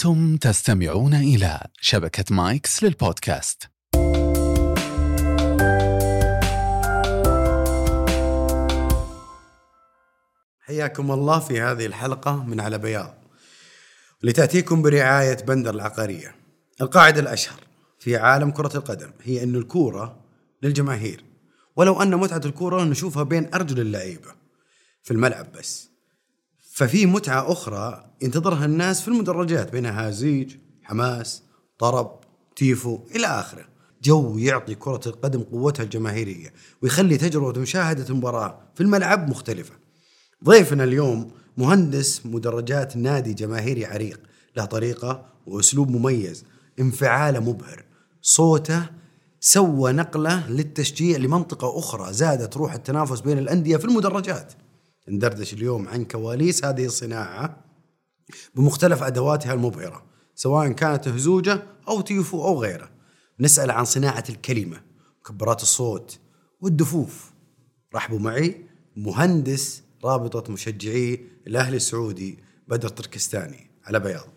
أنتم تستمعون إلى شبكة مايكس للبودكاست. حياكم الله في هذه الحلقة من على بياض لتأتيكم برعاية بندر العقارية القاعدة الأشهر في عالم كرة القدم هي أن الكورة للجماهير ولو أن متعة الكورة نشوفها بين أرجل اللعيبة في الملعب بس. ففي متعة أخرى ينتظرها الناس في المدرجات بينها زيج حماس طرب تيفو إلى آخره. جو يعطي كرة القدم قوتها الجماهيرية ويخلي تجربة مشاهدة المباراة في الملعب مختلفة. ضيفنا اليوم مهندس مدرجات نادي جماهيري عريق له طريقة وأسلوب مميز انفعاله مبهر. صوته سوى نقلة للتشجيع لمنطقة أخرى زادت روح التنافس بين الأندية في المدرجات. ندردش اليوم عن كواليس هذه الصناعة بمختلف أدواتها المبهرة سواء كانت هزوجة أو تيفو أو غيره. نسأل عن صناعة الكلمة مكبرات الصوت والدفوف. رحبوا معي مهندس رابطة مشجعي الأهلي السعودي بدر تركستاني. على بياض.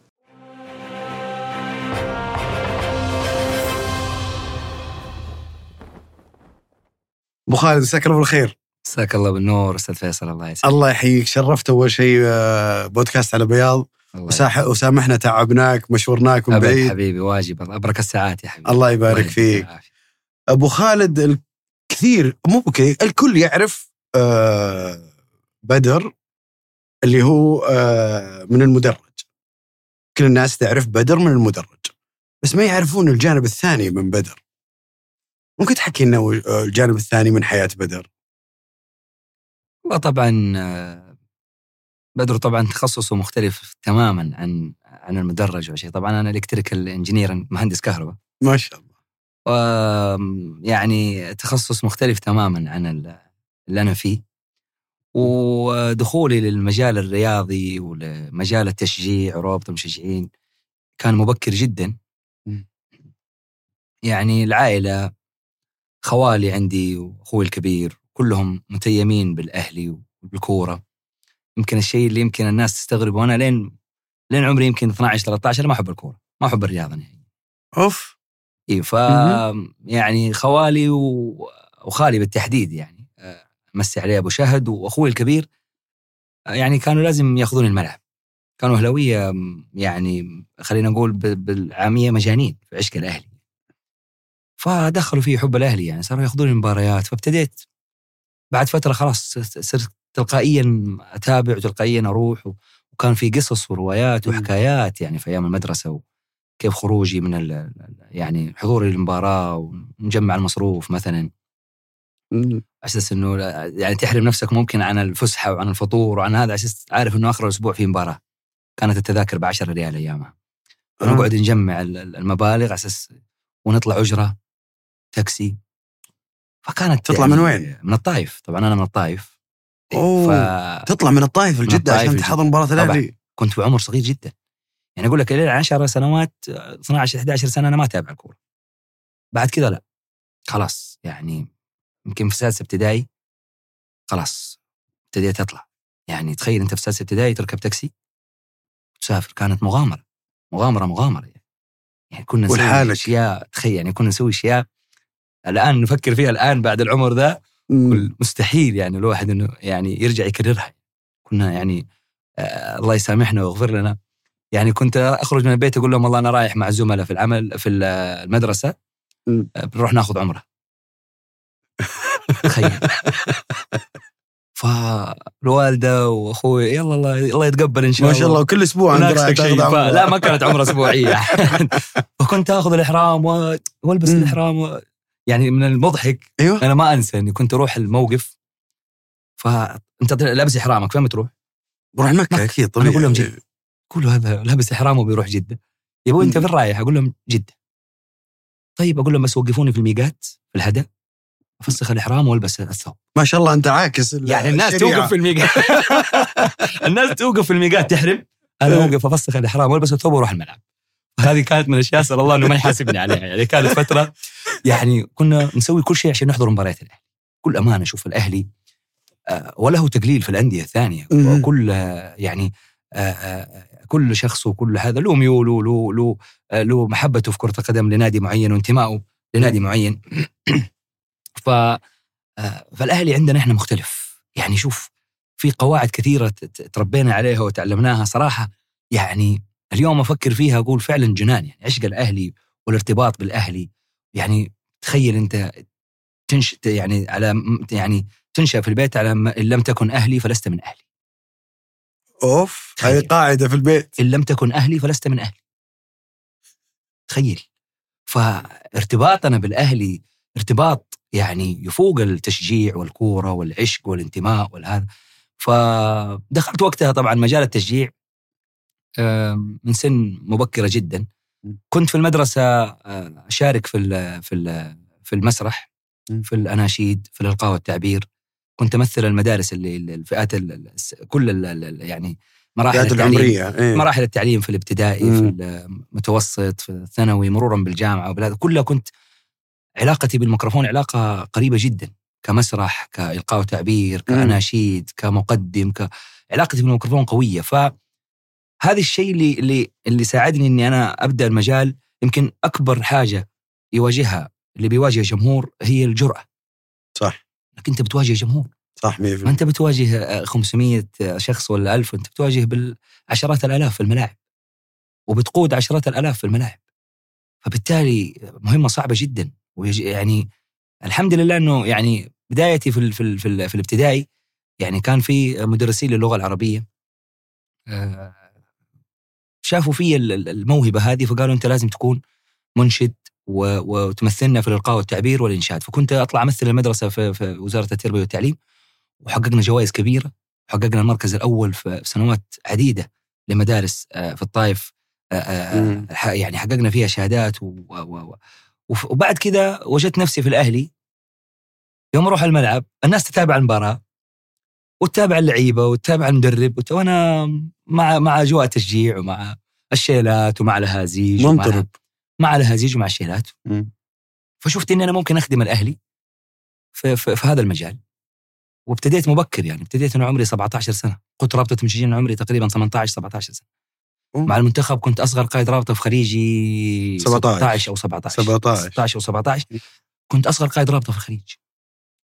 أبو خالد مساك الله بالخير. مساك الله بالنور أستاذ فيصل الله يسعدك. الله يحييك. شرفت أول شيء آه، بودكاست على بياض. وسامحنا تعبناك مشورناك من بعيد. حبيبي واجب. ابرك الساعات يا حبيبي. الله يبارك فيك. العافية. أبو خالد الكثير مو بكي الكل يعرف آه، بدر اللي هو آه، من المدرج. كل الناس تعرف بدر من المدرج. بس ما يعرفون الجانب الثاني من بدر. ممكن تحكي لنا الجانب الثاني من حياة بدر؟ والله طبعا آه، بدر طبعا تخصصه مختلف تماما عن عن المدرج وشيء طبعا أنا electrical engineer مهندس كهرباء. ما شاء الله. يعني تخصص مختلف تماما عن ال- اللي أنا فيه. ودخولي للمجال الرياضي ولمجال التشجيع ورابط المشجعين كان مبكر جدا. يعني العائلة خوالي عندي وأخوي الكبير كلهم متيمين بالأهلي وبالكورة. يمكن الشيء اللي يمكن الناس تستغرب وأنا لين لين عمري يمكن 12 13 ما أحب الكورة ما أحب الرياضة يعني أوف. إي ف يعني خوالي و- وخالي بالتحديد يعني. مسي عليه أبو شهد وأخوي الكبير. يعني كانوا لازم يأخذون الملعب. كانوا أهلاوية يعني خلينا نقول بالعامية مجانين في عشق الأهلي. فدخلوا في حب الأهلي يعني صاروا يأخذون المباريات. فابتديت بعد فترة خلاص صرت تلقائيا أتابع وتلقائيا أروح وكان في قصص وروايات. وحكايات يعني في أيام المدرسة وكيف خروجي من ال يعني حضوري للمباراة ونجمع المصروف مثلا. أساس إنه يعني تحرم نفسك ممكن عن الفسحة وعن الفطور وعن هذا. أساس عارف إنه آخر الأسبوع في مباراة. كانت التذاكر ب 10 ريال أيامها. فنقعد نجمع ال- ال- المبالغ أساس ونطلع أجرة تاكسي. فكانت تطلع من وين؟ من الطايف طبعا أنا من الطايف أوه. فكنت تطلع من الطائف من لجدة عشان. تحضر مباراة طبعاً. الأهلي بعمر صغير جدا يعني أقول لك إلى 10 سنوات 12 11 سنة أنا ما أتابع الكوره بعد كذا لا خلاص يعني يمكن في سادسه ابتدائي خلاص ابتديت أطلع يعني تخيل أنت في سادسه ابتدائي تركب تاكسي تسافر كانت مغامرة مغامرة مغامرة يعني, يعني كنا نسوي. أشياء تخيل يعني كنا نسوي أشياء الآن نفكر فيها الآن بعد العمر ذا مستحيل يعني الواحد إنه يعني يرجع يكررها. كنا يعني آه الله يسامحنا ويغفر لنا. يعني كنت أخرج من البيت أقول لهم والله أنا رايح مع زملاء في العمل في المدرسة. آه، بنروح ناخذ عمرة. تخيل. فالوالدة وأخوي يلا الله الله يتقبل إن شاء ما الله شاء الله. وكل أسبوع عندك شيء. لا ما كانت عمرة أسبوعية. فكنت أخذ الإحرام والبس. الإحرام و... يعني من المضحك أيوه أنا ما أنسى إني كنت أروح الموقف فانت لابس إحرامك فين بتروح؟ بروح مكة. أكيد طبيعي أقول لهم جد. يقولوا هذا لابس إحرامه وبيروح جدة يا أبوي أنت. فين رايح؟ أقول لهم جدة طيب أقول لهم بس وقفوني في الميقات في الهدى أفسخ الإحرام وألبس الثوب ما شاء الله أنت عاكس يعني الناس الشريعة. توقف في الميقات الناس توقف في الميقات تحرم أنا إيه. أوقف أفسخ الإحرام وألبس الثوب وأروح الملعب هذه كانت من الأشياء أسأل الله إنه ما يحاسبني عليها. يعني كانت فترة يعني كنا نسوي كل شيء عشان نحضر مباريات الأهلي. كل أمانة شوف الأهلي آه، وله تقليل في الأندية الثانية. وكل آه، يعني آه، كل شخص وكل هذا له ميوله له له له محبته في كرة القدم لنادي معين وانتمائه لنادي معين. ف فالأهلي عندنا إحنا مختلف. يعني شوف في قواعد كثيرة تربينا عليها وتعلمناها. صراحة يعني اليوم أفكر فيها أقول فعلا جنان يعني عشق الاهلي والارتباط بالأهلي؟ يعني تخيل أنت تنش يعني على يعني تنشأ في البيت على إن لم تكن أهلي فلست من أهلي. أوف. هذه قاعدة في البيت. إن لم تكن أهلي فلست من أهلي. تخيل. فارتباطنا بالأهلي ارتباط يعني يفوق التشجيع والكورة والعشق والانتماء والهذا. فدخلت وقتها طبعا مجال التشجيع. من سن مبكرة جدا. كنت في المدرسة آه، أشارك في ال في ال في المسرح. في الأناشيد في الإلقاء والتعبير. كنت أمثل المدارس اللي الفئات ال- ال- كل ال- يعني مراحل التعليم. العمرية إيه. مراحل التعليم في الابتدائي مم. في المتوسط في الثانوي مرورا بالجامعة وبالهذا. كلها كنت علاقتي بالميكروفون علاقة قريبة جدا. كمسرح كإلقاء وتعبير كأناشيد كمقدم ك... علاقتي بالميكروفون قوية. فهذا الشيء اللي اللي اللي ساعدني إني أنا أبدأ المجال. يمكن أكبر حاجة يواجهها اللي بيواجه جمهور هي الجرأة. صح. إنك أنت بتواجه جمهور. صح 100% ما أنت بتواجه آه، 500 شخص ولا 1000 أنت بتواجه بالعشرات الآلاف في الملاعب. وبتقود عشرات الآلاف في الملاعب. فبالتالي مهمة صعبة جدا. يعني الحمد لله إنه يعني بدايتي في ال في ال في, ال في الابتدائي يعني كان في مدرسين للغة العربية. آه، شافوا في ال- ال- الموهبة هذه فقالوا أنت لازم تكون منشد وتمثلنا في الإلقاء والتعبير والإنشاد. فكنت أطلع أمثل المدرسة في, في وزارة التربية والتعليم وحققنا جوائز كبيرة حققنا المركز الأول في سنوات عديدة لمدارس آه، في الطائف آه، آه، يعني حققنا فيها شهادات و و وبعد كذا وجدت نفسي في الأهلي. يوم أروح الملعب الناس تتابع المباراة وتتابع اللعيبة وتتابع المدرب وت- وأنا مع مع أجواء تشجيع ومع الشيلات ومع الهازيج منطرب مع الهازيج ومع الشيلات مم. فشفت إني أنا ممكن أخدم الأهلي في, في, في هذا المجال وابتديت مبكر يعني ابتديت أنا عمري 17 سنة كنت رابطة مشجعين عمري تقريبا 18 17 سنة. مع المنتخب كنت أصغر قائد رابطة في خليجي 17. 16 أو 17 17. 16 أو 17 كنت أصغر قائد رابطة في الخليج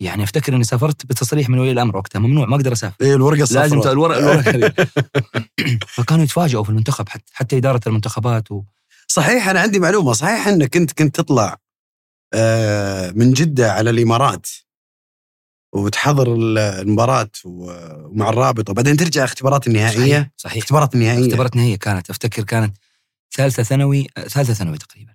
يعني أفتكر إني سافرت بتصريح من ولي الأمر وقتها ممنوع ما أقدر أسافر. إيه الورقة الصفراء لازم ت- الورق الورق هذه. فكانوا يتفاجئوا في المنتخب حتى, حتى إدارة المنتخبات و... صحيح أنا عندي معلومة. صحيح إنك انت كنت تطلع آه، من جدة على الإمارات وتحضر المباراة و- ومع الرابطة وبعدين ترجع اختبارات النهائية؟ صحيح, صحيح. اختبارات النهائية. اختبارات نهائيه كانت أفتكر كانت ثالثة ثانوي آه، ثالثة ثانوي تقريبا.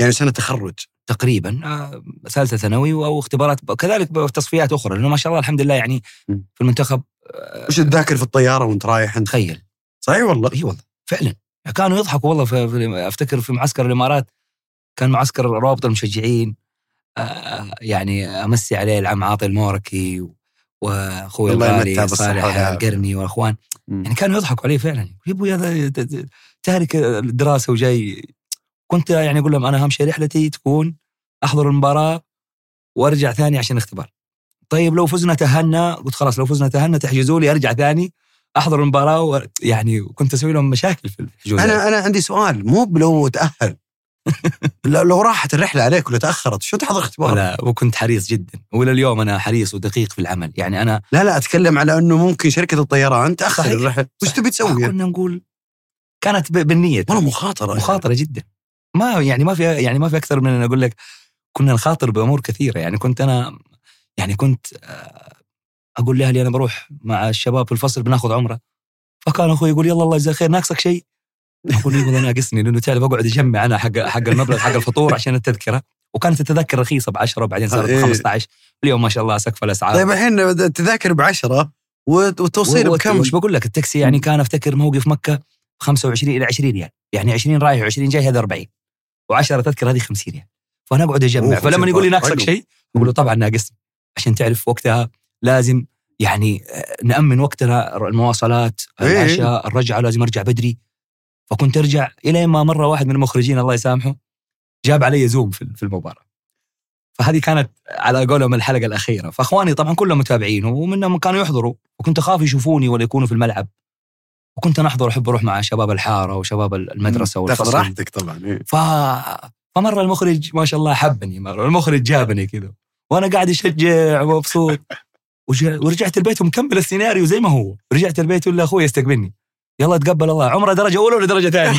يعني سنة تخرج. تقريبا آه، ثالثة ثانوي أو اختبارات كذلك تصفيات أخرى لأنه ما شاء الله الحمد لله يعني. في المنتخب آه، وش تذاكر في الطيارة وأنت رايح أنت تخيل صحيح والله إي والله فعلا كانوا يضحكوا والله في في أفتكر في معسكر الإمارات كان معسكر روابط المشجعين آه، يعني أمسي عليه العم عاطي الموركي وأخوي الغالي صالح. القرني والاخوان مم. يعني كانوا يضحكوا علي فعلا يا أبوي هذا تارك الدراسة وجاي كنت يعني أقول لهم أنا أهم شيء رحلتي تكون أحضر المباراة وأرجع ثاني عشان اختبار. طيب لو فزنا تهنا قلت خلاص لو فزنا تهنا تحجزوا لي أرجع ثاني أحضر المباراة و... يعني كنت أسوي لهم مشاكل في الحجوز أنا أنا عندي سؤال مو لو تأهل. لو راحت الرحلة عليك ولا تأخرت شو تحضر اختبار؟ لا. وكنت حريص جدا. والى اليوم أنا حريص ودقيق في العمل. يعني أنا لا لا أتكلم على إنه ممكن شركة الطيران تأخر. الرحلة. وش تبي تسوي؟ كنا نقول كانت بالنية. والله مخاطرة. مخاطرة جدا. ما يعني ما في يعني ما في أكثر من إن أقول لك كنا نخاطر بأمور كثيرة. يعني كنت أنا يعني كنت آه، أقول لأهلي أنا بروح مع الشباب في الفصل بناخذ عمرة. فكان أخوي يقول يلا الله يجزاه خير ناقصك شيء؟ أقول له والله ناقصني لأنه تعرف اقعد أجمع أنا حق حق المبلغ حق الفطور عشان التذكرة. وكانت التذكرة رخيصة ب 10 وبعدين صارت ب إيه. 15 اليوم ما شاء الله سقف الأسعار. طيب الحين تذاكر بعشرة وت- وتوصيل و- بكم؟ وش بقول لك؟ التاكسي يعني كان أفتكر موقف مكة 25 إلى 20 ريال. يعني 20 رايح و20 جاي هذا 40 و10 تذكرة هذه 50 ريال فأنا أقعد أجمع. فلما 50 يقول لي. ناقصك. شيء أقول له طبعا ناقصني. عشان تعرف وقتها لازم يعني آه، نأمن وقتنا المواصلات إيه. العشاء الرجعة لازم أرجع بدري. فكنت أرجع إلى ما مرة واحد من المخرجين الله يسامحه جاب علي زوم في في المباراة. فهذه كانت على قولهم الحلقة الأخيرة. فأخواني طبعا كلهم متابعين ومنهم كانوا يحضروا. وكنت أخاف يشوفوني ولا يكونوا في الملعب. وكنت أنا أحضر أحب أروح مع شباب الحارة وشباب المدرسة والفصل. راحتك طبعا إيه. ف... فمرة المخرج ما شاء الله حبني مرة المخرج جابني كذا. وأنا قاعد أشجع ومبسوط وج- ورجعت البيت ومكمل السيناريو زي ما هو. رجعت البيت ولا أخوي يستقبلني. يلا تقبل الله. عمره درجة أولى ولا درجة ثانية؟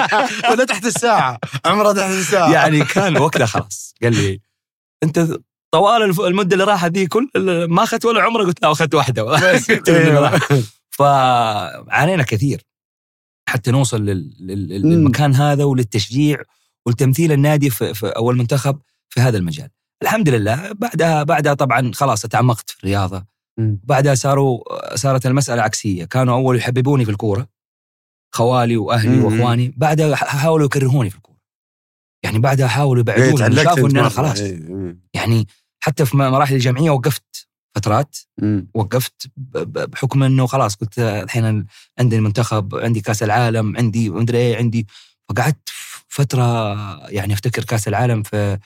ولا تحت الساعة. عمره تحت الساعة. يعني كان وقتها خلاص. قال لي أنت طوال المدة اللي راحت دي كل ما أخذت ولا عمره قلت لا اخذت واحدة بس. فعانينا كثير حتى نوصل. للمكان هذا وللتشجيع والتمثيل النادي في, في أو المنتخب في هذا المجال. الحمد لله بعدها بعدها طبعا خلاص تعمقت في الرياضة. بعدها صاروا صارت المسألة عكسية كانوا أول يحببوني في الكورة خوالي وأهلي. وإخواني بعدها حاولوا يكرهوني في الكورة يعني بعدها حاولوا يبعدوني شافوا إني أنا. خلاص إيه. يعني حتى في مراحل الجامعية وقفت فترات مم. وقفت بحكم إنه خلاص قلت الحين عندي المنتخب عندي كأس العالم عندي مدري إيه عندي فقعدت فترة يعني أفتكر كأس العالم في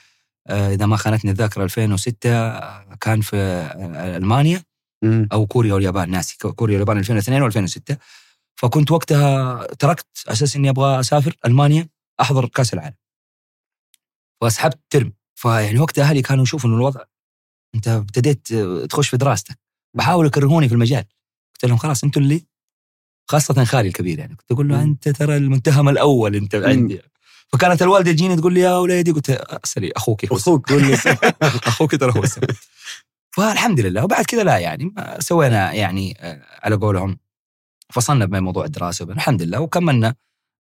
آه، إذا ما خانتني الذاكرة 2006 آه، كان في آه، ألمانيا مم. أو كوريا واليابان ناسي كوريا واليابان 2002 و2006 فكنت وقتها تركت أساس إني أبغى أسافر ألمانيا أحضر كأس العالم واسحبت ترم فيعني وقتها أهلي كانوا يشوفوا إنه الوضع انت ابتديت تخش في دراستك. بحاولوا يكرهوني في المجال. قلت لهم خلاص أنتوا اللي خاصة خالي الكبير يعني. كنت أقول له. أنت ترى المتهم الأول أنت عندي. فكانت الوالدة تجيني تقول لي يا وليدي. قلت اسالي أخوك هو. أخوك أخوك ترى هو فالحمد لله. وبعد كذا لا يعني ما سوينا يعني آه، على قولهم فصلنا بين موضوع الدراسة الحمد لله. وكملنا.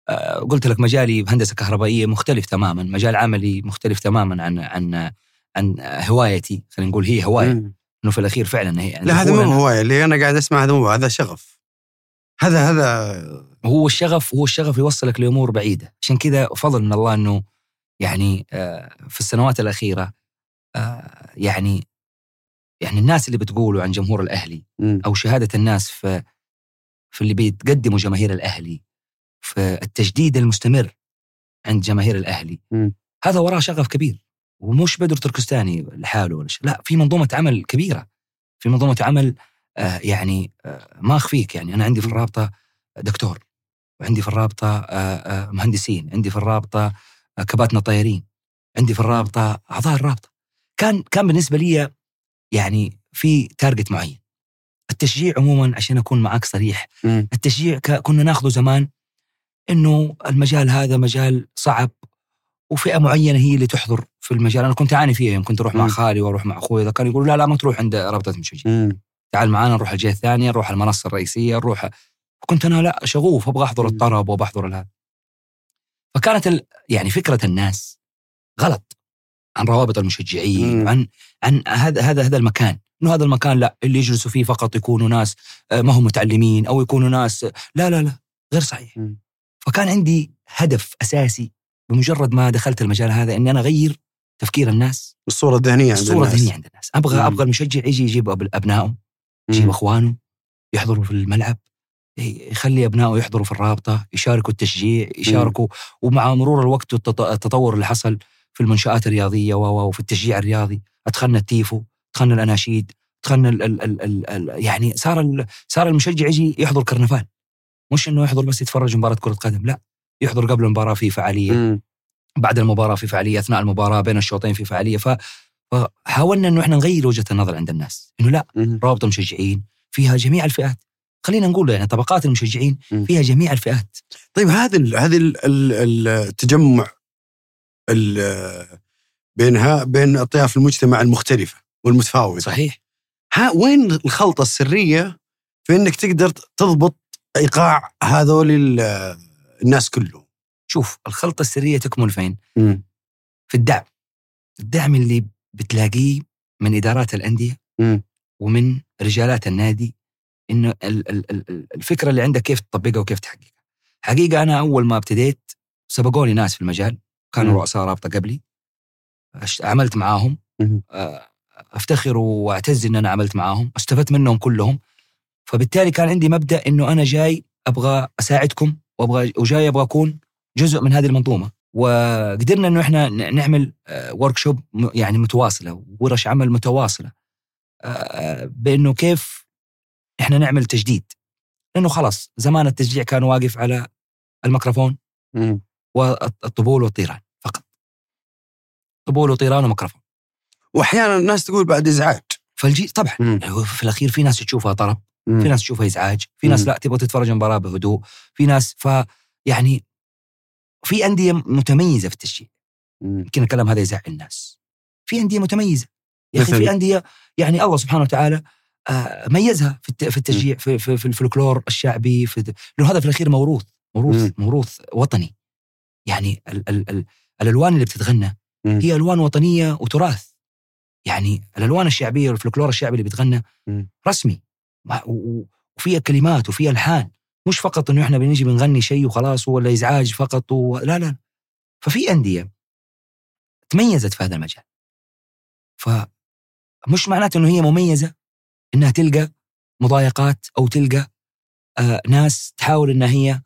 آه، قلت لك مجالي بهندسه كهربائية مختلف تماما. مجال عملي مختلف تماما عن عن عن هوايتي خلينا نقول هي هواية مم. إنه في الأخير فعلا هي يعني لا هذا مو هواية اللي أنا قاعد أسمع هذا مو هذا شغف هذا هذا هو الشغف هو الشغف يوصلك لأمور بعيدة عشان كذا فضل من الله إنه يعني آه، في السنوات الأخيرة آه، يعني يعني الناس اللي بتقولوا عن جمهور الأهلي. أو شهادة الناس في في اللي بيتقدموا جماهير الأهلي في التجديد المستمر عند جماهير الأهلي. هذا وراه شغف كبير ومش بدر تركستاني لحاله ولا شيء. لا في منظومة عمل كبيرة. في منظومة عمل آه يعني آه ما أخفيك. يعني أنا عندي في الرابطة دكتور وعندي في الرابطة آه مهندسين عندي في الرابطة كباتنه طيارين عندي في الرابطة أعضاء الرابطة. كان كان بالنسبة لي يعني في تارجت معين. التشجيع عموما عشان أكون معك صريح. التشجيع كنا ناخذه زمان إنه المجال هذا مجال صعب وفئة معينة هي اللي تحضر في المجال أنا كنت أعاني فيها يوم كنت أروح مع. خالي وأروح مع أخوي اذا كانوا يقولوا لا لا ما تروح عند رابطة المشجعين مم. تعال معنا نروح الجهة الثانية نروح المنصة الرئيسية نروح كنت أنا لا شغوف أبغى أحضر. الطرب وأبغى أحضر هذا فكانت ال... يعني فكرة الناس غلط عن روابط المشجعين مم. عن عن هذا هذا هذا المكان إنه هذا المكان لا اللي يجلسوا فيه فقط يكونوا ناس آه، ما هم متعلمين أو يكونوا ناس لا لا لا غير صحيح مم. فكان عندي هدف أساسي بمجرد ما دخلت المجال هذا إني أنا أغير تفكير الناس الصورة الذهنية عند الصورة. الذهنية عند الناس أبغى مم. أبغى المشجع يجي يجيب أبنائه يجيب مم. أخوانه يحضروا في الملعب يخلي أبنائه يحضروا في الرابطة يشاركوا التشجيع يشاركوا ومع مرور الوقت والتط- التطور اللي حصل في المنشآت الرياضية وفي التشجيع الرياضي أدخلنا التيفو دخلنا الأناشيد دخلنا ال ال ال ال ال يعني صار ال صار المشجع يجي يحضر كرنفال مش إنه يحضر بس يتفرج مباراة كرة قدم لا يحضر قبل المباراة في فعالية. مم. بعد المباراة في فعالية أثناء المباراة بين الشوطين في فعالية. ف فحاولنا إنه إحنا نغير وجهة النظر عند الناس. إنه لا. رابطة المشجعين فيها جميع الفئات. خلينا نقول يعني طبقات المشجعين. فيها جميع الفئات. طيب هذا ال- هذا ال- ال- التجمع ال- بينها بين اطياف المجتمع المختلفة والمتفاوته صحيح. ها وين الخلطة السرية في إنك تقدر تضبط إيقاع هذول الناس كلهم شوف الخلطة السرية تكمن فين مم. في الدعم الدعم اللي بتلاقيه من إدارات الأندية مم. ومن رجالات النادي إنه ال- ال- ال- ال- الفكرة اللي عندك كيف تطبقها وكيف تحققها حقيقة أنا أول ما ابتديت سبقوني ناس في المجال كانوا مم. رؤساء رابطة قبلي عملت معاهم مم. آه، أفتخر وأعتز إن أنا عملت معاهم استفدت منهم كلهم فبالتالي كان عندي مبدأ إنه أنا جاي أبغى أساعدكم وابغى وجاي أبغى أكون جزء من هذه المنظومة. وقدرنا إنه إحنا نعمل ورك شوب يعني متواصلة ورش عمل متواصلة آه، بإنه كيف إحنا نعمل تجديد. لأنه خلاص زمان التشجيع كان واقف على الميكروفون. والطبول والطيران فقط. طبول وطيران وميكروفون. وأحيانا الناس تقول بعد إزعاج. فالجيل طبعا. مم. هو في الأخير في ناس تشوفها طرب. مم. في ناس تشوفها ازعاج في ناس مم. لا تبغى تتفرج المباراه بهدوء في ناس ف يعني في أندية متميزة في التشجيع. يمكن الكلام هذا يزعل الناس في أندية متميزة يا أخي؟ في أندية يعني الله سبحانه وتعالى آه، ميزها في الت- في التشجيع في, في, في الفلكلور الشعبي في لأنه هذا في الأخير موروث موروث مم. موروث وطني يعني ال ال ال الألوان اللي بتتغنى مم. هي ألوان وطنية وتراث يعني الألوان الشعبية والفلكلور الشعبي اللي بيتغنى. رسمي وفيها كلمات وفيها ألحان. مش فقط إنه إحنا بنيجي بنغني شيء وخلاص ولا إزعاج فقط و... لا لا ففي أندية تميزت في هذا المجال. فمش معناته إنه هي مميزة إنها تلقى مضايقات أو تلقى آه ناس تحاول إنها هي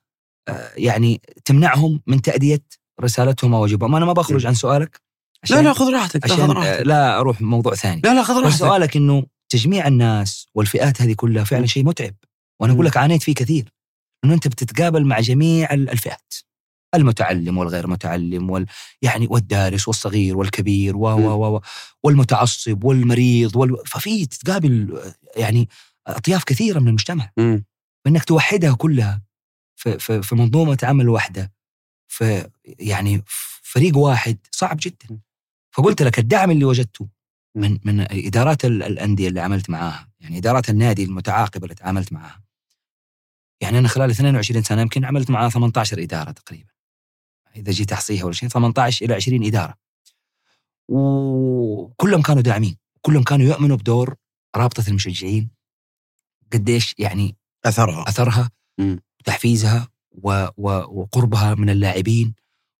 آه يعني تمنعهم من تأدية رسالتهم أو واجبهم. أنا ما بخرج عن سؤالك عشان لا لا خذ راحتك لا خذ عشان آه راحتك. لا أروح موضوع ثاني. لا لا خذ راحتك. سؤالك إنه تجميع الناس والفئات هذه كلها فعلا. شيء متعب وأنا أقول. لك عانيت فيه كثير إنه أنت بتتقابل مع جميع ال- الفئات المتعلم والغير متعلم وال يعني والدارس والصغير والكبير و. و و والمتعصب والمريض وال ففي تتقابل يعني أطياف كثيرة من المجتمع مم. فانك توحدها كلها في, في, في منظومة عمل واحدة في يعني فريق واحد صعب جدا فقلت لك الدعم اللي وجدته من من إدارات ال- الأندية اللي عملت معاها يعني إدارات النادي المتعاقبه اللي تعاملت معاها. يعني أنا خلال 22 سنة يمكن عملت مع 18 إدارة تقريبا. إذا جيت أحصيها ولا شيء 18 إلى 20 إدارة. وكلهم كانوا داعمين كلهم كانوا يؤمنوا بدور رابطة المشجعين قديش يعني أثرها. أثرها. وتحفيزها و و وقربها من اللاعبين.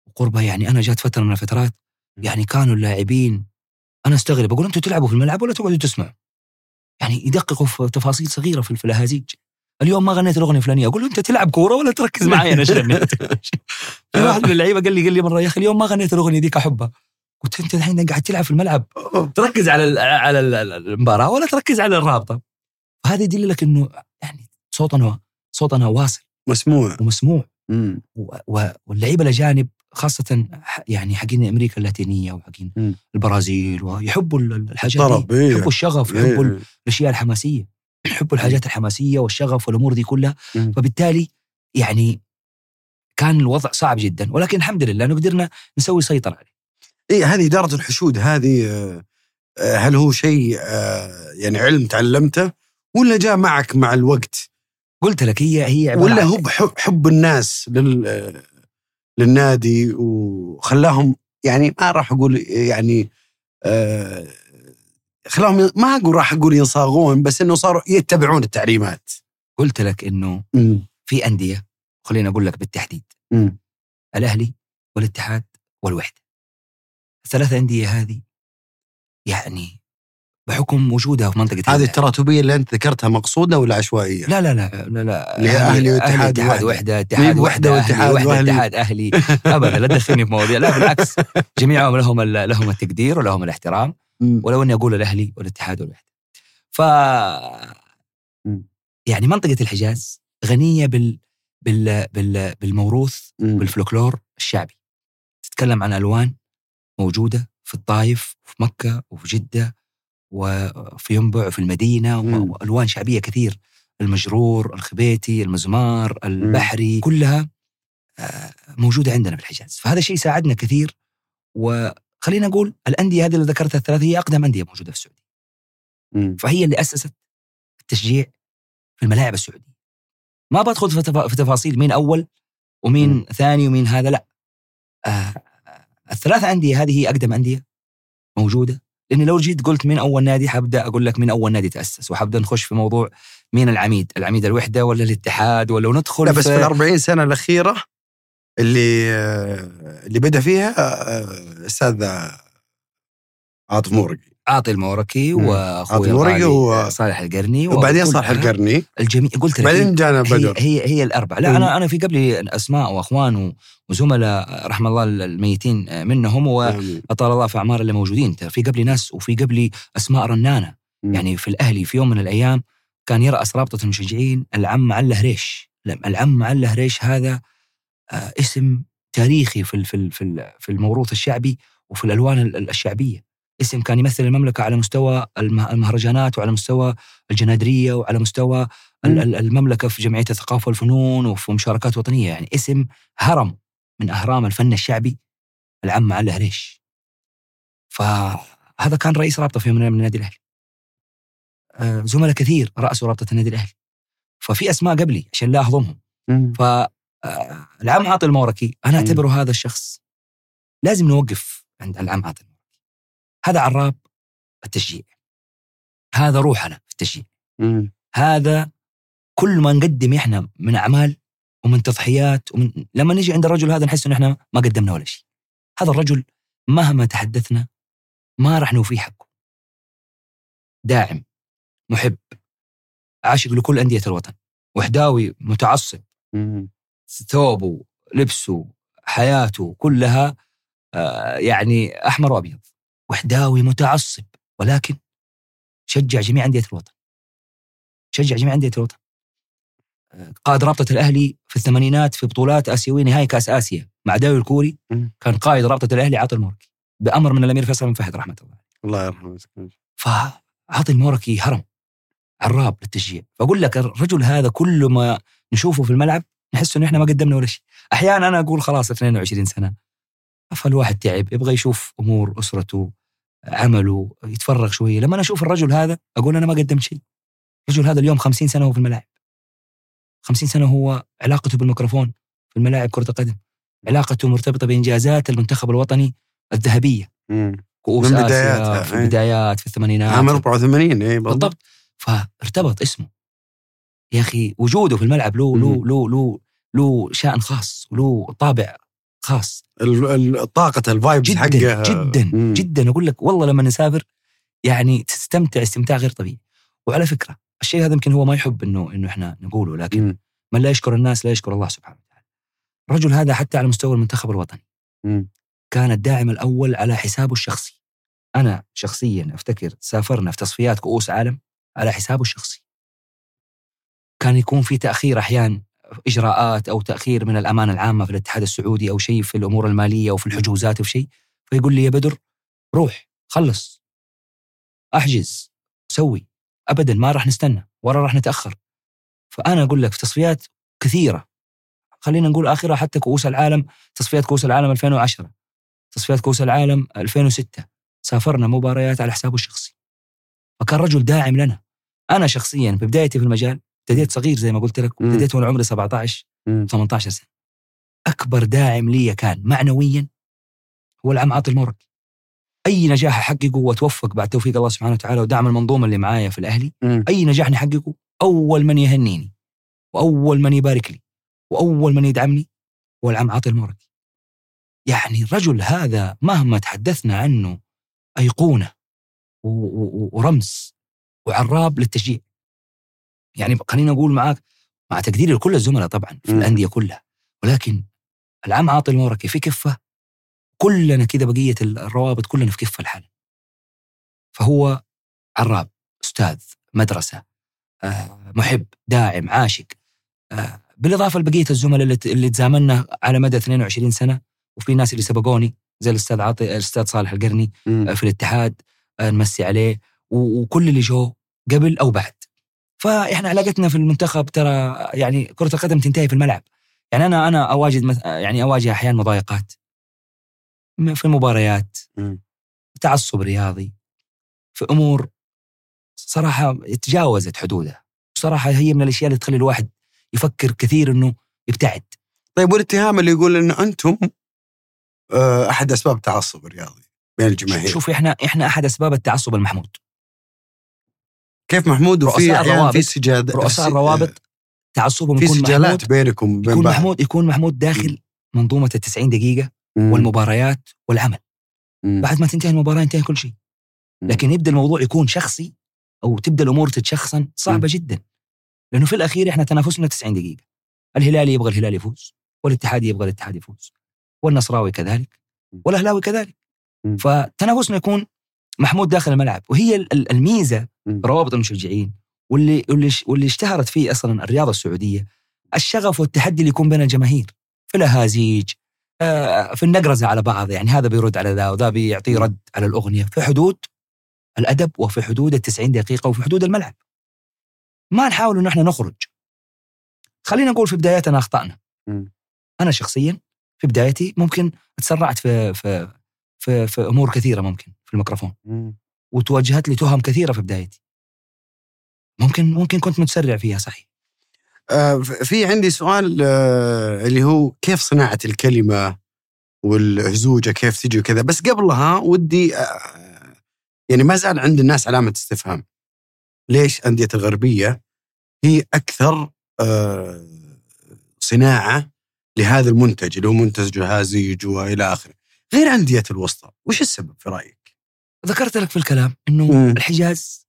وقربها يعني أنا جات فترة من الفترات يعني كانوا اللاعبين أنا أستغرب أقول أنتم تلعبوا في الملعب ولا تقعدوا تسمعوا؟ يعني يدققوا في تفاصيل صغيرة في الاهازيج اليوم ما غنيت الأغنية الفلانية أقول له أنت تلعب كورة ولا تركز معي أنا إيش غنيت؟ في واحد من اللعيبة قال لي قال لي مرة يا أخي اليوم ما غنيت الأغنية ديك أحبها. قلت أنت الحين قاعد تلعب في الملعب تركز على ال على ال- المباراة ولا تركز على الرابطة؟ فهذا يدل لك إنه يعني صوتنا صوتنا واصل. مسموع. ومسموع. واللعيبة الاجانب خاصة ح- يعني حقين أمريكا اللاتينية وحقين مم. البرازيل ويحبوا ال- ال- الحاجات طرب دي إيه. يحبوا الشغف إيه. يحبوا الأشياء الحماسية يحبوا الحاجات الحماسية والشغف والأمور دي كلها مم. فبالتالي يعني كان الوضع صعب جدا ولكن الحمد لله إنه قدرنا نسوي سيطرة عليه اي هذه إدارة الحشود هذه آه، هل هو شيء آه، يعني علم تعلمته ولا جاء معك مع الوقت قلت لك هي هي ولا هو بحب حب الناس لل آه، للنادي وخلاهم يعني ما راح أقول يعني آه، خلاهم ما أقول راح أقول ينصاغون بس إنه صاروا يتبعون التعليمات قلت لك إنه. في أندية خليني أقول لك بالتحديد مم. الأهلي والاتحاد والوحدة الثلاث أندية هذه يعني بحكم وجودها في منطقة هذه ال- التراتبية اللي أنت ذكرتها مقصودة ولا عشوائية؟ لا لا لا لا لا اللي هي أهلي واتحاد اتحاد وحدة. وحده اتحاد وحدة واتحاد وحدة؟ اتحاد أهلي ابدا لا تدخلني في مواضيع لا بالعكس جميعهم لهم لهم التقدير ولهم الاحترام. ولو إني أقول الأهلي والاتحاد والوحدة ف. يعني منطقة الحجاز غنية بال بال بال بالموروث. بالفلكلور الشعبي تتكلم عن ألوان موجودة في الطايف وفي مكة وفي جدة وفي ينبع وفي المدينة مم. وألوان شعبية كثير. المجرور الخبيتي المزمار البحري كلها آه، موجودة عندنا في الحجاز. فهذا الشيء ساعدنا كثير. وخلينا نقول الأندية هذه اللي ذكرتها الثلاث هي أقدم أندية موجودة في السعودية. مم. فهي اللي أسست التشجيع في الملاعب السعودية. ما بدخل في تفا- في تفاصيل مين أول ومين مم. ثاني ومين هذا لا. آه الثلاثه أندية هذه هي أقدم أندية موجودة لاني لو جيت قلت مين أول نادي حبدأ أقول لك مين أول نادي تأسس وحبدأ نخش في موضوع مين العميد؟ العميد الوحدة ولا الاتحاد ولا وندخل لا بس في في ال 40 سنة الأخيرة اللي اللي بدأ فيها آه، أستاذ عاطف مورقي. عاطي الموركي. وأخوي عاطي و- صالح القرني وبعدين صالح القرني الجميع قلت لك بعدين جانا هي بدر هي هي الأربعة لا. أنا أنا في قبلي أسماء وأخوان وزملاء رحم الله الميتين منهم آمين. واطال الله في أعمار اللي موجودين في قبلي ناس وفي قبلي أسماء رنانة مم. يعني في الأهلي في يوم من الأيام كان يرأس رابطة المشجعين العم عله هريش العم عله هريش هذا آه، اسم تاريخي في في في في الموروث الشعبي وفي الألوان الشعبية اسم كان يمثل المملكة على مستوى المهرجانات وعلى مستوى الجنادرية وعلى مستوى المملكة في جمعية الثقافة والفنون وفي مشاركات وطنية. يعني اسم هرم من أهرام الفن الشعبي العم علي هريش فهذا كان رئيس رابطة في من النادي الأهلي. آه، زملاء كثير رأسوا رابطة النادي الأهلي. ففي أسماء قبلي عشان لا أهضمهم. فالعم آه، عاطي الموركي أنا أعتبره هذا الشخص لازم نوقف عند العم عاطي هذا عراب التشجيع. هذا روحنا في التشجيع. هذا كل ما نقدم إحنا من أعمال ومن تضحيات ومن لما نجي عند الرجل هذا نحس ان إحنا ما قدمنا ولا شيء. هذا الرجل مهما تحدثنا ما راح نوفي حقه. داعم محب عاشق لكل أندية الوطن وحداوي متعصب. ثوبه لبسه حياته كلها آه، يعني أحمر وأبيض. وحداوي متعصب ولكن شجع جميع أندية الوطن. شجع جميع أندية الوطن. قائد رابطة الأهلي في الثمانينات في بطولات آسيوية نهائي كأس آسيا مع داوي الكوري كان قائد رابطة الأهلي عاطي الموركي بأمر من الأمير فيصل بن فهد رحمة الله الله يرحمه فعاطي الموركي هرم عراب للتشجيع. فأقول لك الرجل هذا كل ما نشوفه في الملعب نحس إنه إحنا ما قدمنا ولا شيء. أحيانا أنا أقول خلاص 22 سنة فالواحد تعب يبغى يشوف أمور أسرته عمله يتفرغ شوية. لما أنا أشوف الرجل هذا أقول أنا ما قدمت شيء. الرجل هذا اليوم 50 سنة هو في الملاعب. 50 سنة هو علاقته بالميكروفون في الملاعب كرة القدم. علاقته مرتبطة بإنجازات المنتخب الوطني الذهبية. كؤوس من بدايات في البدايات في الثمانينات. عام 84 اي بالضبط. فارتبط اسمه. يا أخي وجوده في الملعب له له له له له شأن خاص وله طابع خاص. طاقة الفايبس جدا حقه جدا مم. جدا. أقول لك والله لما نسافر يعني تستمتع استمتاع غير طبيعي. وعلى فكرة الشيء هذا يمكن هو ما يحب إنه إنه إحنا نقوله لكن مم. من لا يشكر الناس لا يشكر الله سبحانه وتعالى. الرجل هذا حتى على مستوى المنتخب الوطني مم. كان الداعم الأول على حسابه الشخصي. أنا شخصيا أفتكر سافرنا في تصفيات كؤوس عالم على حسابه الشخصي. كان يكون في تأخير احيان إجراءات أو تأخير من الأمانة العامة في الاتحاد السعودي أو شيء في الأمور المالية أو في الحجوزات أو شيء فيقول لي يا بدر روح خلص أحجز سوي. ابدا ما راح نستنى ولا راح نتأخر. فأنا أقول لك في تصفيات كثيرة. خلينا نقول آخرها حتى كؤوس العالم تصفيات كؤوس العالم 2010 تصفيات كؤوس العالم 2006 سافرنا مباريات على حسابه الشخصي. فكان رجل داعم لنا. أنا شخصيا في بدايتي في المجال ابتديت صغير زي ما قلت لك ابتديت وأنا عمري 17 18 سنة. أكبر داعم لي كان معنويا هو العم عاطي المورك أي نجاح أحققه وأتوفق بعد توفيق الله سبحانه وتعالى ودعم المنظومة اللي معايا في الأهلي أي نجاح نحققه أول من يهنيني وأول من يبارك لي وأول من يدعمني هو العم عاطي المورك يعني الرجل هذا مهما تحدثنا عنه أيقونة ورمز وعراب للتشجيع. يعني خليني أقول معاك مع تقديري لكل الزملاء طبعا في الأندية كلها ولكن العم عاطي الموركي في كفة؟ كلنا كذا بقية الروابط كلنا في كفة الحال. فهو عراب أستاذ مدرسة آه، محب داعم عاشق آه، بالإضافة لبقية الزملاء اللي, اللي تزاملنا على مدى 22 سنة وفي ناس اللي سبقوني زي الأستاذ عاطي الأستاذ صالح القرني آه، في الاتحاد نمسي عليه وكل اللي جو قبل أو بعد. فإحنا علاقتنا في المنتخب ترى يعني كرة القدم تنتهي في الملعب. يعني أنا أنا أواجد يعني أواجه أحيانا مضايقات. في المباريات. تعصب رياضي. في أمور صراحة تجاوزت حدودها. صراحة هي من الأشياء اللي تخلي الواحد يفكر كثير إنه يبتعد. طيب والاتهام اللي يقول انه أنتم آه، أحد أسباب التعصب الرياضي بين الجماهير؟ شوف إحنا إحنا أحد أسباب التعصب المحمود. كيف محمود وفي الروابط في سجاد رؤساء الروابط تعصبهم في سجالات بينكم وبين يكون محمود يكون محمود داخل منظومة ال 90 دقيقة مم. والمباريات والعمل. مم. بعد ما تنتهي المباراة ينتهي كل شيء. لكن يبدأ الموضوع يكون شخصي أو تبدأ الأمور تتشخصن صعبة مم. جدا. لأنه في الأخير إحنا تنافسنا 90 دقيقة. الهلالي يبغى الهلال يفوز والاتحاد يبغى الاتحاد يفوز والنصراوي كذلك والأهلاوي كذلك. فتنافسنا يكون محمود داخل الملعب. وهي الميزة روابط المشجعين واللي واللي واللي اشتهرت فيه أصلا الرياضة السعودية الشغف والتحدي اللي يكون بين الجماهير. في الأهازيج آه، في النقرزة على بعض يعني هذا بيرد على ذا وذا بيعطيه رد على الأغنية. في حدود الأدب وفي حدود ال 90 دقيقة وفي حدود الملعب. ما نحاول انه إحنا نخرج. خلينا نقول في بداياتنا أخطأنا. أنا شخصيا في بدايتي ممكن تسرعت في في في, في أمور كثيرة ممكن. في الميكروفون. وتوجهت لي تهم كثيرة في بدايتي. ممكن ممكن كنت متسرع فيها صحيح. آه، في عندي سؤال آه، اللي هو كيف صناعة الكلمة والهزوجة كيف تجي وكذا؟ بس قبلها ودي آه، يعني ما زال عند الناس علامة استفهام. ليش أندية الغربية هي أكثر آه، صناعة لهذا المنتج اللي هو منتج هازيج وإلى آخره؟ غير أندية الوسطى وش السبب في رأيك؟ ذكرت لك في الكلام إنه مم. الحجاز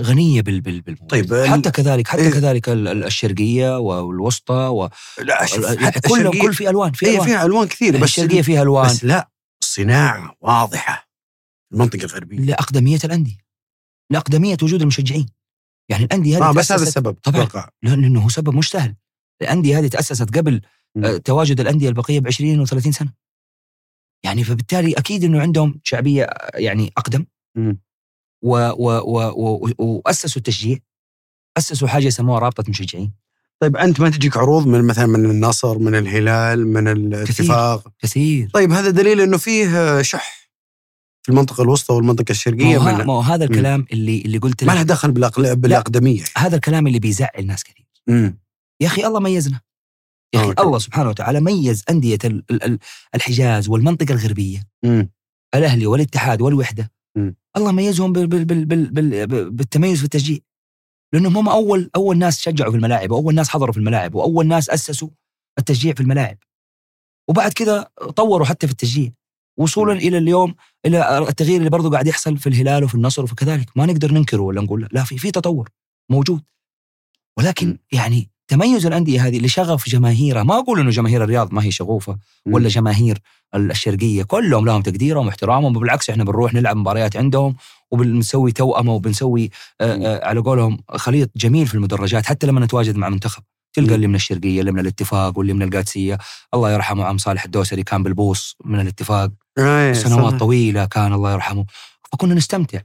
غنية بال بال بالموضوع. طيب، حتى كذلك حتى إيه. كذلك ال- ال- الشرقية والوسطى و... لا شوف يعني حتى كل كل في ألوان في إيه ألوان فيها ألوان كثيرة بس الشرقية فيها ألوان بس لا صناعة واضحة المنطقة الغربية لاقدميه الأندية لاقدميه وجود المشجعين يعني الأندية هذه آه بس هذا السبب طبعاً. لأنه هو سبب مش سهل الأندية هذه تأسست قبل مم. آه، تواجد الأندية البقية ب 20 و30 سنة يعني فبالتالي أكيد إنه عندهم شعبية يعني أقدم. مم. و و و و وأسسوا التشجيع. أسسوا حاجة يسموها رابطة مشجعين. طيب أنت ما تجيك عروض من مثلا من النصر من الهلال من الاتفاق؟ كثير. طيب هذا دليل إنه فيه شح في المنطقة الوسطى والمنطقة ما الشرقيه هو, ه- من ما هو هذا الكلام اللي اللي قلت ما لك له دخل بالأقل... بالأقدمية. هذا الكلام اللي بيزعل ناس كثير. امم يا أخي الله ميزنا. يا أخي. الله سبحانه وتعالى ميز أندية ال- ال- ال- الحجاز والمنطقة الغربية. امم الأهلي والاتحاد والوحدة. مم. الله ميزهم بال بال بال بال بال بالتميز في التشجيع. لأنهم هم أول أول ناس شجعوا في الملاعب وأول ناس حضروا في الملاعب وأول ناس أسسوا التشجيع في الملاعب. وبعد كذا طوروا حتى في التشجيع. وصولا مم. إلى اليوم إلى التغيير اللي برضه قاعد يحصل في الهلال وفي النصر وفي كذلك. ما نقدر ننكره ولا نقول لا, لا في في تطور موجود. ولكن مم. يعني تميز الأندية هذه لشغف جماهيرها. ما أقول إنه جماهير الرياض ما هي شغوفة ولا جماهير الشرقية. كلهم لهم تقديرهم واحترامهم وبالعكس إحنا بنروح نلعب مباريات عندهم وبنسوي توأمة وبنسوي آه، آه، على قولهم خليط جميل في المدرجات حتى لما نتواجد مع منتخب. تلقى. اللي من الشرقية اللي من الاتفاق واللي من القادسية. الله يرحمه عم صالح الدوسري كان بالبوص من الاتفاق. سنوات. طويلة كان الله يرحمه. فكنا نستمتع.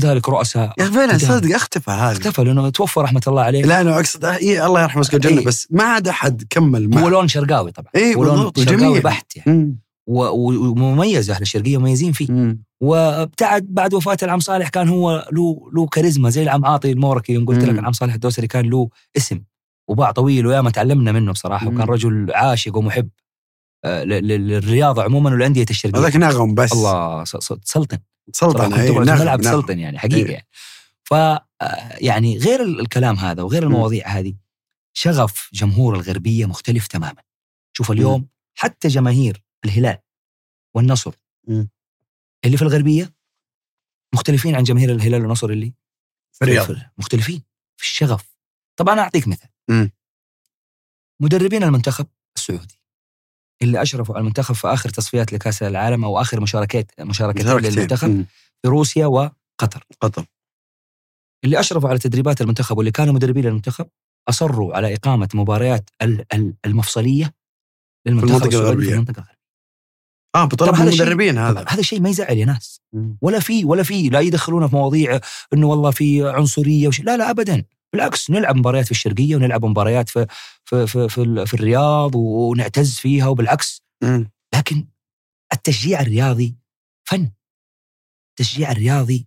كذلك رؤساء يا أخي فعلا. صدق اختفى هذا اختفى لأنه توفى رحمة الله عليه لا أنا أقصد إيه الله يرحمه مسك الجنة إيه. بس ما عاد أحد كمل هو معه لون شرقاوي طبعا هو لون بالضبط، شرقاوي. بحت يعني مم. ومميز أهل الشرقية مميزين فيه مم. وابتعد بعد وفاة العم صالح كان هو له له كاريزما زي العم عاطي الموركي يوم قلت مم. لك العم صالح الدوسري كان له اسم وباع طويل وياما تعلمنا منه بصراحة مم. وكان رجل عاشق ومحب آه، للرياضة عموما والانديه الشرقية هذاك نغم بس الله سلطن صراحة كنت في نغم، الملعب. سلطن يعني حقيقة. يعني ف آه، يعني غير ال- الكلام هذا وغير. المواضيع هذه شغف جمهور الغربية مختلف تماما شوف اليوم حتى جماهير الهلال والنصر مم. اللي في الغربية مختلفين عن جماهير الهلال والنصر اللي في الرياض في- مختلفين في الشغف طبعا أنا أعطيك مثال مم. مدربين المنتخب السعودي اللي اشرفوا على المنتخب في آخر تصفيات لكأس العالم أو آخر مشاركات مشاركتين مشاركتين. للمنتخب. في روسيا وقطر قطر اللي اشرفوا على تدريبات المنتخب واللي كانوا مدربين للمنتخب أصروا على إقامة مباريات ال- ال- المفصلية للمنتخب المنطقة السعودي الغربية. في المنطقة الغربية آه بطلب شيء- المدربين هذا هذا شيء ما يزعل يا ناس. ولا في ولا في لا يدخلونا في مواضيع إنه والله في عنصرية وش لا لا ابدا بالعكس نلعب مباريات في الشرقية ونلعب مباريات في في في في, في الرياض ونعتز فيها وبالعكس مم. لكن التشجيع الرياضي فن التشجيع الرياضي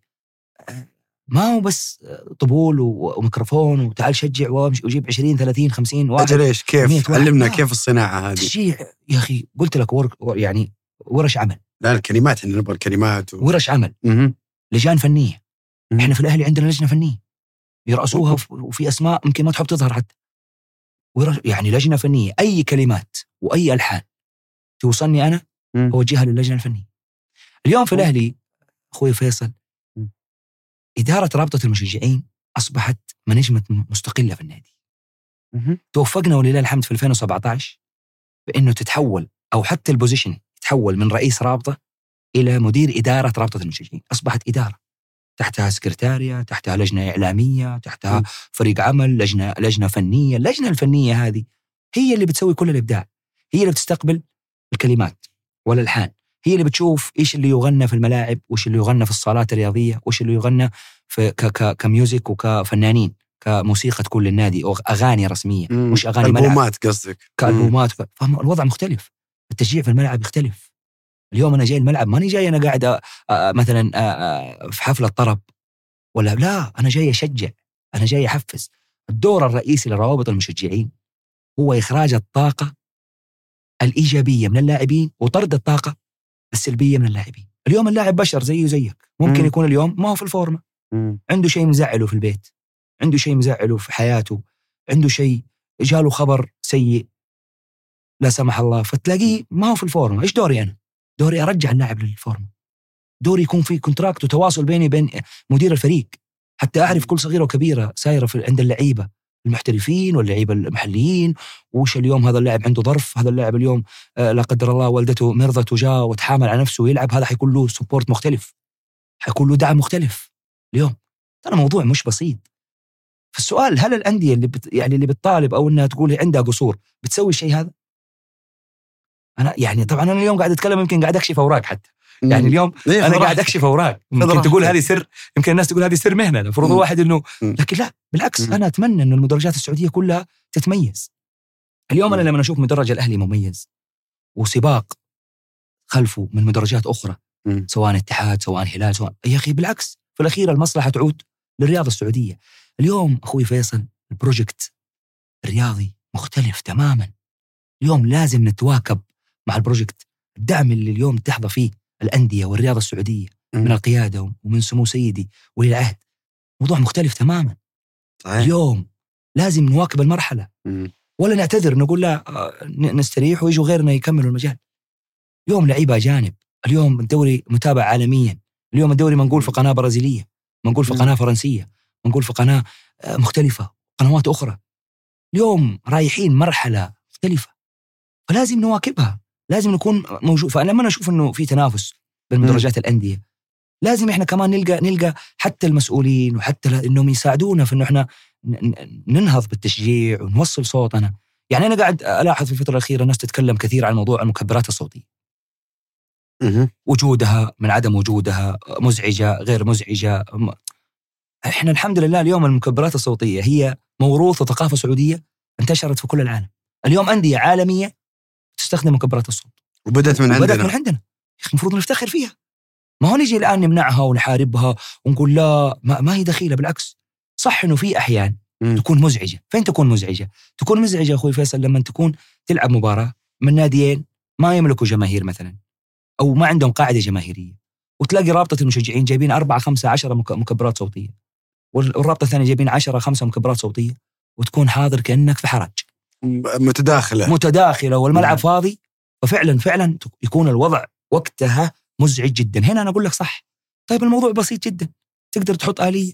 آه، ما هو بس آه، طبول وميكروفون وتعال شجع وامشي وجيب 20 30 50 واحد أجل إيش كيف. علمنا. كيف الصناعة هذه تشجيع يا أخي قلت لك ورك يعني ورش عمل لا الكلمات إحنا نبغى الكلمات و... ورش عمل مهم. لجان فنية مم. إحنا في الأهلي عندنا لجنة فنية يرأسوها وف- وفي أسماء يمكن ما تحب تظهر حتى يعني لجنة فنية أي كلمات وأي ألحان توصلني أنا. أوجهها للجنة الفنية اليوم في. الأهلي أخوي فيصل. إدارة رابطة المشجعين أصبحت منجمة مستقلة في النادي. توفقنا ولله الحمد في 2017 بأنه تتحول أو حتى البوزيشن يتحول من رئيس رابطة إلى مدير إدارة رابطة المشجعين أصبحت إدارة تحتها سكرتارية تحتها لجنة إعلامية تحتها م. فريق عمل لجنة لجنة فنية. اللجنة الفنية هذه هي اللي بتسوي كل الإبداع. هي اللي بتستقبل الكلمات والألحان. هي اللي بتشوف إيش اللي يغنى في الملاعب وإيش اللي يغنى في الصالات الرياضية وإيش اللي يغنى في ك ك كميوزك وكفنانين كموسيقى تكون للنادي أو أغاني رسمية مم. مش أغاني ملعب ألبومات قصدك. كألبومات. فالوضع مختلف. التشجيع في الملعب يختلف. اليوم أنا جاي الملعب ماني جاي أنا قاعد أ- أ- مثلا أ- في حفلة طرب ولا لا أنا جاي أشجع أنا جاي أحفز. الدور الرئيسي لروابط المشجعين هو إخراج الطاقة الإيجابية من اللاعبين وطرد الطاقة السلبية من اللاعبين. اليوم اللاعب بشر زيه زيك ممكن مم. يكون اليوم ما هو في الفورمة. عنده شيء مزعله في البيت عنده شيء مزعله في حياته عنده شيء جاله خبر سيء. لا سمح الله فتلاقيه ما هو في الفورمة. إيش دوري أنا؟ دوري ارجع اللاعب للفورمة. دوري يكون في contact وتواصل بيني وبين مدير الفريق. حتى أعرف كل صغيرة وكبيرة سايرة في عند اللعيبة المحترفين واللعيبة المحليين. وش اليوم هذا اللاعب عنده ظرف؟ هذا اللاعب اليوم آه، لا قدر الله والدته مرضت وجاء وتحامل على نفسه ويلعب. هذا حيكون له سبورت مختلف. حيكون له دعم مختلف. اليوم ترى موضوع مش بسيط. فالسؤال هل الأندية اللي بت يعني اللي بتطالب أو إنها تقول عندها قصور بتسوي الشيء هذا؟ أنا يعني طبعا أنا اليوم قاعد أتكلم يمكن قاعد أكشف أوراق حتى يعني اليوم إيه، أنا قاعد. أكشف أوراق يمكن راحتك. تقول هذه سر يمكن الناس تقول هذه سر مهنة المفروض. الواحد إنه. لكن لا بالعكس. أنا أتمنى إنه المدرجات السعودية كلها تتميز اليوم أنا. لما أشوف مدرج الأهلي مميز وسباق خلفه من مدرجات أخرى. سواء اتحاد سواء هلال سواء يا أخي بالعكس في الأخير المصلحة تعود للرياضه السعودية اليوم أخوي فيصل ال project الرياضي مختلف تماما اليوم لازم نتواكب مع ال project الدعم اللي اليوم تحظى فيه الأندية والرياضة السعودية من مم. القيادة ومن سمو سيدي ولي العهد. موضوع مختلف تماما. صحيح. اليوم لازم نواكب المرحلة. مم. ولا نعتذر نقول لا آه، نستريح ويجوا غيرنا يكملوا المجال. اليوم لعيبة أجانب. اليوم الدوري متابع عالميا. اليوم الدوري منقول في قناة برازيلية منقول في. قناة فرنسية منقول في قناة آه، مختلفة قنوات أخرى. اليوم رايحين مرحلة مختلفة. فلازم نواكبها. لازم نكون موجود فلما أشوف إنه في تنافس بين. مدرجات الأندية لازم إحنا كمان نلقى نلقى حتى المسؤولين وحتى إنهم يساعدونا في إنه إحنا ننهض بالتشجيع ونوصل صوتنا يعني أنا قاعد ألاحظ في الفترة الأخيرة الناس تتكلم كثير عن موضوع المكبرات الصوتية. وجودها من عدم وجودها مزعجة غير مزعجة إحنا الحمد لله اليوم المكبرات الصوتية هي موروث وثقافة سعودية انتشرت في كل العالم اليوم أندية عالمية تستخدم مكبرات الصوت. وبدت من عندنا. من عندنا. يا أخي المفروض نفتخر فيها. ما هو نجي الآن نمنعها ونحاربها ونقول لا ما, ما هي دخيلة بالعكس. صح إنه في أحيان مم. تكون مزعجة. فين تكون مزعجة؟ تكون مزعجة أخوي فيصل لما تكون تلعب مباراة من ناديين ما يملكوا جماهير مثلا أو ما عندهم قاعدة جماهيرية وتلاقي رابطة المشجعين جايبين أربعة خمسة عشرة مك- مكبرات صوتية وال- والرابطة الثانية جايبين عشرة خمسة مكبرات صوتية وتكون حاضر كأنك في حرج متداخلة متداخلة والملعب نعم. فاضي ففعلا فعلا يكون الوضع وقتها مزعج جدا هنا أنا أقول لك صح طيب الموضوع بسيط جدا تقدر تحط آلية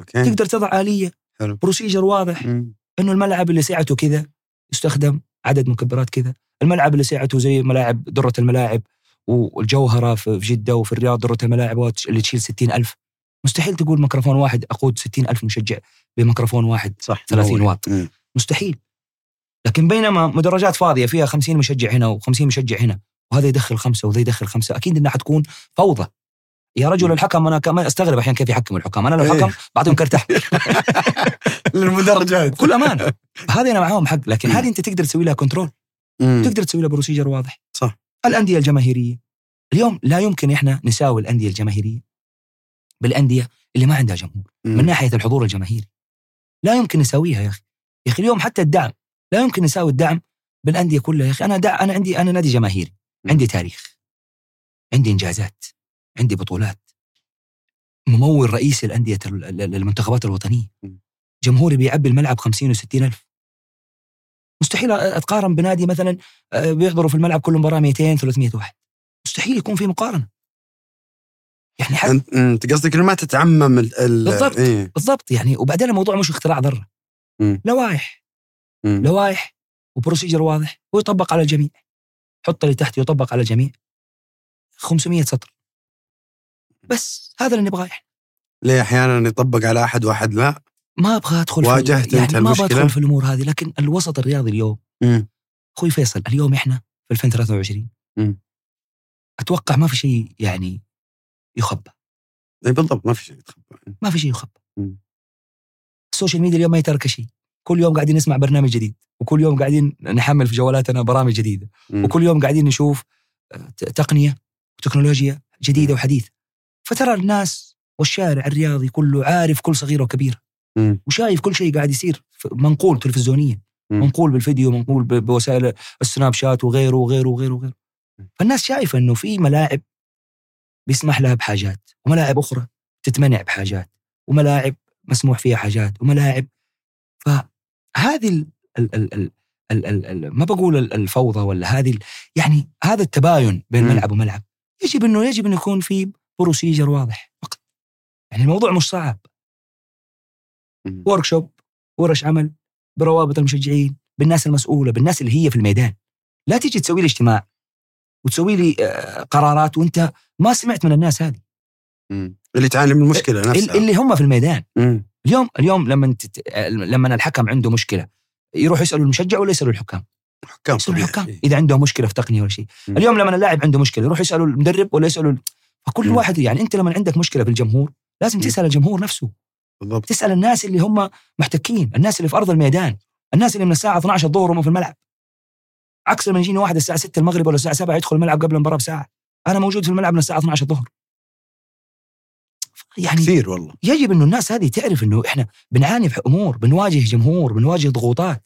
okay تقدر تضع آلية حلو. procedure واضح مم. إنه الملعب اللي سعته كذا يستخدم عدد مكبرات كذا الملعب اللي سعته زي ملاعب درة الملاعب والجوهرة في في جدة وفي الرياض درة الملاعب اللي تشيل ستين ألف مستحيل تقول ميكروفون واحد ستين ألف مشجع بميكروفون واحد صح 30 نوري. واط. مم. مستحيل لكن بينما مدرجات فاضية فيها 50 مشجع هنا و50 مشجع هنا وهذا يدخل خمسة وذا يدخل خمسة أكيد إنها حتكون فوضى يا رجل. الحكم أنا كمان أستغرب أحيانا كيف يحكموا الحكام أنا لو إيه. حكم بعطيهم كرت احمر للمدرجات بكل امانه هذه أنا معاهم حق لكن. هذه أنت تقدر تسوي لها كنترول. تقدر تسوي لها procedure واضح صح. الأندية الجماهيرية اليوم لا يمكن إحنا نساوي الأندية الجماهيرية بالأندية اللي ما عندها جمهور. من ناحية الحضور الجماهيري لا يمكن نساويها يا أخي يا أخي اليوم حتى الدعم لا يمكن نساوي الدعم بالأندية كلها يا أخي أنا دع... أنا عندي أنا نادي جماهيري. عندي تاريخ عندي إنجازات عندي بطولات ممول رئيسي الأندية ال- ال- المنتخبات الوطنية. جمهوري بيعبي الملعب 50 و60 ألف مستحيل أتقارن بنادي مثلا آه، بيحضروا في الملعب كل مباراة 200 300 واحد مستحيل يكون في مقارنة يعني حتى أنت قصدك إنه ما تتعمم ال ال بالضبط. إيه. بالضبط يعني وبعدين الموضوع مش اختراع ذرة. لوائح مم. لوائح وبروسيجر واضح ويطبق على الجميع. حط اللي تحت يطبق على الجميع. 500 سطر. بس هذا اللي نبغاه إحنا. ليه أحيانا يطبق على أحد وأحد لا؟ ما أبغى أدخل واجهت في يعني أنت ما أبغى المشكلة؟ أدخل في الأمور هذه لكن الوسط الرياضي اليوم. مم. أخوي فيصل اليوم إحنا في 2023 مم. أتوقع ما في شيء يعني يخبى اي بالضبط ما في شيء يتخبى ما في شيء يخبى. السوشيال ميديا اليوم ما يترك شيء. كل يوم قاعدين نسمع برنامج جديد وكل يوم قاعدين نحمل في جوالاتنا برامج جديدة. وكل يوم قاعدين نشوف آه، تقنية وتكنولوجيا جديدة وحديثة فترى الناس والشارع الرياضي كله عارف كل صغيره وكبيره. وشايف كل شيء قاعد يصير منقول تلفزيونيا. منقول بالفيديو منقول بوسائل السناب شات وغيره وغيره وغيره وغيره فالناس شايفة إنه في ملاعب بيسمح لها بحاجات وملاعب أخرى تتمنع بحاجات وملاعب مسموح فيها حاجات وملاعب فهذه ال ال ال ال ال ال ال ما بقول ال- الفوضى ولا هذه يعني هذا التباين بين. ملعب وملعب يجب انه يجب انه يكون في procedure واضح فقط يعني الموضوع مش صعب. workshop ورش عمل بروابط المشجعين بالناس المسؤولة بالناس اللي هي في الميدان لا تيجي تسوي لي اجتماع وتسوي لي آه، قرارات وأنت ما سمعت من الناس هذه مم. اللي تعاني من المشكلة نفسها اللي هم في الميدان مم. اليوم اليوم لما تت... لما الحكم عنده مشكلة يروح يسألوا المشجع ولا يسألوا الحكام؟ حكام يسألوا. الحكام إذا عندهم مشكلة في تقنية ولا شيء. اليوم لما اللاعب عنده مشكلة يروح يسألوا المدرب ولا يسألوا ال- فكل مم. واحد يعني أنت لما عندك مشكلة في الجمهور لازم. تسأل الجمهور نفسه بالضبط تسأل الناس اللي هم محتكين الناس اللي في أرض الميدان الناس اللي من الساعة 12 الظهر هم في الملعب عكس لما يجيني واحد الساعة 6 المغرب ولا الساعة 7 يدخل الملعب قبل المباراة بساعة أنا موجود في الملعب من الساعة 12 الظهر يعني كثير والله يجب انه الناس هذه تعرف أنه إحنا بنعاني في أمور بنواجه جمهور بنواجه ضغوطات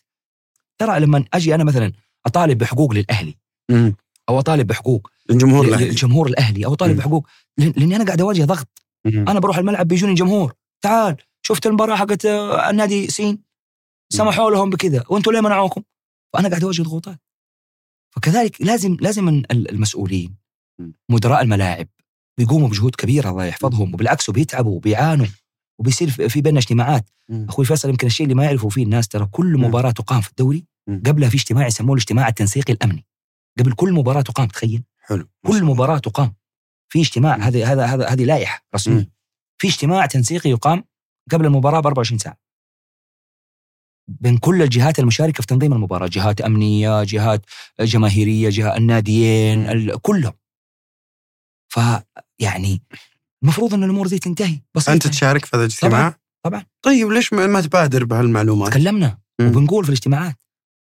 ترى لما أجي أنا مثلا أطالب بحقوق للأهلي مم. أو أطالب بحقوق الجمهور الأهلي للجمهور الأهلي أو أطالب. بحقوق لأني أنا قاعد أواجه ضغط مم. أنا بروح الملعب بيجوني جمهور تعال شفت المباراة حقت آه، النادي سين سمحوا لهم بكذا وأنتم ليه منعوكم؟ فأنا قاعد أواجه ضغوطات فكذلك لازم لازم ال- المسؤولين. مدراء الملاعب بيقوموا بجهود كبيرة الله يحفظهم وبالعكس وبيتعبوا وبيعانوا وبيصير في بيننا اجتماعات مم. أخوي فيصل يمكن الشيء اللي ما يعرفوا فيه الناس ترى كل م. مباراة تقام في الدوري م. قبلها في اجتماع يسموه الاجتماع التنسيقي الأمني قبل كل مباراة تقام تخيل حلو كل مباراة تقام في اجتماع م. هذا هذا هذا هذه لائحة م. رسميه في اجتماع تنسيقي يقام قبل المباراة ب 24 ساعة بين كل الجهات المشاركة في تنظيم المباراة جهات أمنية جهات جماهيرية جهات الناديين م. ال- فيعني المفروض أن الأمور دي تنتهي بسيطة أنت يعني. تشارك في هذا الاجتماع؟ طبعاً. طيب ليش ما تبادر بهالمعلومات؟ تكلمنا م. وبنقول في الاجتماعات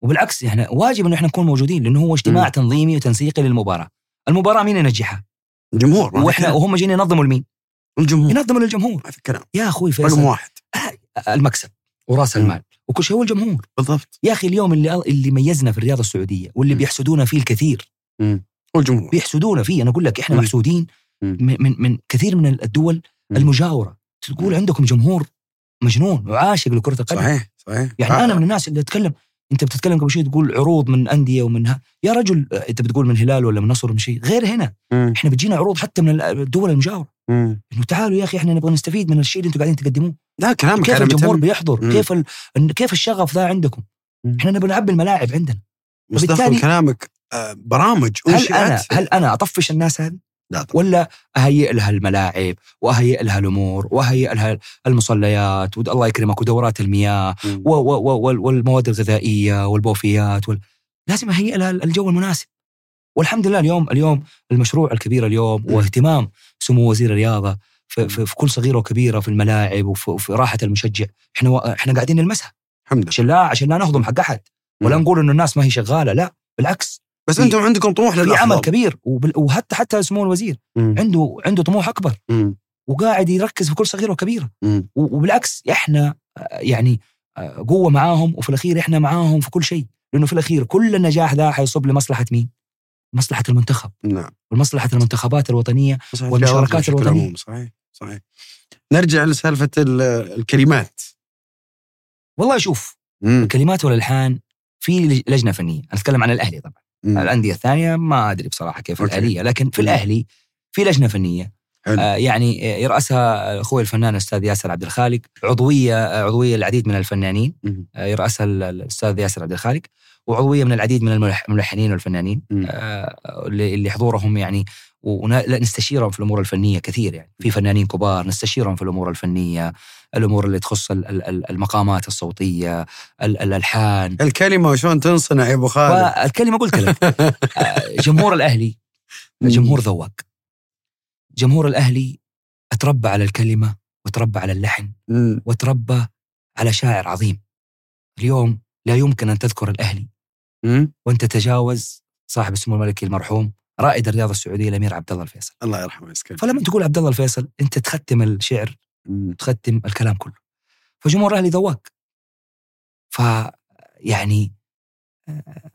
وبالعكس إحنا واجب انه إحنا نكون موجودين لأنه هو اجتماع م. تنظيمي وتنسيقي للمباراة المباراة مين ينجحها الجمهور وإحنا. وهم جايين ينظموا لمين الجمهور ينظموا للجمهور ما في كلام يا أخوي رقم فيصل واحد المكسب وراس. المال وكل شيء هو الجمهور بالضبط يا أخي اليوم اللي اللي ميزنا في الرياضة السعودية واللي م. بيحسدونا فيه الكثير. هو الجمهور بيحسدونا فيه أنا أقول لك إحنا م. محسودين. من من, من كثير من الدول م. المجاورة. تقول م. عندكم جمهور مجنون وعاشق لكرة القدم. صحيح صحيح. يعني آه. أنا من الناس اللي أتكلم أنت بتتكلم قبل شوي تقول عروض من انديه ومنها يا رجل آه، أنت بتقول من هلال ولا من نصر من شيء. غير هنا. مم. إحنا بتجينا عروض حتى من الدول المجاورة. إنه تعالوا يا أخي إحنا نبغى نستفيد من الشيء اللي أنتم قاعدين تقدموه. لا كلامك كيف الجمهور بيحضر؟ مم. كيف ال... كيف الشغف ذا عندكم؟ مم. إحنا نبغى نعبي الملاعب عندنا. وبالتالي- كلامك آه، برامج. هل أنا هل أنا أطفش الناس هذه؟ لا طبعا. ولا أهيئ لها الملاعب وأهيئ لها الأمور وأهيئ لها المصليات الله يكرمك ودورات المياه. و- و- و- وال- والمواد الغذائية والبوفيات وال... لازم أهيئ لها الجو المناسب. والحمد لله اليوم اليوم المشروع الكبير اليوم. واهتمام سمو وزير الرياضة في, في, في كل صغيرة وكبيرة في الملاعب وفي, راحة المشجع. إحنا و... إحنا قاعدين نلمسها. الحمد لله. عشان لا عشان لا نهضم حق أحد. ولا. نقول إنه الناس ما هي شغالة لا. بالعكس. بس في- أنتم عندكم طموح في للافضل عمل كبير. وحتى حتى سمو الوزير مم. عنده عنده طموح أكبر مم. وقاعد يركز في كل صغيرة وكبيرة مم. وبالعكس إحنا آه، يعني آه، قوة معاهم وفي الأخير إحنا معاهم في كل شيء لأنه في الأخير كل النجاح ذا حيصب لمصلحة مين؟ مصلحة المنتخب نعم ومصلحه المنتخبات الوطنية صحيح. والمشاركات. عموم. صحيح صحيح نرجع لسالفة ال- الكلمات والله شوف مم. كلمات والألحان في لج- لجنة فنية أنا أتكلم عن الأهلي طبعا مم. الأندية الثانية ما أدري بصراحة كيف أوكي. الاليه لكن في. الأهلي في لجنة فنية حلو. آه يعني آه، يرأسها أخوي الفنان الأستاذ ياسر عبد الخالق عضوية آه، عضوية العديد من الفنانين مم. آه، يرأسها ال- الأستاذ ياسر عبد الخالق وعضوية من العديد من الملح- الملحنين والفنانين. آه، اللي اللي حضورهم يعني ونستشيرهم في الأمور الفنية كثير يعني في فنانين كبار نستشيرهم في الأمور الفنية الأمور اللي تخص ال- ال- ال- المقامات الصوتية ال- الألحان. الكلمة وشلون تنصنع يا أبو خالد؟ فالكلمة قلت لك آه، جمهور الأهلي جمهور ذواق. جمهور الأهلي أتربى على الكلمة وتربى على اللحن. وتربى على شاعر عظيم. اليوم لا يمكن أن تذكر الأهلي مم. وانت تتجاوز صاحب السمو الملكي المرحوم رائد الرياضه السعودية الأمير عبد الله الفيصل. الله يرحمه يسكن فلما تقول عبد الله الفيصل أنت تختم الشعر مم. تختم الكلام كله فجمهور الاهلي ذواق ف يعني آه،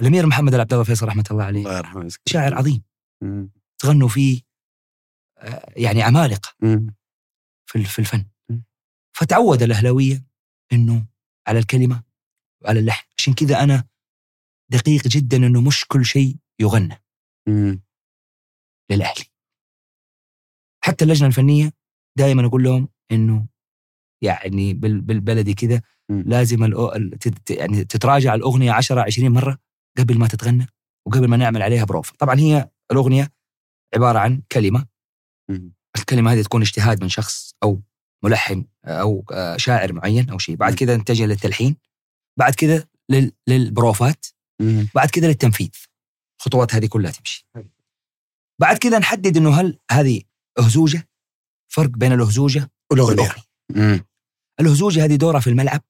الأمير محمد العبد الله الفيصل رحمة الله عليه الله يرحمه شاعر عظيم مم. تغنوا فيه آه، يعني عمالقة. في في الفن مم. فتعود الأهلاوية إنه على الكلمة وعلى اللحن عشان كذا أنا دقيق جدا إنه مش كل شيء يغنى مم. للأهلي حتى اللجنة الفنية دائما أقول لهم إنه يعني بال- بالبلدي كذا. لازم الأو- يعني تتراجع الأغنية 10 20 مرة قبل ما تتغنى وقبل ما نعمل عليها بروف طبعا هي الأغنية عبارة عن كلمة. الكلمة هذه تكون اجتهاد من شخص أو ملحن أو آه، شاعر معين أو شيء بعد. كذا نتجه للتلحين بعد كذا لل- للبروفات. بعد كذا للتنفيذ خطوات هذه كلها تمشي. بعد كذا نحدد إنه هل هذه أهزوجة فرق بين الأهزوجة والاغنيه والاغنيه مم. الهزوجه هذه دورها في الملعب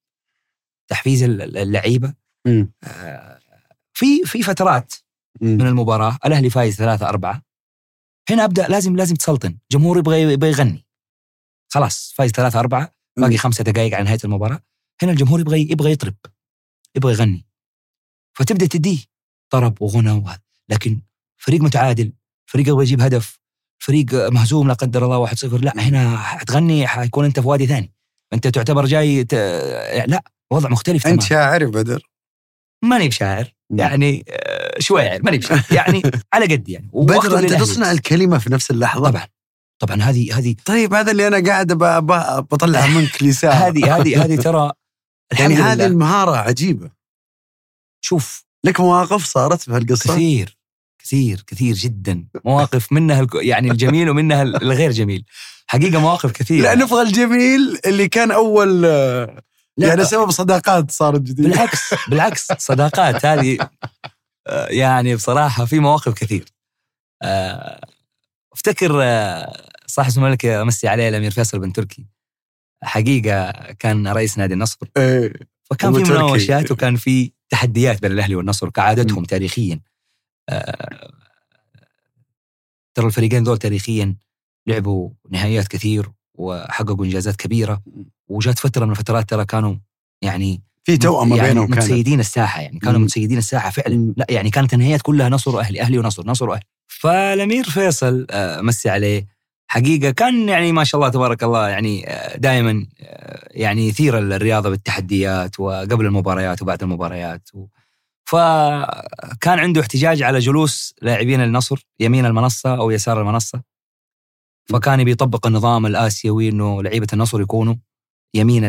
تحفيز ال- اللعيبة. مم. آه، في في فترات من مم. المباراة الأهلي فايز ثلاثة أربعة. هنا أبدأ لازم لازم تسلطن. جمهور يبغى يبغى يغني. خلاص فايز ثلاثة أربعة باقي خمسة دقائق على نهاية المباراة. هنا الجمهور يبغى يبغى يطرب يبغى يغني. فتبدأ تديه طرب وغنى وهذا. لكن فريق متعادل فريق يبغى يجيب هدف فريق مهزوم لا قدر الله 1-0 لا هنا حتغني حيكون انت في وادي ثاني. انت تعتبر جاي ت... لا وضع مختلف أنت شاعر يا بدر. ماني بشاعر. يعني آه، شويعر ماني بشاعر. يعني على قد يعني. بدر أنت. تصنع الكلمة في نفس اللحظة. طبعا. طبعا هذه هذه. طيب هذا اللي أنا قاعد ب- ب- بطلع منك لسان هذه هذه هذه ترى يعني هذه. المهارة عجيبة. شوف. لك مواقف صارت في هالقصة؟ كثير. كثير كثير جدا. مواقف منها يعني الجميل ومنها الغير جميل. حقيقة مواقف كثيرة. لا نبغى الجميل اللي كان أول آه، لا، يعني سبب صداقات صارت جديدة. بالعكس بالعكس صداقات هذه آه، يعني بصراحة في مواقف كثير. آه، افتكر صاحب الملك أمسي عليه الأمير فيصل بن تركي. حقيقة كان رئيس نادي النصر. إيه. فكان في. مناوشات وكان في تحديات بين الأهلي والنصر كعادتهم تاريخيا. ترى الفريقين دول تاريخيا لعبوا نهائيات كثير وحققوا إنجازات كبيرة وجات فترة من الفترات ترى كانوا يعني في توأم ما يعني بينهم كانت متسيدين الساحة يعني كانوا مم. متسيدين الساحة فعلا. لا يعني كانت النهايات كلها نصر واهلي أهلي ونصر نصر واهلي فالامير فيصل آه، مسي عليه حقيقة كان يعني ما شاء الله تبارك الله يعني دائما يعني يثير الرياضة بالتحديات وقبل المباريات وبعد المباريات و فكان عنده احتجاج على جلوس لاعبين النصر يمين المنصة أو يسار المنصة. فكان بيطبق النظام الآسيوي إنه لعيبة النصر يكونوا يمين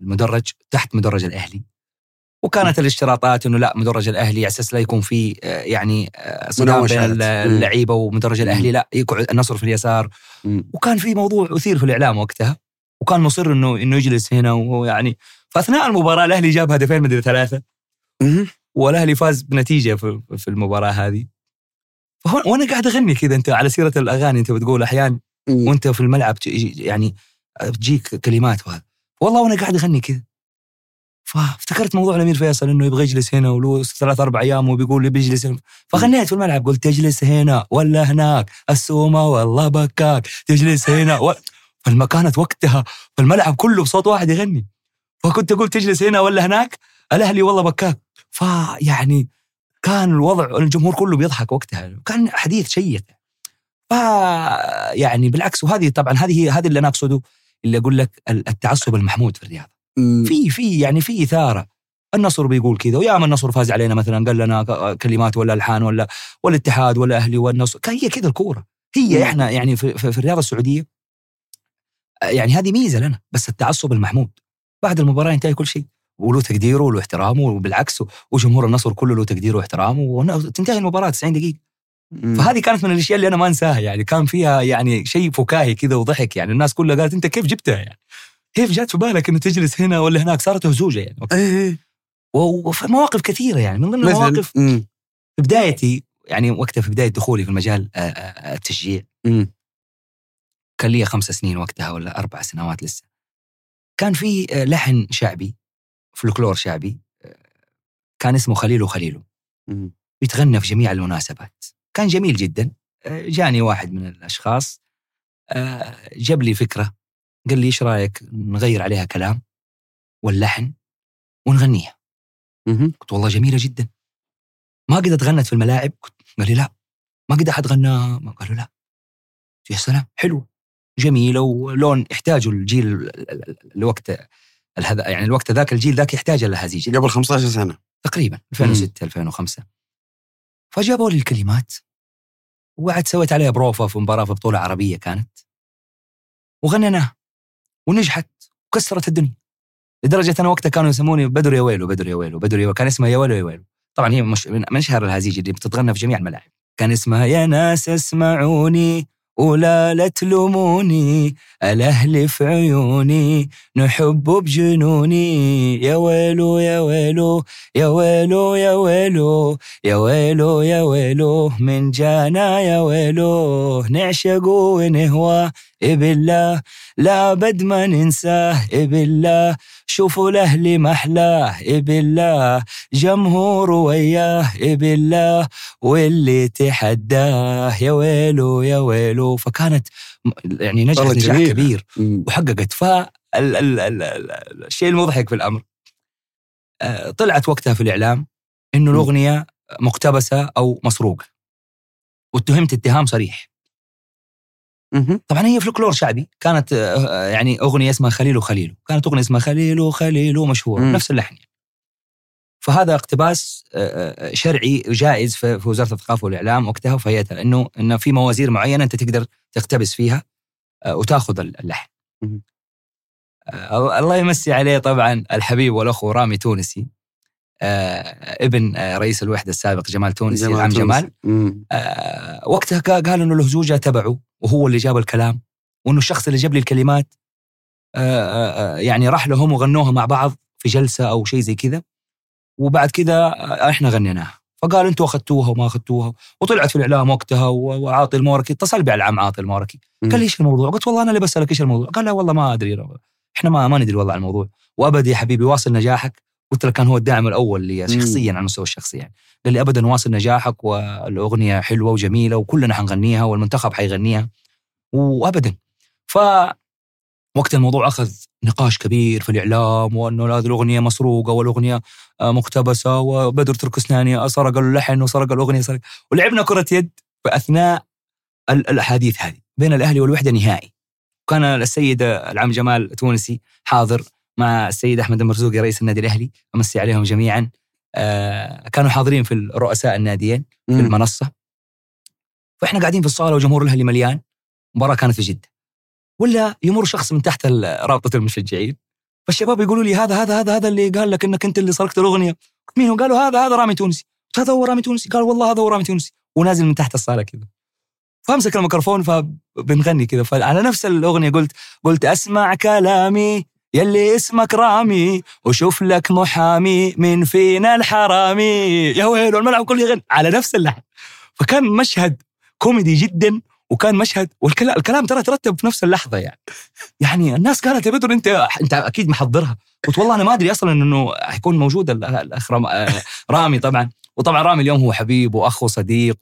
المدرج تحت مدرج الأهلي. وكانت الاشتراطات إنه لا مدرج الأهلي على أساس لا يكون في آه، يعني آه، صدام. بين ال- اللعيبة ومدرج الأهلي لا يقعد النصر في اليسار. وكان في موضوع اثير في الإعلام وقتها. وكان مصر إنه إنه يجلس هنا ويعني فأثناء المباراة الأهلي جاب هدفين مدري ثلاثة. والأهلي فاز بنتيجة في, في المباراة هذه. فهون وأنا قاعد أغني كذا أنت على سيرة الأغاني أنت بتقول أحيانا. وأنت في الملعب يعني تجيك كلمات وهذا. والله وأنا قاعد أغني كذا فافتكرت موضوع الأمير فيصل إنه يبغى يجلس هنا ولو ثلاث أربع أيام وبيقول لي بيجلس هنا. فغنيت في الملعب قلت تجلس هنا ولا هناك. السومة والله بكاك. تجلس هنا و... فالمكانة وقتها فالملعب كله بصوت واحد يغني. فكنت أقول تجلس هنا ولا هناك؟ الأهلي والله بكاك. فيعني كان الوضع الجمهور كله بيضحك وقتها كان حديث شيق. ف يعني بالعكس وهذه طبعا هذه هذه اللي أنا أقصده اللي أقول لك التعصب المحمود في الرياضة. في في يعني في إثارة. النصر بيقول كذا وياما النصر فاز علينا مثلا قال لنا كلمات ولا ألحان ولا والاتحاد ولا أهلي والنصر. كان هي كذا الكورة. هي. إحنا يعني في, في, في الرياضة السعودية يعني هذه ميزة لنا بس التعصب المحمود. بعد المباراة ينتهي كل شيء. وله تقديره وله احترامه وبالعكس وجمهور النصر كله له تقديره واحترامه وتنتهي المباراة 90 دقيقة. فهذه كانت من الأشياء اللي أنا ما أنساها يعني كان فيها يعني شيء فكاهي كذا وضحك يعني الناس كلها قالت أنت كيف جبتها يعني؟ كيف جات في بالك إنه تجلس هنا ولا هناك؟ صارت هزوجة يعني. إيه وفي مواقف كثيرة يعني من ضمن المواقف مم. في بدايتي يعني وقتها في بداية دخولي في المجال آه، آه، التشجيع. مم. كان لي خمس سنين وقتها ولا أربع سنوات لسه. كان في آه، لحن شعبي فلكلور شعبي كان اسمه خليل وخليله. يتغنى في جميع المناسبات. كان جميل جدا. جاني واحد من الأشخاص جاب لي فكرة. قال لي إيش رأيك نغير عليها كلام واللحن ونغنيها. قلت والله جميلة جدا. ما قد اتغنت في الملاعب. قلت قال لي لا. ما قد أحد غناها. ما- قالوا لا. يا سلام حلوة جميلة ولون يحتاجه الجيل ال- ال- ال- الوقت هذا يعني الوقت ذاك الجيل ذاك يحتاج الهزيج قبل 15 سنة. تقريبا 2006 2005 فجابوا لي الكلمات. وقعدت سويت عليها بروفا في مباراة في بطولة عربية كانت. وغنيناها. ونجحت. وكسرت الدنيا. لدرجة أنا وقتها كانوا يسموني بدر يا ويلو بدر يا ويلو بدر يا ويلو. كان اسمها يا ويلو يا ويلو. طبعا هي مش من من اشهر الأهازيج اللي بتتغنى في جميع الملاعب. كان اسمها يا ناس اسمعوني. ولا لا تلوموني الأهل في عيوني نحب بجنوني. يا ويلو يا ويلو يا ويلو يا ويلو يا ويلو يا ويلو من جانا يا ويلو نعشق ونهوى بالله لا بد ما ننساه بالله شوفوا الأهل محلاه بالله جمهور وياه بالله واللي تحداه يا ويلو يا ويلو فكانت يعني نجحت نجاح. كبير. وحققت فالشيء المضحك في الأمر آه، طلعت وقتها في الإعلام إنه. الأغنية مقتبسة أو مسروقة واتهمت اتهام صريح. طبعا هي فلكلور شعبي كانت آه، يعني أغنية اسمها خليل وخليل كانت أغنية اسمها خليل وخليل مشهوره. نفس اللحن يعني. فهذا اقتباس آه، آه، شرعي جائز في وزارة الثقافة والإعلام وقتها وفيتها إنه إنه في موازير معينة أنت تقدر تقتبس فيها آه، وتأخذ اللحن. آه، الله يمسي عليه طبعا الحبيب والاخو رامي تونسي آه، ابن آه، رئيس الوحدة السابق جمال تونسي العم تونسي. جمال. آه، وقتها قال إنه الهزوجه تبعه وهو اللي جاب الكلام وإنه الشخص اللي جاب لي الكلمات آه، آه، آه، يعني راح لهم وغنوها مع بعض في جلسة أو شيء زي كذا وبعد كذا آه، إحنا غنيناها فقال أنتوا أخذتوها وما أخذتوها وطلعت في الإعلام وقتها وعاطي الموركي اتصل بي على العم عاطي الموركي. قال لي إيش الموضوع؟ قلت والله أنا اللي بسألك إيش الموضوع؟ قال لا والله ما أدري إحنا ما ما ندري والله عن الموضوع وابد يا حبيبي واصل نجاحك قلت له كان هو الداعم الأول لي شخصيا على المستوى الشخصي يعني قال لي ابدا واصل نجاحك والأغنية حلوة وجميلة وكلنا حنغنيها والمنتخب حيغنيها. وابدا. ف وقت الموضوع أخذ نقاش كبير في الإعلام وأنه هذه الأغنية مسروقة والأغنية آه، مقتبسة وبدر تركستاني سرق اللحن وسرق الأغنية سرق. ولعبنا كرة يد في اثناء ال- الأحاديث هذه بين الأهلي والوحدة نهائي. كان السيد العم جمال تونسي حاضر. مع السيد أحمد المرزوقي رئيس النادي الأهلي أمسي عليهم جميعا. آه، كانوا حاضرين في رؤساء الناديين في. المنصة. فإحنا قاعدين في الصالة وجمهور الأهلي مليان. المباراه كانت في جدة. ولا يمر شخص من تحت رابطة المشجعين. فالشباب يقولوا لي هذا هذا هذا هذا اللي قال لك إنك أنت اللي سرقت الأغنية. قلت مين هو؟ قالوا هذا هذا رامي تونسي. هذا هو رامي تونسي؟ قال والله هذا هو رامي تونسي. ونازل من تحت الصالة كذا. فأمسك الميكروفون فبنغني كذا. فعلى نفس الأغنية قلت قلت أسمع كلامي. يلي اسمك رامي وشوف لك محامي من فينا الحرامي. يا ويلو الملعب كله يغني. على نفس اللحن. فكان مشهد كوميدي جدا وكان مشهد والكلام الكلام ترى ترتب في نفس اللحظة يعني. يعني الناس قالت يا بدر انت انت أكيد محضرها. قلت والله أنا ما أدري أصلا إنه حيكون موجود ال- الاخ آه، رامي طبعا. وطبعا رامي اليوم هو حبيب وأخ وصديق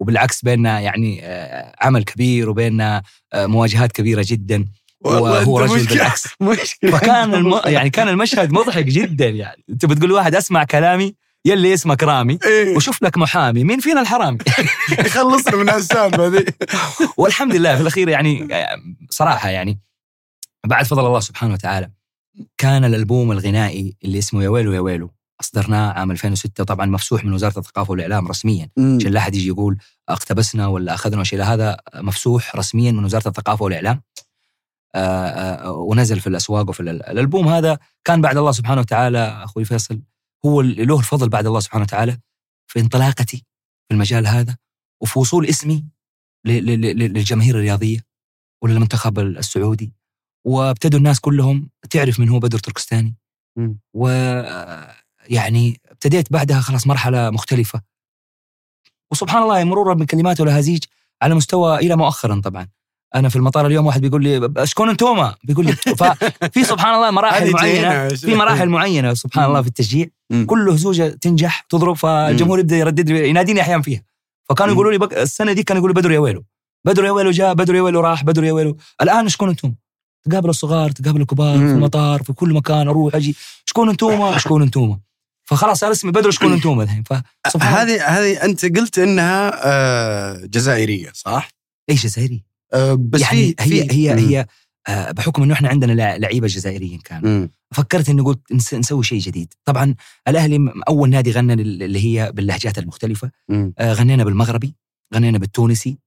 وبالعكس بيننا يعني آه، عمل كبير وبيننا آه، مواجهات كبيرة جدا. وهو رجل مشكلة- بالعكس. مشكلة. فكان الم... يعني كان المشهد مضحك جدا يعني. انت بتقول واحد أسمع كلامي يلي اسمك رامي إيه. وشوف لك محامي. مين فينا الحرامي؟ يخلصنا من السالفه ذي والحمد لله في الأخير يعني صراحة يعني بعد فضل الله سبحانه وتعالى كان الألبوم الغنائي اللي اسمه يا ويلو يا ويلو أصدرناه عام 2006 طبعا مفسوح من وزارة الثقافة والإعلام رسميا. عشان لا أحد يجي يقول أقتبسنا ولا أخذنا شيء هذا مفسوح رسميا من وزارة الثقافة والإعلام. ونزل في الأسواق وفي ال- الألبوم هذا كان بعد الله سبحانه وتعالى أخوي فيصل هو اللي له الفضل بعد الله سبحانه وتعالى في انطلاقتي في المجال هذا وفي وصول اسمي للجماهير الرياضية وللمنتخب السعودي. وابتدوا الناس كلهم تعرف من هو بدر تركستاني. مم. و يعني ابتديت بعدها خلاص مرحلة مختلفة. وسبحان الله مرورا من كلمات ولهازيج على مستوى إلى مؤخرا طبعا. أنا في المطار اليوم واحد بيقول لي شكون أنتوما؟ بيقول لي ففي سبحان الله مراحل معينة. في مراحل معينة سبحان الله في التشجيع. كل هزوجه تنجح تضرب فالجمهور يبدأ يردد يناديني أحيانا فيها. فكانوا. يقولوا لي بك السنة دي كانوا يقولوا بدر يا ويلو. بدر يا ويلو جاء بدر يا ويلو راح بدر يا ويلو. الآن شكون أنتم تقابل الصغار تقابل الكبار في. المطار في كل مكان أروح أجي. شكون أنتوما؟ شكون أنتوما؟ فخلاص صار اسمي بدر شكون أنتوما الحين؟ هذه هذه أنت قلت إنها آه، جزائرية صح؟ إيش جزائري آه، بس يعني في هي هي مم. هي آه، بحكم إنه إحنا عندنا لع- لعيبة جزائريين كانوا مم. فكرت إني قلت نس- نسوي شيء جديد طبعا الأهلي أول نادي غنى لل- اللي هي باللهجات المختلفة مم. آه، غنينا بالمغربي غنينا بالتونسي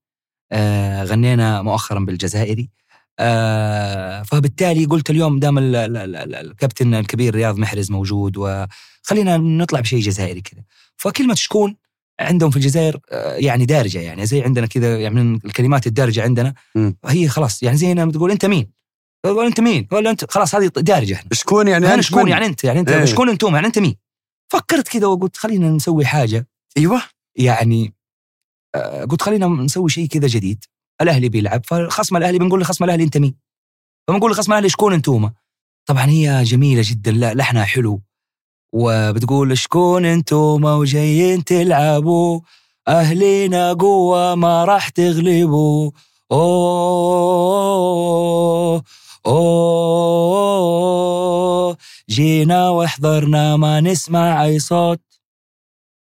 آه، غنينا مؤخرا بالجزائري آه، فبالتالي قلت اليوم دام ال- ال- ال- ال- الكابتن الكبير رياض محرز موجود وخلينا نطلع بشيء جزائري كذا فكلمة شكون عندهم في الجزائر آه، يعني دارجة يعني زي عندنا كذا يعني من الكلمات الدارجة عندنا. هي خلاص يعني زي لما تقول أنت مين؟ تقول أنت مين؟ ولا أنت خلاص هذه دارجة إحنا شكون يعني أنا أنت شكون؟ يعني أنت يعني أنت إيه. شكون أنتم يعني أنت مين؟ فكرت كذا وقلت خلينا نسوي حاجة أيوه يعني آه، قلت خلينا نسوي شيء كذا جديد الأهلي بيلعب فخصم الأهلي بنقول لخصم الأهلي أنت مين؟ فبنقول لخصم الأهلي شكون أنتوما؟ طبعا هي جميلة جدا لا لحنها حلو وبتقول شكون انتوما وجايين تلعبوا؟ اهلنا قوة ما راح تغلبوا. أوه أوه جينا وحضرنا ما نسمع أي صوت.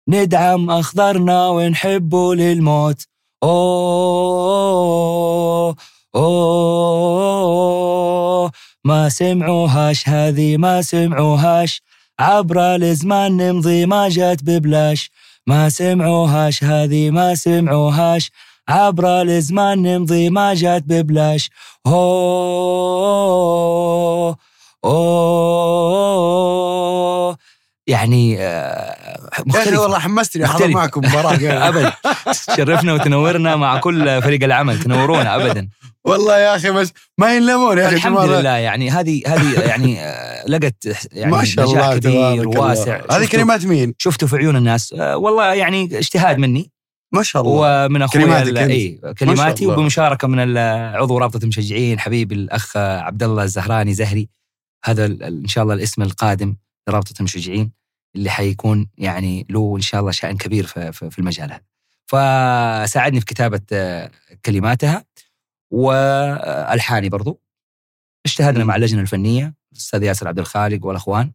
ندعم أخضرنا ونحبه للموت. أوه أوه. ما سمعوهاش هذه ما سمعوهاش. عبر الزمان نمضي ما جات ببلاش ما سمعوهاش هذه ما سمعوهاش عبر الزمان نمضي ما جات ببلاش اوه اوه يعني آه، مختلفة والله حمستني أحضر مختلف. معكم مباراة ابدا شرفنا وتنورنا مع كل فريق العمل تنورونا ابدا والله يا أخي بس ما ينلمون يا أخي الحمد. لله يعني هذه هذه يعني آه، لقت يعني ما شاء الله الله. وواسع هذه كلمات مين؟ شفته في عيون الناس آه، والله يعني اجتهاد مني ما شاء الله ومن أخوي كلماتك أنت. إي كلماتي. وبمشاركة من عضو رابطة المشجعين حبيبي الأخ عبد الله الزهراني زهري هذا إن شاء الله الاسم القادم لرابطه المشجعين اللي حيكون يعني له إن شاء الله شأن كبير في, في المجال هذا. فساعدني في كتابة آه، كلماتها والحاني برضو. اجتهدنا. مع اللجنة الفنية الاستاذ ياسر عبد الخالق والأخوان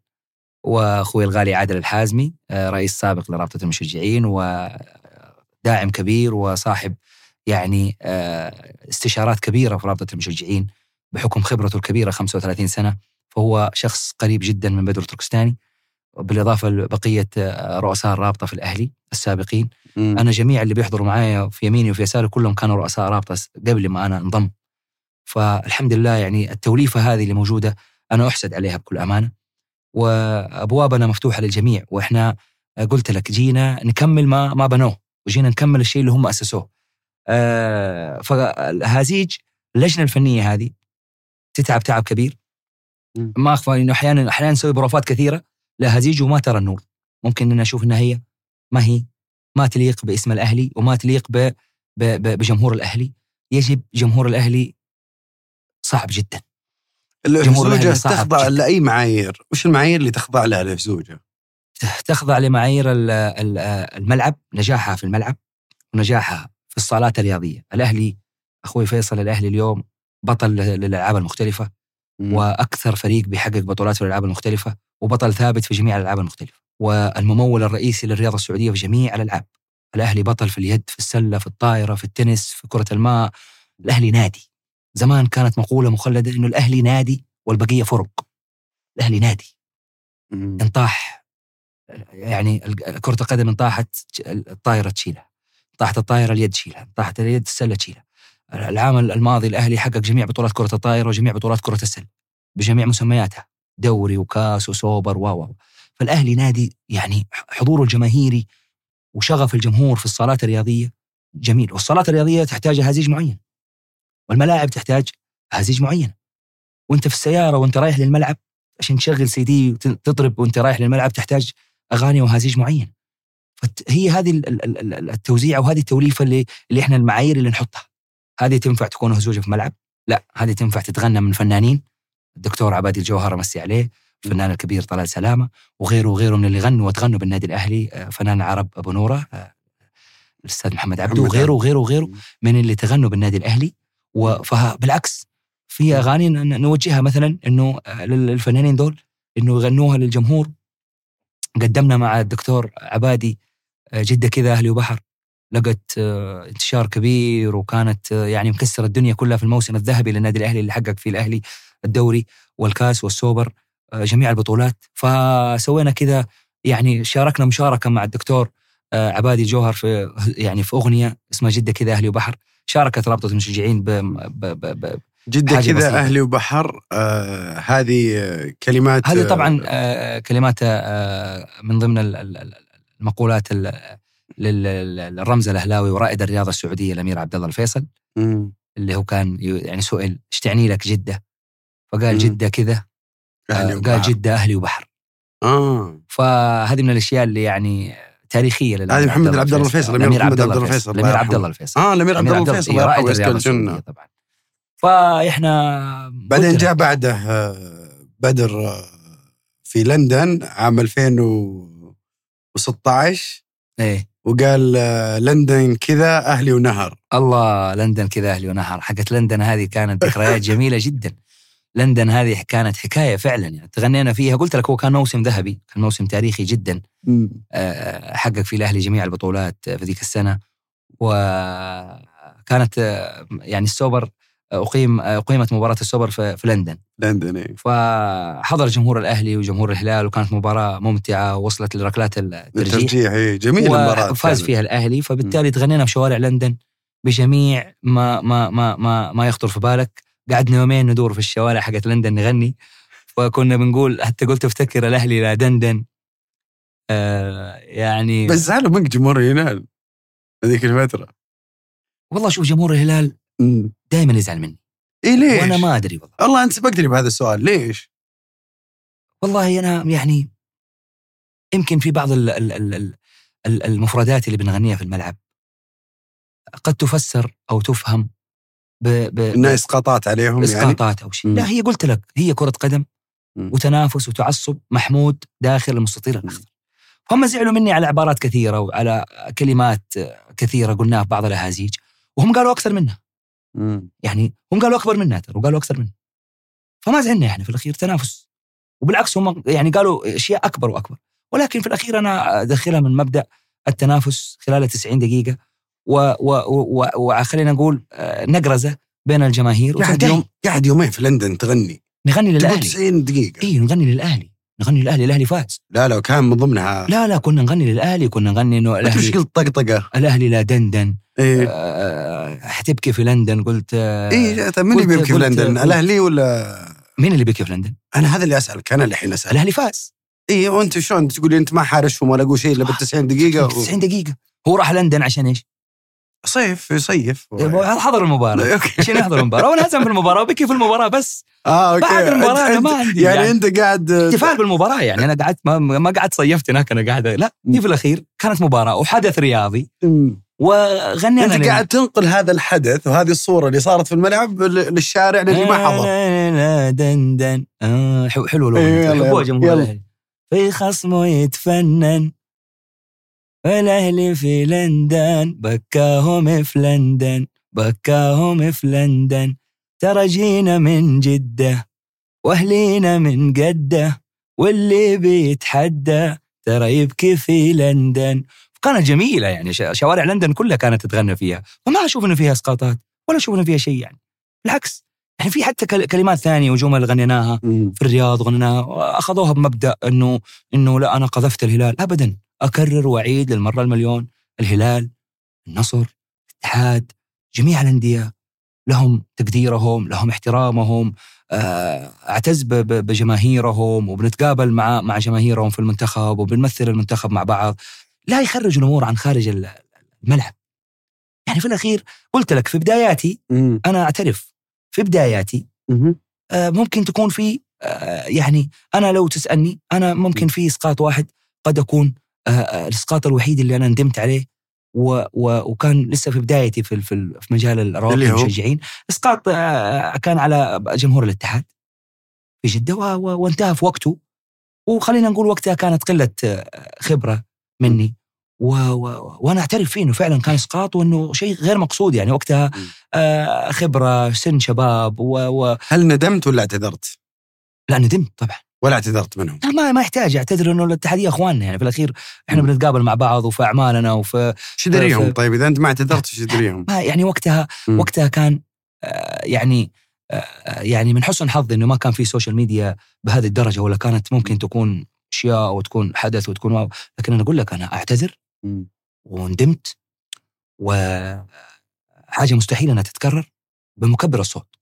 وأخوي الغالي عادل الحازمي آه، رئيس سابق لرابطة المشجعين وداعم كبير وصاحب يعني آه، استشارات كبيرة في رابطة المشجعين بحكم خبرته الكبيرة 35 سنة فهو شخص قريب جدا من بدر تركستاني بالإضافة لبقية آه، رؤساء الرابطة في الأهلي السابقين مم. أنا جميع اللي بيحضروا معايا في يميني وفي يساري كلهم كانوا رؤساء رابطة قبل ما أنا انضم فالحمد لله يعني التوليفة هذه اللي موجودة أنا أحسد عليها بكل أمانة وأبوابنا مفتوحة للجميع وإحنا قلت لك جينا نكمل ما ما بنوه وجينا نكمل الشيء اللي هم أسسوه آه، فهازيج اللجنه الفنية هذه تتعب تعب كبير. ما أخفى إنه أحيانا أحيانا نسوي بروفات كثيرة. لهزيج وما ترى النور. ممكن إن أشوف انها هي ما هي ما تليق باسم الأهلي وما تليق ب ب ب بجمهور الأهلي. يجب جمهور الأهلي صعب جدا. الأهلي صعب تخضع. لأي معايير؟ وش المعايير اللي تخضع لها الهزوجه؟ تخضع لمعايير ال- ال- الملعب نجاحها في الملعب ونجاحها في الصالات الرياضية. الأهلي أخوي فيصل الأهلي اليوم بطل للألعاب المختلفة. وأكثر فريق بيحقق بطولات في الألعاب المختلفة وبطل ثابت في جميع الألعاب المختلفة. والممول الرئيسي للرياضة السعودية في جميع الألعاب. الأهلي بطل في اليد في السلة في الطائرة في التنس في كرة الماء. الأهلي نادي. زمان كانت مقولة مخلدة إنه الأهلي نادي والبقية فرق. الأهلي نادي. انطاح يعني كرة القدم انطاحت الطائرة تشيلها. طاحت الطائرة اليد تشيلها. طاحت اليد السلة تشيلها. العام الماضي الأهلي حقق جميع بطولات كرة الطائره وجميع بطولات كرة السلة بجميع مسمياتها. دوري وكاس وسوبر و فالأهلي نادي يعني حضوره الجماهيري وشغف الجمهور في الصالات الرياضية جميل. والصالات الرياضية تحتاج هزيج معين. والملاعب تحتاج هزيج معين. وأنت في السيارة وأنت رايح للملعب عشان تشغل سي دي تضرب وأنت رايح للملعب تحتاج أغاني وهزيج معين. فهي هذه التوزيع وهذه التوليفة اللي اللي إحنا المعايير اللي نحطها. هذه تنفع تكون هزوجه في ملعب؟ لا هذه تنفع تتغنى من فنانين. الدكتور عبادي الجوهر امسي عليه الفنان الكبير طلال سلامة وغيره وغيره من اللي غنوا وتغنوا بالنادي الأهلي آه، فنان عرب أبو نورة آه، الأستاذ محمد عبده وغيره وغيره وغيره من اللي تغنوا بالنادي الأهلي. فبالعكس في أغاني نوجهها مثلا إنه آه، للفنانين دول إنه يغنوها للجمهور. قدمنا مع الدكتور عبادي جدة كذا أهلي وبحر. لقت انتشار كبير وكانت يعني مكسرة الدنيا كلها في الموسم الذهبي للنادي الأهلي اللي حقق فيه الأهلي الدوري والكاس والسوبر جميع البطولات. فسوينا كذا يعني شاركنا مشاركة مع الدكتور آه، عبادي جوهر في يعني في أغنية اسمها جدة كذا أهلي وبحر. شاركت رابطة المشجعين ب, ب, ب, ب جدة كذا أهلي وبحر آه هذه كلمات هذه طبعا آه كلمات آه من ضمن المقولات للرمز الأهلاوي ورائد الرياضة السعودية الأمير عبد الله الفيصل. م. اللي هو كان يعني سئل إيش تعني لك جدة؟ فقال م. جدة كذا آه، قال جدة أهلي وبحر. آه. فهذه من الأشياء اللي يعني تاريخية هذه محمد عبد الله الفيصل. الأمير عبد الله الفيصل الأمير عبد الله الفيصل. آه الأمير عبد الله الفيصل رائد الرياضة طبعا. فإحنا بعدين جاء بعده آه، بدر آه، في لندن عام 2016 إيه. وقال لندن كذا أهلي ونهر. الله لندن كذا أهلي ونهر. حقت لندن هذه كانت ذكريات جميلة جدا. لندن هذه كانت حكاية فعلا يعني. تغنينا فيها. قلت لك هو كان موسم ذهبي كان موسم تاريخي جدا. آه، حقق فيه الاهلي جميع البطولات في ذيك السنة. وكانت آه، يعني السوبر أقيم أقيمت مباراة السوبر في, في لندن. لندن إيه. فحضر جمهور الأهلي وجمهور الهلال وكانت مباراة ممتعة ووصلت لركلات الترجيح. الترجيح إيه جميل المباراة وفاز فيها الأهلي. فبالتالي تغنينا في شوارع لندن بجميع ما ما ما ما, ما يخطر في بالك. قعدنا يومين ندور في الشوارع حقت لندن نغني. وكنا بنقول حتى قلت افتكر الأهلي لا دندن. آه يعني بس زعلوا منك جمهور الهلال هذيك الفترة. والله شوف جمهور الهلال دائما يزعل مني. اي ليش؟ وأنا ما أدري والله. والله أنت سبقتني بهذا السؤال ليش؟ والله أنا يعني يمكن في بعض المفردات اللي بنغنيها في الملعب. قد تفسر أو تفهم ب ب انها اسقاطات عليهم اسقاطات يعني؟ أو شيء. لا هي قلت لك هي كرة قدم وتنافس وتعصب محمود داخل المستطيل الأخضر. هم زعلوا مني على عبارات كثيرة وعلى كلمات كثيرة قلناها في بعض الأهازيج وهم قالوا أكثر منها. يعني هم قالوا أكبر منها ترى وقالوا أكثر منها فما زعلنا إحنا في الأخير تنافس. وبالعكس هم يعني قالوا أشياء أكبر وأكبر. ولكن في الأخير أنا أدخلها من مبدأ التنافس خلال 90 دقيقة وخلينا نقول آه، نقرزة بين الجماهير قاعد يوم قاعد يومين في لندن تغني. نغني للأهلي. 90 دقيقة. اي نغني للأهلي. نغني للأهلي الأهلي فاز. لا لا كان من ضمنها. لا لا كنا نغني للأهلي كنا نغني إنه الاهلي إيش قلت طقطقة. الأهلي لا دندن. إيه؟ آه حتبكي في لندن قلت آه إيه طيب مين اللي بيبكي في لندن؟ الأهلي ولا؟ مين اللي بيبكي في لندن؟ أنا هذا اللي أسألك أنا اللي الحين اسال الأهلي فاز. اي وأنت شلون؟ تقول أنت ما حارسهم ولا أقول شيء إلا بال 90 دقيقة 90 دقيقة. هو راح لندن عشان إيش؟ صيف يصيف. حضر المباراة. عشان يحضر المباراة وانهزم في المباراه وبكي في المباراة بس. آه أوكي. بعد المباراة أنا ما عندي يعني, يعني أنت قاعد احتفال بالمباراة يعني. أنا قعدت ما, ما قعدت صيفت هناك أنا قاعد لا هي في الأخير كانت مباراة وحدث رياضي. وغنينا أنت قاعد تنقل هذا الحدث وهذه الصورة اللي صارت في الملعب للشارع اللي ما حضر. دن دن. آه حلو الأغنية. يحبوها جمهور في خصمه يتفنن والأهلي في لندن. بكاهم في لندن بكاهم في لندن. ترى جينا من جدة وأهلينا من قدة واللي بيتحدى ترى يبكي في لندن. كانت جميلة يعني شوارع لندن كلها كانت تتغنى فيها وما أشوف إنه فيها إسقاطات ولا أشوف إنه فيها شيء يعني. بالعكس يعني في حتى كلمات ثانية وجمل غنيناها في الرياض غنيناها أخذوها بمبدأ إنه إنه لا أنا قذفت الهلال. ابدا أكرر وأعيد للمرة المليون الهلال النصر الاتحاد جميع الأندية لهم تقديرهم لهم احترامهم آه، أعتز بجماهيرهم وبنتقابل مع مع جماهيرهم في المنتخب وبنمثل المنتخب مع بعض. لا يخرج الأمور عن خارج ال- الملعب يعني في الأخير قلت لك في بداياتي مم. أنا أعترف في بداياتي مهم. آه، ممكن تكون في آه، يعني أنا لو تسألني أنا ممكن في إسقاط واحد قد أكون آه، آه، الإسقاط الوحيد اللي أنا ندمت عليه و و وكان لسه في بدايتي في في في مجال الروابط؟ المشجعين إسقاط آه، كان على جمهور الاتحاد في جدة وانتهى في وقته وخلينا نقول وقتها كانت قلة آه، خبرة مني و و وأنا أعترف فيه إنه فعلا كان إسقاط وإنه شيء غير مقصود يعني وقتها. آه، خبرة سن شباب و, و هل ندمت ولا اعتذرت؟ لا ندمت طبعا ولا اعتذرت منهم؟ لا ما ما يحتاج اعتذر إنه الاتحاديه إخواننا يعني في الأخير إحنا. بنتقابل مع بعض وفي أعمالنا وفي شو دريهم طيب إذا أنت ما اعتذرت شو دريهم؟ ما يعني وقتها مم. وقتها كان آه، يعني آه، يعني من حسن حظي إنه ما كان في سوشيال ميديا بهذه الدرجة ولا كانت ممكن تكون أشياء وتكون حدث وتكون wow. لكن أنا أقول لك أنا أعتذر. وندمت وحاجه مستحيل أنها تتكرر بمكبر الصوت.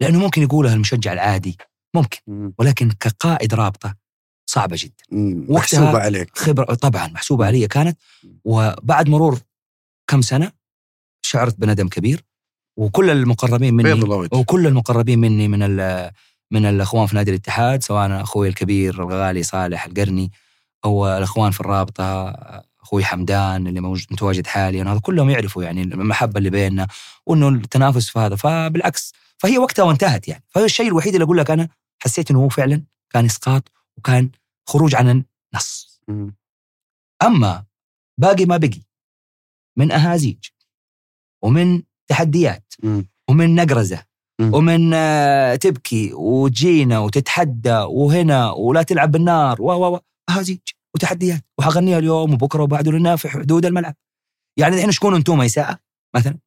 لأنه ممكن يقولها المشجع العادي ممكن. مم. ولكن كقائد رابطة صعبة جدا. محسوبة عليك. خبرة طبعا محسوبة علي كانت. وبعد مرور كم سنة شعرت بندم كبير. وكل المقربين مني وكل المقربين مني من من الأخوان في نادي الاتحاد سواء أخوي الكبير الغالي صالح القرني أو الأخوان في الرابطة أخوي حمدان اللي موجود متواجد حاليا هذا كلهم يعرفوا يعني المحبة اللي بيننا وإنه التنافس في هذا فبالعكس فهي وقتها وانتهت يعني فهذا الشيء الوحيد اللي أقول لك أنا حسيت إنه هو فعلا كان إسقاط وكان خروج عن النص. أما باقي ما بقي من أهازيج ومن تحديات. ومن نقرزة. ومن آه، تبكي وتجينا وتتحدى وهنا ولا تلعب بالنار. و و و اهازيج وتحديات. وحغنيها اليوم وبكرة وبعده لنا في حدود الملعب. يعني الحين شكون أنتم اساءه مثلا؟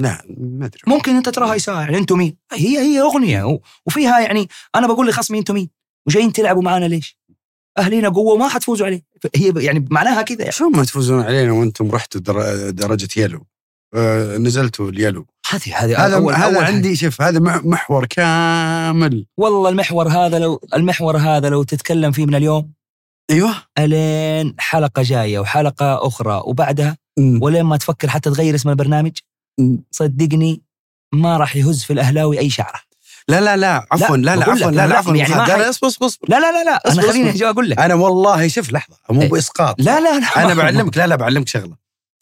لا ما أدري. ممكن أنت تراها اساءه يعني أنتم مين؟ هي هي أغنية. وفيها يعني أنا بقول لخصمي أنتم مين؟ وجايين تلعبوا معانا ليش؟ أهلينا قوة وما حتفوزوا عليه هي يعني معناها كذا يعني. شلون ما تفوزون علينا وأنتم رحتوا در- درجة يلو؟ آه نزلتوا اليلو. هذه هذه هذا أول هذا أول. عندي شوف هذا مح- محور كامل والله المحور هذا لو المحور هذا لو تتكلم فيه من اليوم أيوه الين حلقه جاية وحلقه أخرى وبعدها مم. ولين ما تفكر حتى تغير اسم البرنامج مم. صدقني ما راح يهز في الاهلاوي اي شعره لا لا لا عفوا لا لا عفوا لا لا لا، عفوا يعني لا لا اصبر اصبر لا لا لا لا أنا خليني أقول لك أنا والله شوف لحظه مو إيه. باسقاط لا لا لا أنا بعلمك لا لا بعلمك شغله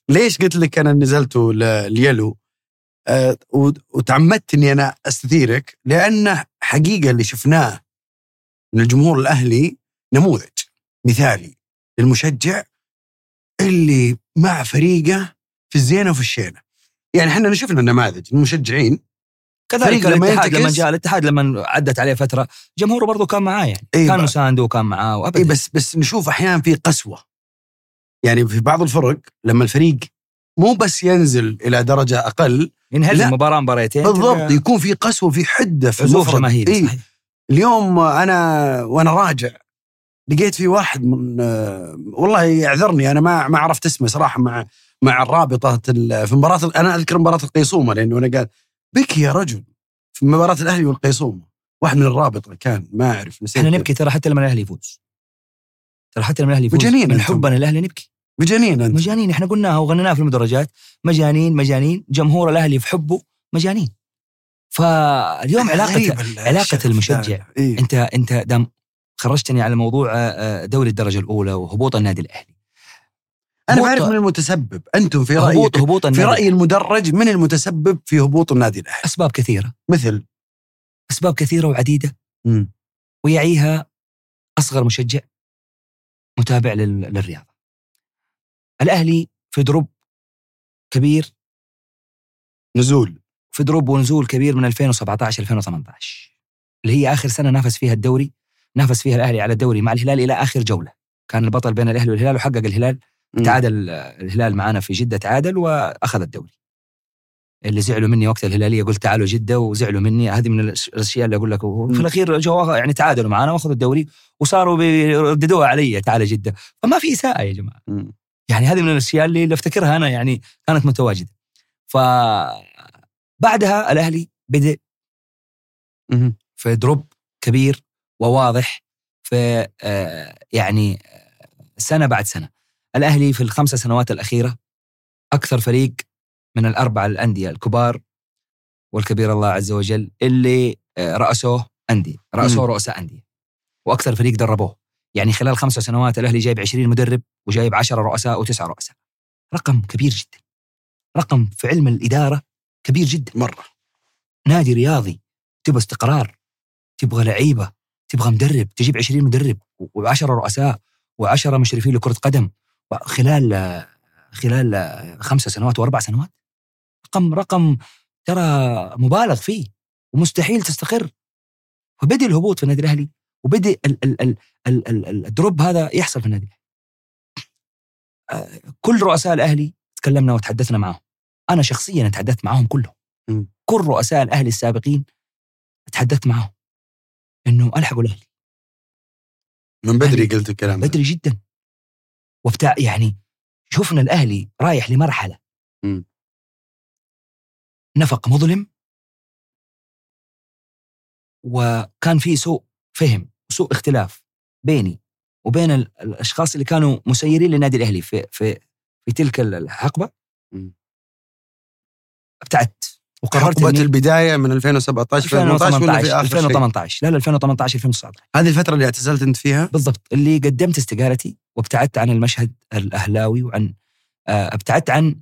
ليش قلت لك أنا نزلت ل- اليلو آه، وت- وتعمدت اني أنا أستثيرك لأنه حقيقة اللي شفناه من الجمهور الأهلي نموذج مثالي للمشجع اللي مع فريقه في الزينة وفي الشينة. يعني إحنا شفنا النماذج المشجعين. كذلك لما الاتحاد لما جاء الاتحاد لما عدت عليه فترة جمهوره برضه كان معاه يعني. إيه كان. مسانده وكان معاه اي وابدا. بس بس نشوف أحيانا في قسوة. يعني في بعض الفرق لما الفريق مو بس ينزل إلى درجة أقل ينهزم لا. مباراه مباراتين بالضبط يكون في قسوة في حدة في المفرد جماهيري إيه. اليوم أنا وأنا راجع لقيت في واحد من والله يعذرني أنا ما ما عرفت اسمه صراحة مع مع الرابطة ال- في مباراة أنا أذكر مباراة القيصومة لأنه أنا قال بك يا رجل في مباراة الأهلي والقيصومة. واحد من الرابطة كان ما أعرف نسيت إحنا نبكي ترى حتى لما الأهلي يفوز. ترى حتى لما الأهلي يفوز. من. حبنا الاهلي نبكي. بجنين أنت. مجانين. إحنا قلناها وغنيناها في المدرجات. مجانين مجانين. جمهور الأهلي في حبه مجانين. فاليوم علاقة الشغف المشجع. إيه؟ أنت أنت دام خرجتني على موضوع آه، دوري الدرجة الأولى وهبوط النادي الأهلي. أنا هبوط- بعرف من المتسبب. أنتم في هبوط رأيك هبوط في النادي رأي المدرج من المتسبب في هبوط النادي الأهلي؟ أسباب كثيرة. مثل؟ أسباب كثيرة وعديدة. مم. ويعيها أصغر مشجع متابع لل- للرياضه. الأهلي في drop كبير. نزول. في drop ونزول كبير من 2017 2018 اللي هي آخر سنة نافس فيها الدوري نافس فيها الأهلي على الدوري مع الهلال إلى آخر جولة. كان البطل بين الأهلي والهلال وحقق الهلال. تعادل الهلال معنا في جدة تعادل وأخذ الدوري. اللي زعلوا مني وقت الهلالية قلت تعالوا جدة وزعلوا مني. هذه من الأشياء اللي أقول لك. في الأخير جوا يعني تعادلوا معنا وأخذوا الدوري وصاروا بيرددوها علي تعال جدة. فما في إساءة يا جماعة. مم. يعني هذه من الأشياء اللي اللي أفتكرها أنا يعني كانت متواجدة فبعدها الأهلي بدأ. في دروب كبير وواضح في آه، يعني آه، سنة بعد سنة الأهلي في الخمسة سنوات الأخيرة أكثر فريق من الأربعة الأندية الكبار والكبير الله عز وجل اللي آه، رأسوه أندية رأسوه. رؤساء أندية وأكثر فريق دربوه يعني خلال خمسة سنوات الأهلي جايب 20 مدرب وجايب 10 رؤساء وتسعة رؤساء. رقم كبير جدا. رقم في علم الإدارة كبير جدا. مرة. نادي رياضي تبغى استقرار تبغى لعيبة تبغى مدرب تجيب 20 مدرب و10 رؤساء و10 مشرفين لكرة قدم خلال خلال خمسة سنوات وأربع سنوات. رقم رقم ترى مبالغ فيه ومستحيل تستقر. فبدي الهبوط في النادي الأهلي وبدي ال ال ال ال ال ال الدروب هذا يحصل في النادي الأهلي. آه، كل رؤساء الأهلي تكلمنا وتحدثنا معهم. أنا شخصيا تحدثت معهم كلهم. كل رؤساء الأهلي السابقين تحدثت معهم. انه ألحقوا الأهلي. من بدري يعني قلت الكلام ده. بدري جدا. وبتاع يعني شفنا الأهلي رايح لمرحلة. مم. نفق مظلم. وكان في سوء فهم وسوء اختلاف بيني وبين ال- الأشخاص اللي كانوا مسيرين للنادي الأهلي في في في تلك الحقبة. أبتعدت وقررت حقبة إني البداية من 2017 2018 ولا في 2018 آخر شيء؟ 2018 لا لا 2018 2019 هذه الفترة اللي اعتزلت أنت فيها؟ بالضبط اللي قدمت استقالتي وابتعدت عن المشهد الأهلاوي وعن آه، ابتعدت عن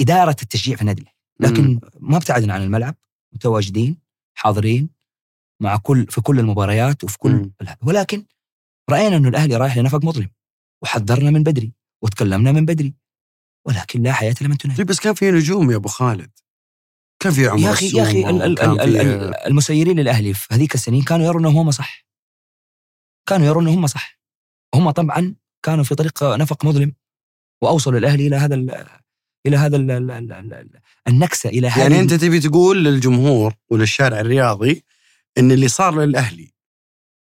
إدارة التشجيع في النادي الأهلي. لكن ما ابتعدنا عن الملعب متواجدين حاضرين مع كل في كل المباريات وفي كل. ولكن رأينا انه الأهلي رايح لنفق مظلم وحذرنا من بدري وتكلمنا من بدري ولكن لا حياة لمن تنادي. بس كان في نجوم يا أبو خالد. كان في عمر يا أخي يا أخي ال- ال- وكان ال- ال- في- ال- المسيرين للأهلي في هذيك السنين كانوا يرون أنهم هم صح. كانوا يرون أنهم هم صح. هم طبعا كانوا في طريق نفق مظلم وأوصلوا الأهلي إلى هذا ال إلى هذا ال ال ال ال النكسة إلى هذه يعني أنت تبي تقول للجمهور وللشارع الرياضي إن اللي صار للأهلي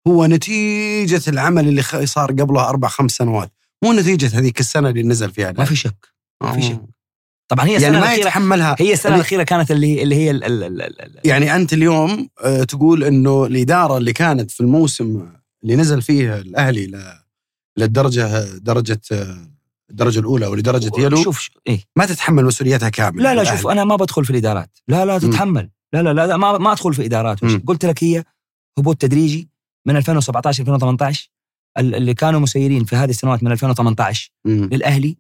هو نتيجة العمل اللي خ- صار قبله أربع خمس سنوات مو نتيجة هذيك السنة اللي نزل فيها ما الأهلي. في شك ما في آه. شك طبعا هي السنة يعني ما يتحملها هي السنة اللي- الأخيرة كانت اللي اللي هي ال ال ال ال ال يعني أنت اليوم آه، تقول إنه الإدارة اللي كانت في الموسم اللي نزل فيه الأهلي ل- للدرجة درجة آه، الدرجه الاولى ولدرجه يلو شوف إيه ما تتحمل مسؤوليتها كاملة لا لا الأهلي. شوف أنا ما بدخل في الإدارات لا لا. تتحمل لا لا لا, لا ما ما أدخل في. مم. قلت لك هي هبوط تدريجي من 2017 2018 ال- اللي كانوا مسيرين في هذه السنوات من 2018 مم. للأهلي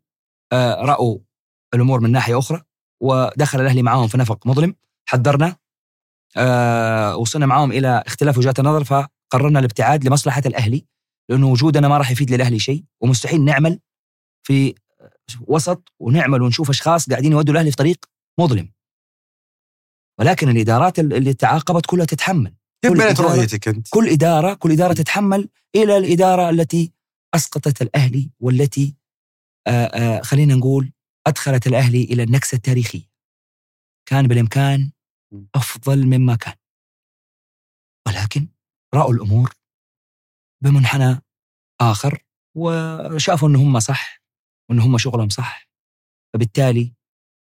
آه رأوا الأمور من ناحية أخرى ودخل الأهلي معاهم في نفق مظلم حذرنا آه وصلنا معاهم إلى اختلاف وجهات النظر فقررنا الابتعاد لمصلحة الأهلي لأنه وجودنا ما راح يفيد للأهلي شيء ومستحيل نعمل في وسط ونعمل ونشوف أشخاص قاعدين يودوا الأهلي في طريق مظلم ولكن الإدارات اللي تعاقبت كلها تتحمل كيف كل بنت رؤيتك أنت؟ كل إدارة كل إدارة تتحمل إلى الإدارة التي أسقطت الاهلي والتي آآ آآ خلينا نقول أدخلت الاهلي إلى النكسة التاريخية. كان بالإمكان أفضل مما كان. ولكن رأوا الأمور بمنحنى آخر وشافوا ان هم صح وان هم شغلهم صح. فبالتالي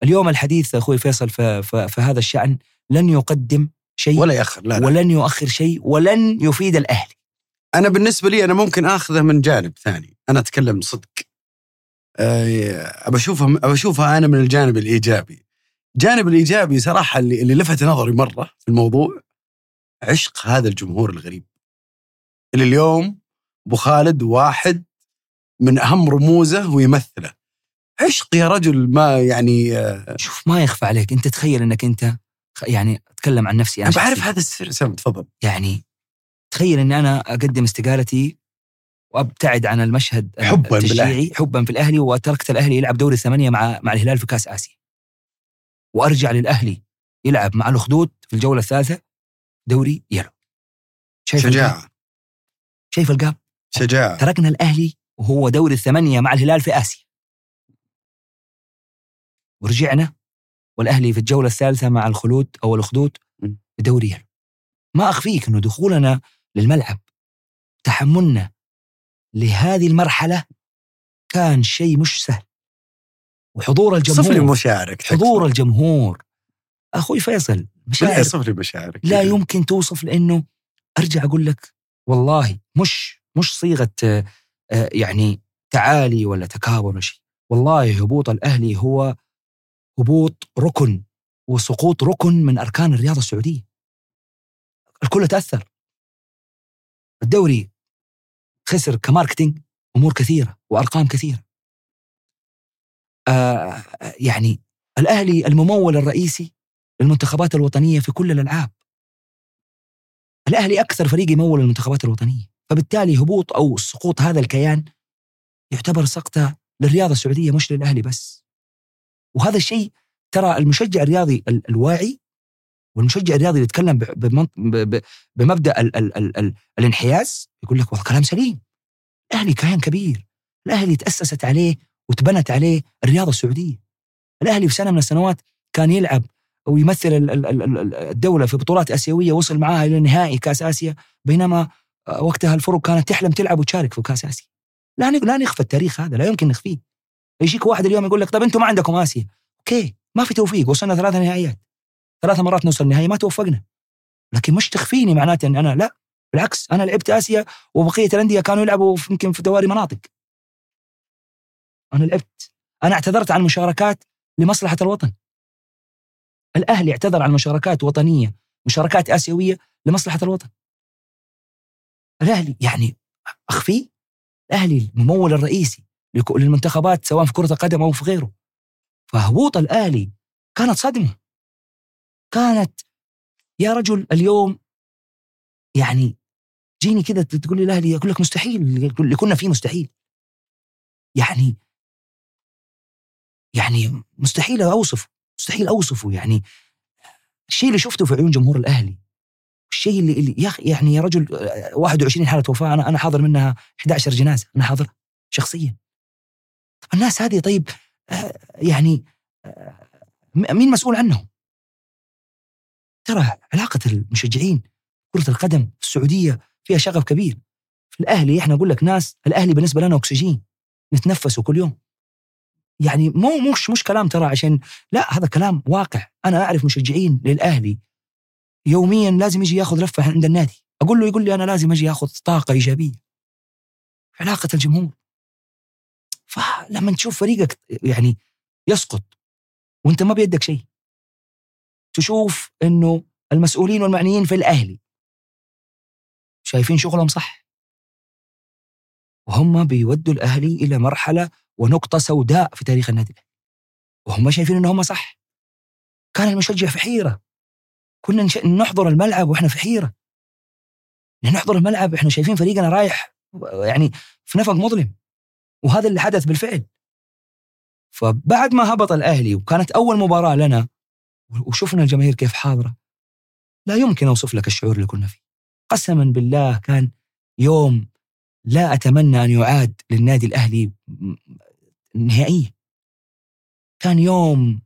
اليوم الحديث أخوي فيصل في, في, في هذا الشأن لن يقدم شيء ولا يأخر لا لا. ولن يؤخر شيء ولن يفيد الاهلي. أنا بالنسبة لي أنا ممكن آخذه من جانب ثاني. أنا أتكلم صدق. آه، ابى اشوفها ابى اشوفها أنا من الجانب الإيجابي. الجانب الإيجابي صراحة اللي, اللي لفت نظري مرة في الموضوع عشق هذا الجمهور الغريب. اللي اليوم أبو خالد واحد من أهم رموزه ويمثله. عشق يا رجل ما يعني آه، شوف ما يخفى عليك. أنت تخيل أنك أنت خ- يعني أتكلم عن نفسي أنا بعرف. هذا السر سام تفضل. يعني تخيل اني أنا أقدم استقالتي وأبتعد عن المشهد حباً التشجيعي. حبا في الأهلي وتركت الأهلي يلعب دوري الثمانية مع مع الهلال في كأس آسيا. وأرجع للأهلي يلعب مع الأخدود في الجولة الثالثة دوري يلو. شايف الجاب؟ شجاعة. شايف القاب؟ شجاعة. تركنا الأهلي وهو دوري الثمانية مع الهلال في آسيا. ورجعنا والأهلي في الجولة الثالثة مع الخلود أو الاخدود م. في دوري يلو ما أخفيك إنه دخولنا للملعب تحملنا لهذه المرحلة كان شيء مش سهل. وحضور صف لي الجمهور مشاعرك حضور الجمهور. أخوي فيصل مشاعر يصف لي مشاعرك لا يمكن توصف لأنه أرجع أقول لك والله مش مش صيغة آه، يعني تعالي ولا تكابر ولا شيء. والله هبوط الأهلي هو هبوط ركن وسقوط ركن من أركان الرياضة السعودية. الكل تأثر. الدوري خسر كماركتينج أمور كثيرة وأرقام كثيرة. آه يعني الأهلي الممول الرئيسي للمنتخبات الوطنية في كل الألعاب. الأهلي أكثر فريق يمول المنتخبات الوطنية. فبالتالي هبوط أو سقوط هذا الكيان يعتبر سقطة للرياضة السعودية مش للأهلي بس. وهذا الشيء ترى المشجع الرياضي ال- الواعي والمشجع الرياضي اللي يتكلم بمبدأ ال ال ال ال الانحياز يقول لك والله كلام سليم. الأهلي كيان كبير الأهلي تأسست عليه وتبنت عليه الرياضة السعودية. الأهلي في سنة من السنوات كان يلعب ويمثل ال- ال- ال- ال- الدولة في بطولات آسيوية وصل معاها إلى نهائي كأس آسيا بينما آه، وقتها الفرق كانت تحلم تلعب وتشارك في كأس آسيا. لا لا نخفى التاريخ هذا لا يمكن نخفيه. يجيك واحد اليوم يقول لك طب أنتم ما عندكم آسيا. أوكي ما في توفيق وصلنا ثلاثة نهائيات. ثلاث مرات نوصل النهائي ما توفقنا. لكن مش تخفيني معناته اني أنا لا بالعكس أنا لعبت آسيا وبقية الأندية كانوا يلعبوا يمكن في دواري مناطق. أنا لعبت أنا اعتذرت عن مشاركات لمصلحة الوطن. الأهلي اعتذر عن مشاركات وطنية مشاركات آسيوية لمصلحة الوطن. الأهلي يعني أخفيه؟ الأهلي الممول الرئيسي. للمنتخبات سواء في كرة القدم أو في غيره. فهبوط الاهلي كانت صدمة. كانت يا رجل اليوم يعني جيني كذا تقول لي الأهلي أقول لك مستحيل اللي كنا فيه مستحيل. يعني يعني مستحيل أوصفه مستحيل أوصفه. يعني الشيء اللي شفته في عيون جمهور الأهلي الشيء اللي, اللي يا يعني يا رجل آه، 21 حالة وفاة أنا أنا حاضر منها 11 جنازة أنا حاضر شخصيا. الناس هذه طيب آه، يعني آه، مين مسؤول عنهم؟ ترى علاقة المشجعين كرة القدم في السعودية فيها شغف كبير. في الأهلي إحنا أقول لك ناس الأهلي بالنسبة لنا أكسجين نتنفسه كل يوم. يعني مو مش مش كلام ترى عشان لا هذا كلام واقع. أنا أعرف مشجعين للأهلي يوميا لازم يجي ياخذ لفة عند النادي. أقول له يقول لي أنا لازم أجي أخذ طاقة إيجابية. علاقة الجمهور. فلما تشوف فريقك يعني يسقط وانت ما بيدك شيء تشوف إنه المسؤولين والمعنيين في الأهلي شايفين شغلهم صح؟ وهم بيودوا الأهلي إلى مرحلة ونقطة سوداء في تاريخ النادي الأهلي. وهم شايفين ان هم صح. كان المشجع في حيرة. كنا. نحضر الملعب وإحنا في حيرة. نحضر الملعب إحنا شايفين فريقنا رايح يعني في نفق مظلم. وهذا اللي حدث بالفعل. فبعد ما هبط الأهلي وكانت أول مباراة لنا وشفنا الجماهير كيف حاضرة لا يمكن أوصف لك الشعور اللي كنا فيه. قسما بالله كان يوم لا أتمنى أن يعاد للنادي الأهلي نهائيا. كان يوم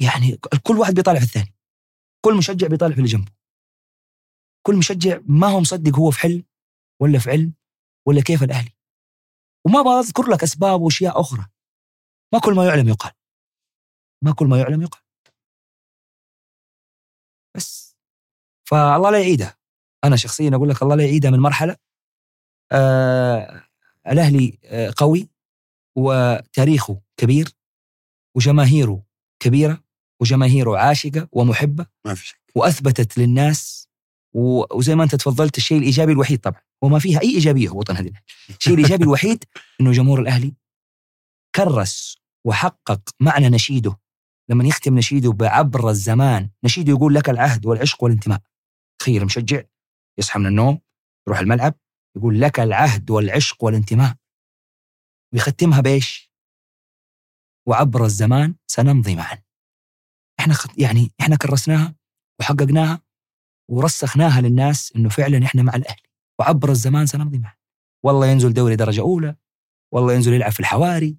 يعني كل واحد بيطالع في الثاني كل مشجع بيطالع في اللي جنبه. كل مشجع ما هو مصدق هو في حلم ولا في علم ولا كيف الأهلي. وما بذكر لك أسباب وأشياء أخرى. ما كل ما يعلم يقال. ما كل ما يعلم يقال. بس. فالله لا يعيدها أنا شخصيا أقول لك الله لا يعيدها من مرحلة آه الأهلي آه قوي وتاريخه كبير وجماهيره كبيرة وجماهيره عاشقة ومحبة ما في شك. وأثبتت للناس وزي ما انت تفضلت الشيء الإيجابي الوحيد طبعا. وما فيها أي إيجابية وطن هذه. الشيء الإيجابي الوحيد إنه جمهور الأهلي كرس وحقق معنى نشيده. لما يختم نشيده بعبر الزمان نشيده يقول لك العهد والعشق والانتماء. تخيل مشجع يصحى من النوم يروح الملعب يقول لك العهد والعشق والانتماء. ويختمها بإيش؟ وعبر الزمان سنمضي معا. إحنا يعني إحنا كرسناها وحققناها ورسخناها للناس إنه فعلا إحنا مع الأهلي. وعبر الزمان سنمضي معه. والله ينزل دوري درجة أولى. والله ينزل يلعب في الحواري.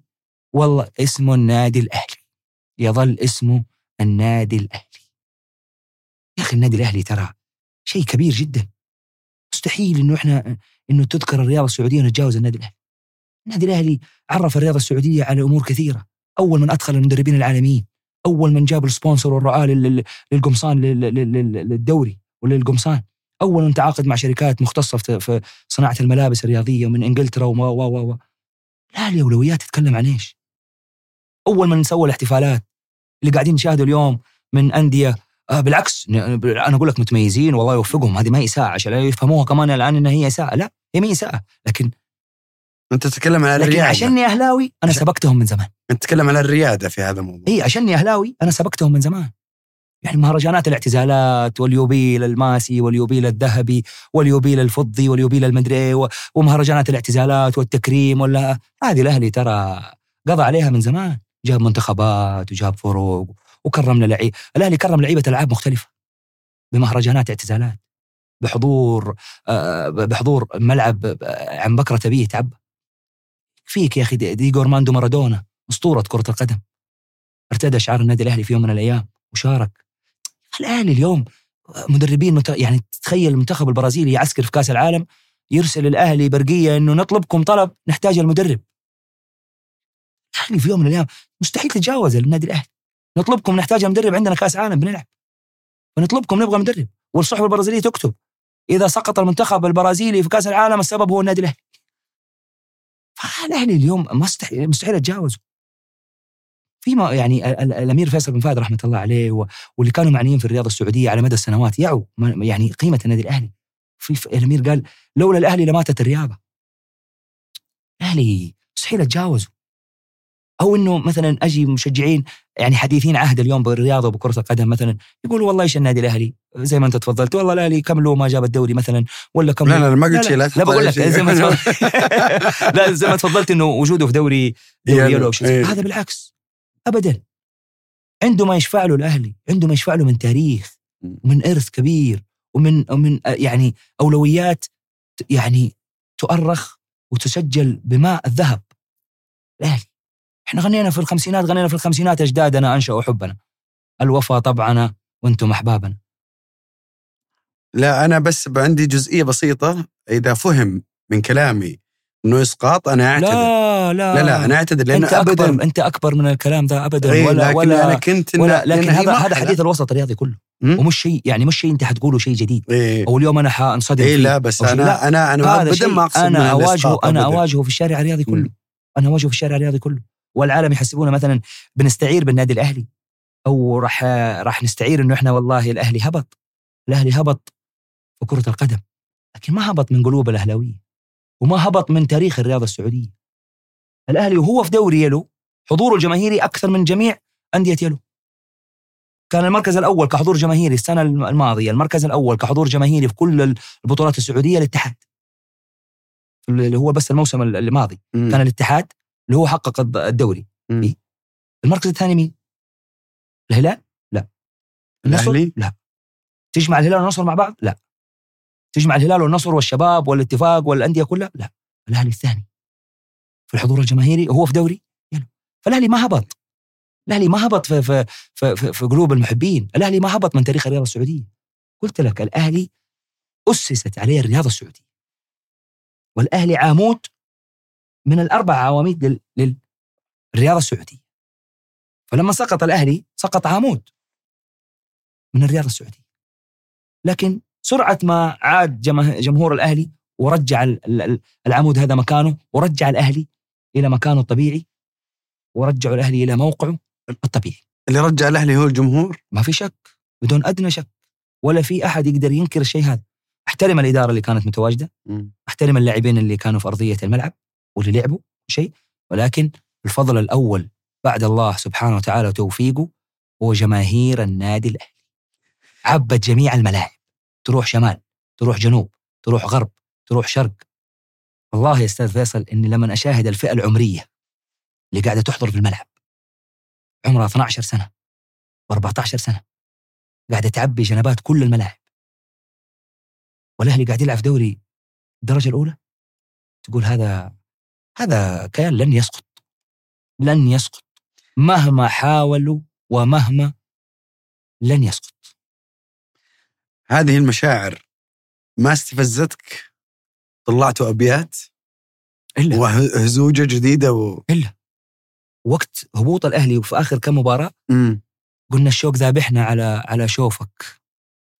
والله اسمه النادي الأهلي. يظل اسمه النادي الأهلي. يا أخي النادي الأهلي ترى شيء كبير جدا. مستحيل إنه إحنا إنه تذكر الرياضة السعودية ونتجاوز النادي الأهلي. النادي الأهلي عرف الرياضة السعودية على أمور كثيرة. أول من أدخل المدربين العالميين. أول من جاب السبونسر والرعاه لل- للقمصان لل- لل- لل- للدوري. وللقمصان. اول من تعاقد مع شركات مختصة في- صناعة الملابس الرياضية من إنجلترا و و و و. الاهلي اولويات تتكلم عن إيش؟ أول من سوى الاحتفالات اللي قاعدين نشاهده اليوم من أندية آه بالعكس أنا أقول لك متميزين والله يوفقهم. هذه ما هي اساءه عشان لا يفهموها كمان الآن إنها هي اساءه لا هي ما اساءه لكن أنت تتكلم على لكن الريادة. عشاني أهلاوي أنا عشان- سبقتهم من زمان. انت تتكلم على الريادة في هذا الموضوع. إي عشاني أهلاوي أنا سبقتهم من زمان. يعني مهرجانات الاعتزالات واليوبيل الماسي واليوبيل الذهبي واليوبيل الفضي واليوبيل المدري إيه ومهرجانات الاعتزالات والتكريم ولا هذه الأهلي ترى قضى عليها من زمان. جاب منتخبات وجاب فرق وكرم لعيبه الأهلي كرم لعيبة ألعاب مختلفة بمهرجانات اعتزالات بحضور آه، بحضور ملعب آه، عن بكرة تبيه تعبى فيك يا أخي دي- دييغو أرماندو مارادونا أسطورة كرة القدم. ارتدى شعار النادي الأهلي في يوم من الأيام وشارك. الاهلي اليوم مدربين. يعني تخيل المنتخب البرازيلي يعسكر في كأس العالم يرسل الأهلي برقية إنه نطلبكم طلب نحتاج المدرب. الأهلي في يوم من الأيام مستحيل تتجاوز النادي الأهلي. نطلبكم نحتاج مدرب عندنا كأس عالم بنلعب. فنطلبكم نبغى مدرب والصحف البرازيلية تكتب إذا سقط المنتخب البرازيلي في كأس العالم السبب هو النادي الأهلي. فالأهلي اليوم مستحيل مستحيل اتجاوزه في ما يعني ال- ال- الأمير فيصل بن فهد رحمة الله عليه واللي كانوا معنيين في الرياضه السعودية على مدى السنوات يعوا يعني قيمة النادي الأهلي. في الأمير قال لولا الأهلي لماتت الرياضة. الاهلي مستحيل اتجاوزه أو إنه مثلا أجي مشجعين يعني حديثين عهد اليوم بالرياضة وبكرة القدم مثلا يقولوا والله إيش النادي الأهلي؟ زي ما أنت تفضلت والله الأهلي كم له ما جاب الدوري مثلا ولا كم لا له- لا ما قلت لا شيء لا لا بقول لك زي ما لا زي ما تفضلت إنه وجوده في دوري دوري يلو، إيه. هذا بالعكس. ابدا. عنده ما يشفع له الاهلي عنده ما يشفع له من تاريخ ومن إرث كبير ومن ومن آه، يعني أولويات يعني تؤرخ وتسجل بماء الذهب. الاهلي إحنا غنينا في الخمسينات غنينا في الخمسينات أجدادنا أنشأوا حبنا. الوفا طبعنا وأنتم أحبابنا. لا أنا بس عندي جزئية بسيطة إذا فهم من كلامي. إنه اسقاط أنا أعتذر. لا لا. لا, لا, أنا أعتذر لأنه أنت أكبر ابدا. أنت أكبر من الكلام ده ابدا. إيه ولا لكن ولا أنا كنت ولا لكن هذا هذا. حديث الوسط الرياضي كله. ومش شيء يعني مش شيء أنت حتقوله شيء جديد. إيه. أو اليوم أنا حأنصدم فيه لا بس شيء. أنا لا، أنا أنا ابدا ما أقصد أنا اواجهه أنا. أواجهه في الشارع الرياضي كله. أنا أواجهه في الشارع الرياضي كله. والعالم يحسبونا مثلا بنستعير بالنادي الأهلي. أو راح راح نستعير إنه إحنا والله الأهلي هبط. الأهلي هبط في كرة القدم. لكن ما هبط من قلوب الأهلاوية. وما هبط من تاريخ الرياضة السعودية الأهلي وهو في دوري يلو حضوره الجماهيري أكثر من جميع أندية يلو كان المركز الأول كحضور جماهيري السنة الماضية المركز الأول كحضور جماهيري في كل البطولات السعودية الاتحاد اللي هو بس الموسم الماضي مم. كان الاتحاد اللي هو حقق الد- الدوري. إيه؟ المركز الثاني مين؟ الهلال؟ لا النصر؟ الأهلي؟ لا تجمع الهلال والنصر مع بعض؟ لا تجمع الهلال والنصر والشباب والاتفاق والأندية كلها؟ لا الأهلي الثاني. في الحضور الجماهيري وهو في دوري يلا. فالأهلي ما هبط. الأهلي ما هبط في في في, في, في قلوب المحبين. الأهلي ما هبط من تاريخ الرياضة السعودية. قلت لك الأهلي أسست عليه الرياضة السعودية. والأهلي عامود من الأربع عواميد لل- لل- للرياضة السعودية. فلما سقط الأهلي سقط عمود من الرياضة السعودية. لكن سرعة ما عاد جمه- جمهور الأهلي ورجع ال- ال- العمود هذا مكانه ورجع الأهلي إلى مكانه الطبيعي ورجعوا الأهلي إلى موقعه الطبيعي. اللي رجع الأهلي هو الجمهور؟ ما في شك بدون أدنى شك ولا في أحد يقدر ينكر الشيء هذا. أحترم الإدارة اللي كانت متواجدة. أحترم اللاعبين اللي كانوا في أرضية الملعب واللي لعبوا شيء ولكن الفضل الأول بعد الله سبحانه وتعالى وتوفيقه هو جماهير النادي الأهلي. عبت جميع الملاعب. تروح شمال تروح جنوب تروح غرب تروح شرق. والله يا أستاذ فيصل إني لما أشاهد الفئة العمرية اللي قاعدة تحضر في الملعب. عمرها 12 سنة و14 سنة قاعدة تعبي جنبات كل الملاعب. والأهلي قاعد يلعب في دوري الدرجة الأولى؟ تقول هذا هذا كيان لن يسقط لن يسقط. مهما حاولوا ومهما لن يسقط. هذه المشاعر ما استفزتك؟ طلعتوا أبيات؟ إلا. وهزوجة جديدة و... وقت هبوط الأهلي وفي آخر كم مباراة مم. قلنا الشوق ذابحنا على على شوفك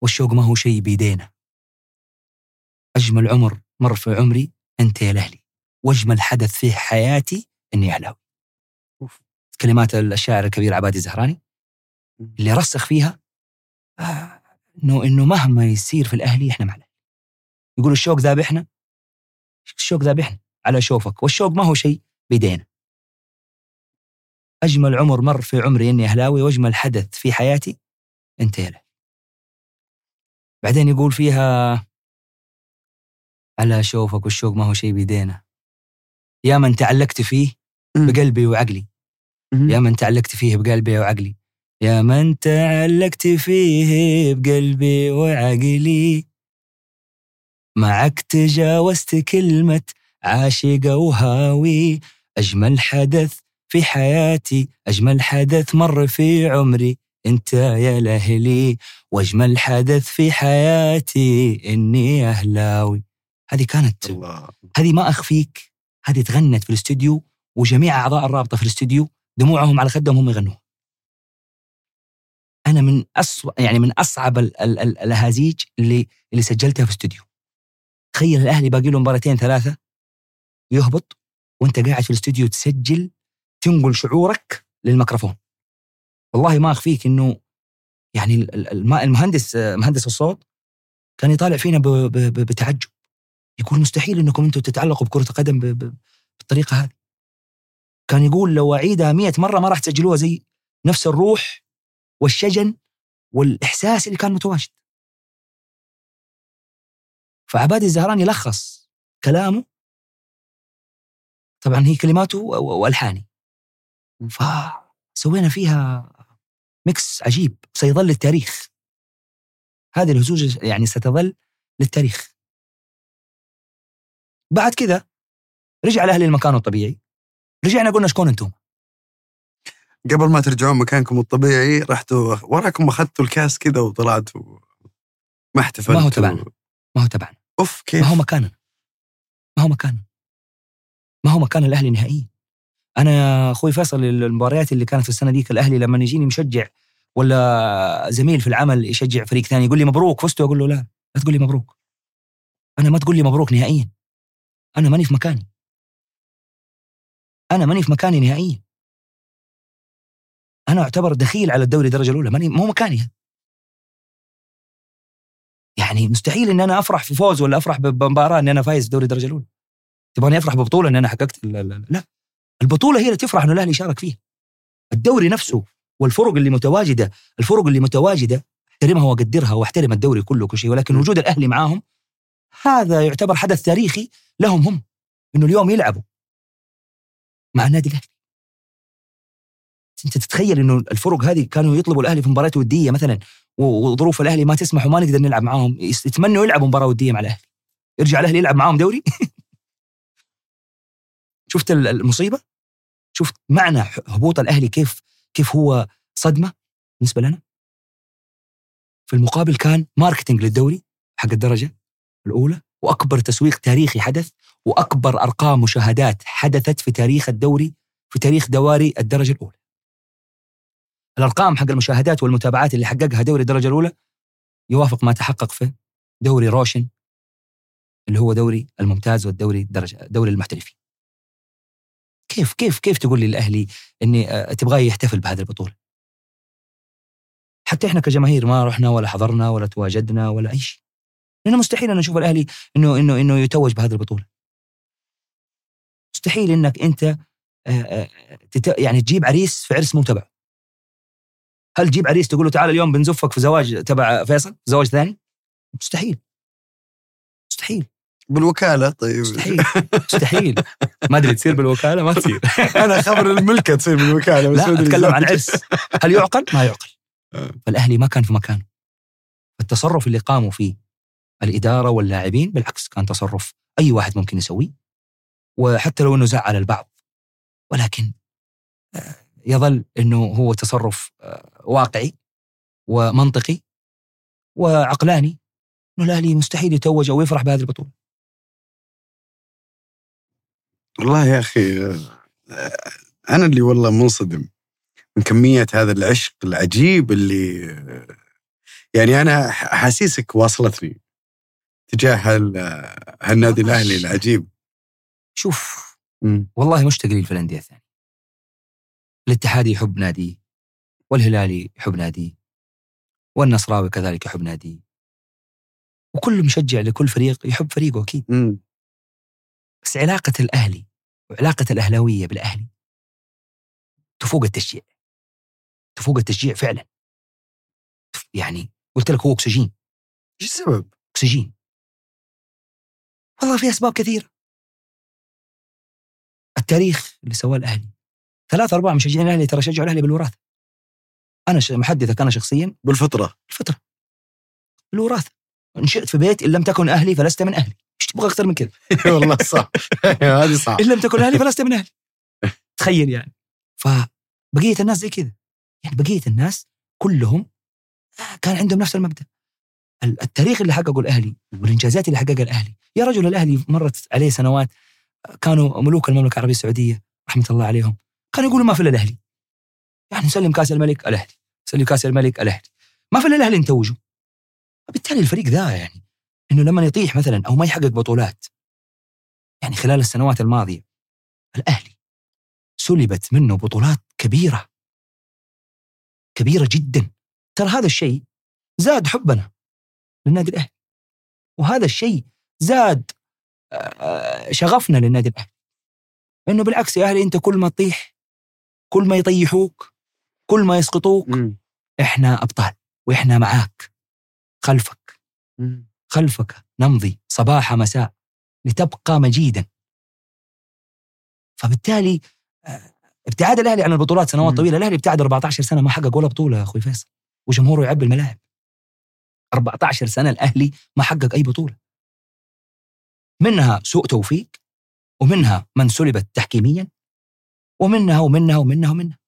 والشوق ما هو شيء بيدينا. أجمل عمر مر في عمري أنت يا الأهلي وأجمل حدث في حياتي إني أهلاوي. كلمات الشاعر الكبير عبادي الزهراني اللي رسخ فيها آه، انه إنه مهما يصير في الاهلي إحنا مع الاهلي يقول الشوق ذابحنا الشوق ذابحنا على شوفك. والشوق ما هو شيء بيدينا أجمل عمر مر في عمري إني أهلاوي وأجمل حدث في حياتي انت يا الاهلي بعدين يقول فيها على شوفك والشوق ما هو شيء بيدينا يا من تعلقت فيه بقلبي وعقلي. يا من تعلقت فيه بقلبي وعقلي. يا من تعلقت فيه بقلبي وعقلي. معك تجاوزت كلمة عاشق وهاوي. أجمل حدث في حياتي أجمل حدث مر في عمري أنت يا الأهلي وأجمل حدث في حياتي إني أهلاوي. هذه كانت الله. هذه ما أخفيك. هذه تغنت في الاستوديو وجميع أعضاء الرابطة في الاستوديو دموعهم على خدهم هم يغنوها أنا من أسوأ يعني من أصعب ال- ال- ال- الأهازيج اللي اللي سجلتها في استوديو. تخيل الأهلي باقي له مباراتين ثلاثة يهبط وأنت قاعد في الاستوديو تسجل تنقل شعورك للميكروفون. والله ما أخفيك إنه يعني ال- ال- الم- المهندس مهندس الصوت كان يطالع فينا بتعجب. يقول مستحيل إنكم أنتم تتعلقوا بكرة القدم بالطريقة هذه. كان يقول لو أعيدها مئة مرة ما راح تسجلوها زي نفس الروح والشجن والإحساس اللي كان متواجد. فعبادي الزهراني لخص كلامه. طبعا هي كلماته وألحاني. فسوينا فيها ميكس عجيب سيظل للتاريخ. هذه الهزوج يعني ستظل للتاريخ. بعد كذا رجع الاهلي لمكانه الطبيعي. رجعنا قلنا شكون أنتم؟ قبل ما ترجعون مكانكم الطبيعي رحتوا وراكم أخذتوا الكاس كذا وطلعتوا. ما احتفلتوا. ما هو تبعنا. ما هو تبعنا. أوف كيف؟ ما هو مكاننا. ما هو مكاننا. ما هو مكان الأهلي نهائيا. أنا أخوي فيصل المباريات اللي كانت في السنة ديك الاهلي لما يجيني مشجع ولا زميل في العمل يشجع فريق ثاني يقول لي مبروك فزتوا؟ أقول له لا لا تقول لي مبروك. أنا ما تقول لي مبروك نهائيا. أنا ماني في مكاني. أنا ماني في مكاني نهائيا. أنا أعتبر دخيل على الدوري الدرجة الأولى ماني مو مكاني. يعني مستحيل إن أنا أفرح في فوز ولا أفرح بمباراة إن أنا فايز دوري الدرجة الأولى. تبغاني أفرح ببطولة إن أنا حققت لا, لا, لا. البطولة هي اللي تفرح إنه الأهلي شارك فيها. الدوري نفسه والفرق اللي متواجدة الفرق اللي متواجدة أحترمها وأقدرها وأحترم الدوري كله وكل شيء ولكن وجود الأهلي معاهم هذا يعتبر حدث تاريخي لهم هم إنه اليوم يلعبوا مع النادي الأهلي. انت تتخيل انه الفرق هذه كانوا يطلبوا الأهلي في مباريات ودية مثلا وظروف الأهلي ما تسمح وما نقدر نلعب معاهم يتمنوا يلعبوا مباراة ودية مع الأهلي. يرجع الأهلي يلعب معاهم دوري؟ شفت ال- المصيبة؟ شفت معنى هبوط الأهلي كيف كيف هو صدمة بالنسبة لنا؟ في المقابل كان ماركتينج للدوري حق الدرجة الأولى وأكبر تسويق تاريخي حدث وأكبر أرقام مشاهدات حدثت في تاريخ الدوري في تاريخ دواري الدرجة الأولى. الأرقام حق المشاهدات والمتابعات اللي حققها دوري الدرجة الأولى يوافق ما تحقق في دوري روشن اللي هو دوري الممتاز والدوري الدرجة دوري المحترفين. كيف كيف كيف تقول لي الأهلي إني آه، تبغاه يحتفل بهذه البطولة؟ حتى إحنا كجماهير ما رحنا ولا حضرنا ولا تواجدنا ولا أي شيء. لأنه مستحيل أن نشوف الأهلي إنه إنه إنه يتوج بهذه البطولة. مستحيل إنك أنت آه، آه، يعني تجيب عريس في عرس مو تبعه هل تجيب عريس تقول له تعال اليوم بنزفك في زواج تبع فيصل؟ زواج ثاني؟ مستحيل. مستحيل. بالوكالة طيب. مستحيل. مستحيل. ما أدري تصير بالوكالة؟ ما تصير. أنا خبر الملكه تصير بالوكالة بس لا أتكلم عن. عرس. هل يعقل؟ ما يعقل. آه. فالأهلي ما كان في مكانه. التصرف اللي قاموا فيه الإدارة واللاعبين بالعكس كان تصرف أي واحد ممكن يسويه وحتى لو إنه زعل البعض. ولكن آه، يظل إنه هو تصرف آه، واقعي ومنطقي وعقلاني. إنه الأهلي مستحيل يتوج أو يفرح بهذه البطولة. والله يا أخي أنا اللي والله منصدم من كمية هذا العشق العجيب اللي يعني أنا احاسيسك واصلتني تجاه هال- هالنادي الأهلي العجيب. شوف مم. والله مشتاق لي في الأندية الثانية. الاتحادي يحب ناديه. والهلالي يحب ناديه والنصراوي كذلك يحب ناديه وكل مشجع لكل فريق يحب فريقه أكيد. مم. بس علاقة الأهلي وعلاقة الأهلاوية بالأهلي تفوق التشجيع. تفوق التشجيع فعلا. يعني قلت لك هو أكسجين. إيش السبب؟ أكسجين. والله في أسباب كثيرة. التاريخ اللي سواه الأهلي. ثلاثة أرباع مشجعين الأهلي ترى شجعوا الأهلي بالوراثة. أنا ش- محدثك أنا شخصيا بالفطرة. الفطرة. الوراثة نشأت في بيت إن لم تكن أهلي فلست من أهلي. إيش تبغى أكثر من كذا؟ والله صح هذه صح إن لم تكن أهلي فلست من أهلي. تخيل يعني. فبقية الناس زي كذا. يعني بقية الناس كلهم كان عندهم نفس المبدأ. ال- التاريخ اللي حققه الأهلي والإنجازات اللي حققها الأهلي. يا رجل الأهلي مرت عليه سنوات كانوا ملوك المملكة العربية السعودية رحمة الله عليهم. كانوا يقولوا ما في إلا الأهلي. يعني نسلم كأس الملك الأهلي. نسلم كاس الملك الأهلي ما في إلا الأهلي نتوجه وبالتالي الفريق ذا يعني إنه لما يطيح مثلا أو ما يحقق بطولات يعني خلال السنوات الماضية الأهلي سلبت منه بطولات كبيرة كبيرة جدا. ترى هذا الشيء زاد حبنا للنادي الأهلي. وهذا الشيء زاد آه، شغفنا للنادي الأهلي. إنه بالعكس يا أهلي أنت كل ما تطيح كل ما يطيحوك كل ما يسقطوك مم. إحنا أبطال وإحنا معاك. خلفك. مم. خلفك نمضي صباح مساء لتبقى مجيدا. فبالتالي آه، ابتعاد الأهلي عن البطولات سنوات. طويلة. الأهلي ابتعد 14 سنة ما حقق ولا بطولة يا أخوي فيصل. وجمهوره يعبي الملاعب. 14 سنة الأهلي ما حقق أي بطولة. منها سوء توفيق ومنها من سلبت تحكيميا ومنها ومنها ومنها ومنها.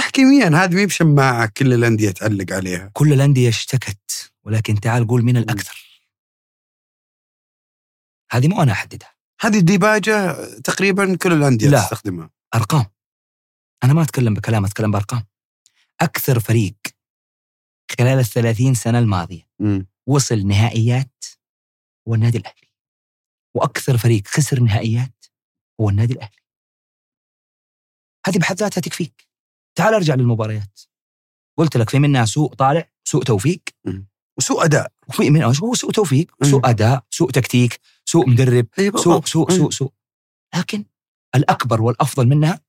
تحكيميا هذه مي بشماعه كل الأندية تعلق عليها؟ كل الأندية اشتكت ولكن تعال قول مين الأكثر. هذه مو أنا أحددها. هذه الديباجة تقريبا كل الأندية لا. تستخدمها. أرقام. أنا ما أتكلم بكلام أتكلم بأرقام. أكثر فريق خلال الثلاثين سنة الماضية مم. وصل نهائيات هو النادي الأهلي. وأكثر فريق خسر نهائيات هو النادي الأهلي. هذه بحد ذاتها تكفيك. تعال ارجع للمباريات. قلت لك في منها سوء طالع سوء توفيق. وسوء أداء. وفي منها هو؟ سوء توفيق. سوء أداء سوء تكتيك سوء مدرب سوء. سوء. سوء سوء. لكن الأكبر والأفضل منها.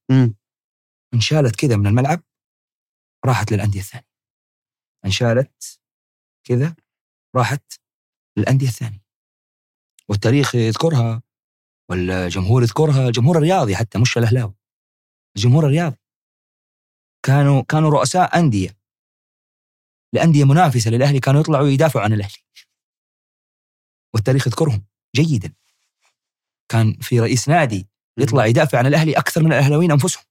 انشالت كذا من الملعب راحت للأندية الثانية. انشالت كذا راحت للأندية الثانية. والتاريخ يذكرها والجمهور يذكرها الجمهور الرياضي حتى مش الأهلاوي. الجمهور الرياضي. كانوا كانوا رؤساء أندية. لانديه منافسة للأهلي كانوا يطلعوا يدافعوا عن الأهلي. والتاريخ يذكرهم جيدا. كان في رئيس نادي يطلع يدافع عن الأهلي أكثر من الأهلاويين أنفسهم.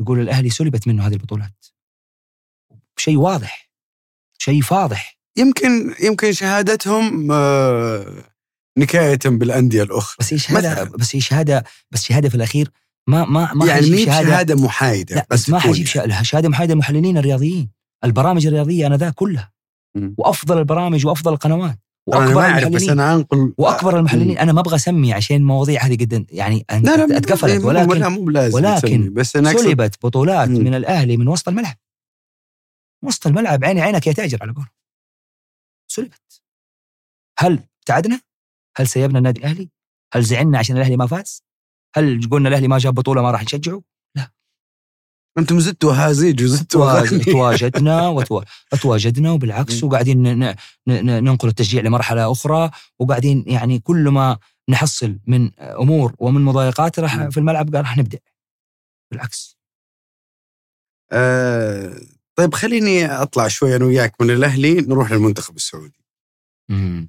يقول الأهلي سلبت منه هذه البطولات. شيء واضح. شيء فاضح. يمكن يمكن شهادتهم آه، نكايه بالأندية الأخرى. بس هي شهاده مثلاً. بس هي شهاده بس شهادة في الأخير ما ما ما يعني حيجيب مي شهادة بشهاده محايدة لا بس ما يعني. شهادة. محايدة المحللين الرياضيين. البرامج الرياضية أنا ذا كلها. وأفضل البرامج وأفضل القنوات. أنا وأكبر ما أعرف بس المحللين. أنا انقل وأكبر المحللين. أنا ما أبغى أسمي عشان المواضيع هذه جدا. يعني أن- لا لا اتقفلت ولكن لا مو بلازم ولكن بس أنا اقصد سلبت بطولات مم. من الأهلي من وسط الملعب. وسط الملعب عيني عينك يا تاجر على قول سلبت. هل ابتعدنا؟ هل سيبنا النادي الأهلي؟ هل زعلنا عشان الأهلي ما فاز؟ هل قلنا الأهلي ما جاب بطولة ما راح نشجعه؟ أنتم زدتوا هازيج وزدتوا. تواجدنا وتوا- وتواجدنا وبالعكس. وقاعدين ن- ن- ن- ننقل التشجيع لمرحلة أخرى وقاعدين يعني كل ما نحصل من أمور ومن مضايقات راح مم. في الملعب راح نبدع بالعكس آه طيب خليني أطلع شوي أنا وياك من الأهلي نروح للمنتخب السعودي مم.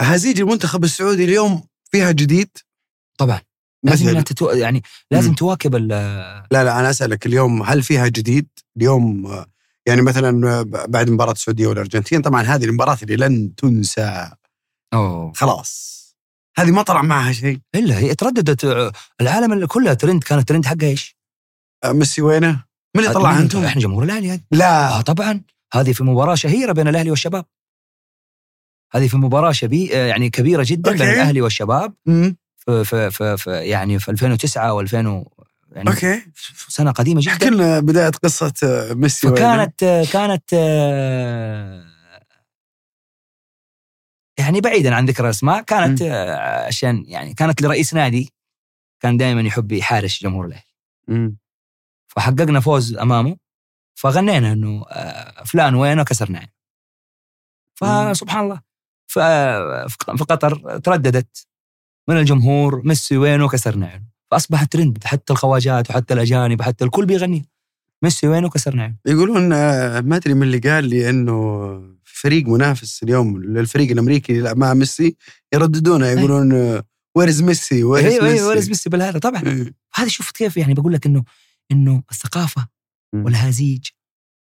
هزيج المنتخب السعودي اليوم فيها جديد طبعا لازم مثل إنها تتو... يعني لازم. تواكب ال- لا لا أنا أسألك اليوم هل فيها جديد اليوم آه، يعني مثلا آه، بعد مباراة السعودية والأرجنتين طبعا هذه المباراة اللي لن تنسى أوه خلاص هذه ما طلع معها شيء إلا هي ترددت آه، العالم كله ترند كان الترند حقها إيش؟ آه، ميسي وينه؟ من اللي طلعها أنتم؟ إحنا جمهور الأهلي هذه لا آه طبعا هذه في مباراة شهيرة بين الأهلي والشباب هذه في مباراة شبي آه، يعني كبيرة جدا بين أوكي. الأهلي والشباب. في, في, في, في يعني في 2009 و2000 يعني أوكي. سنة قديمة احكي جدا. لنا بداية قصة آه، ميسي وينه؟ فكانت كانت آه، يعني بعيدا عن ذكر الأسماء. كانت آه، عشان يعني كانت لرئيس نادي كان دائما يحب يحارش جمهور الأهلي. فحققنا فوز أمامه. فغنينا إنه آه، فلان وينه كسرنا. فسبحان الله. في قطر ترددت. من الجمهور ميسي وينه كسرنا عينه. فأصبح ترند حتى الخواجات وحتى الأجانب وحتى الكل بيغني. ميسي وينه كسرنا عينه. يقولون آه، ما أدري من اللي قال لي إنه فريق منافس اليوم للفريق الأمريكي يلعب مع ميسي يرددونه يقولون where's ميسي where's أيوه ميسي أيوه where's ميسي بالهذا؟ طبعا. إيه. هذه شفت كيف يعني بقول لك إنه إنه الثقافة. والهزيج.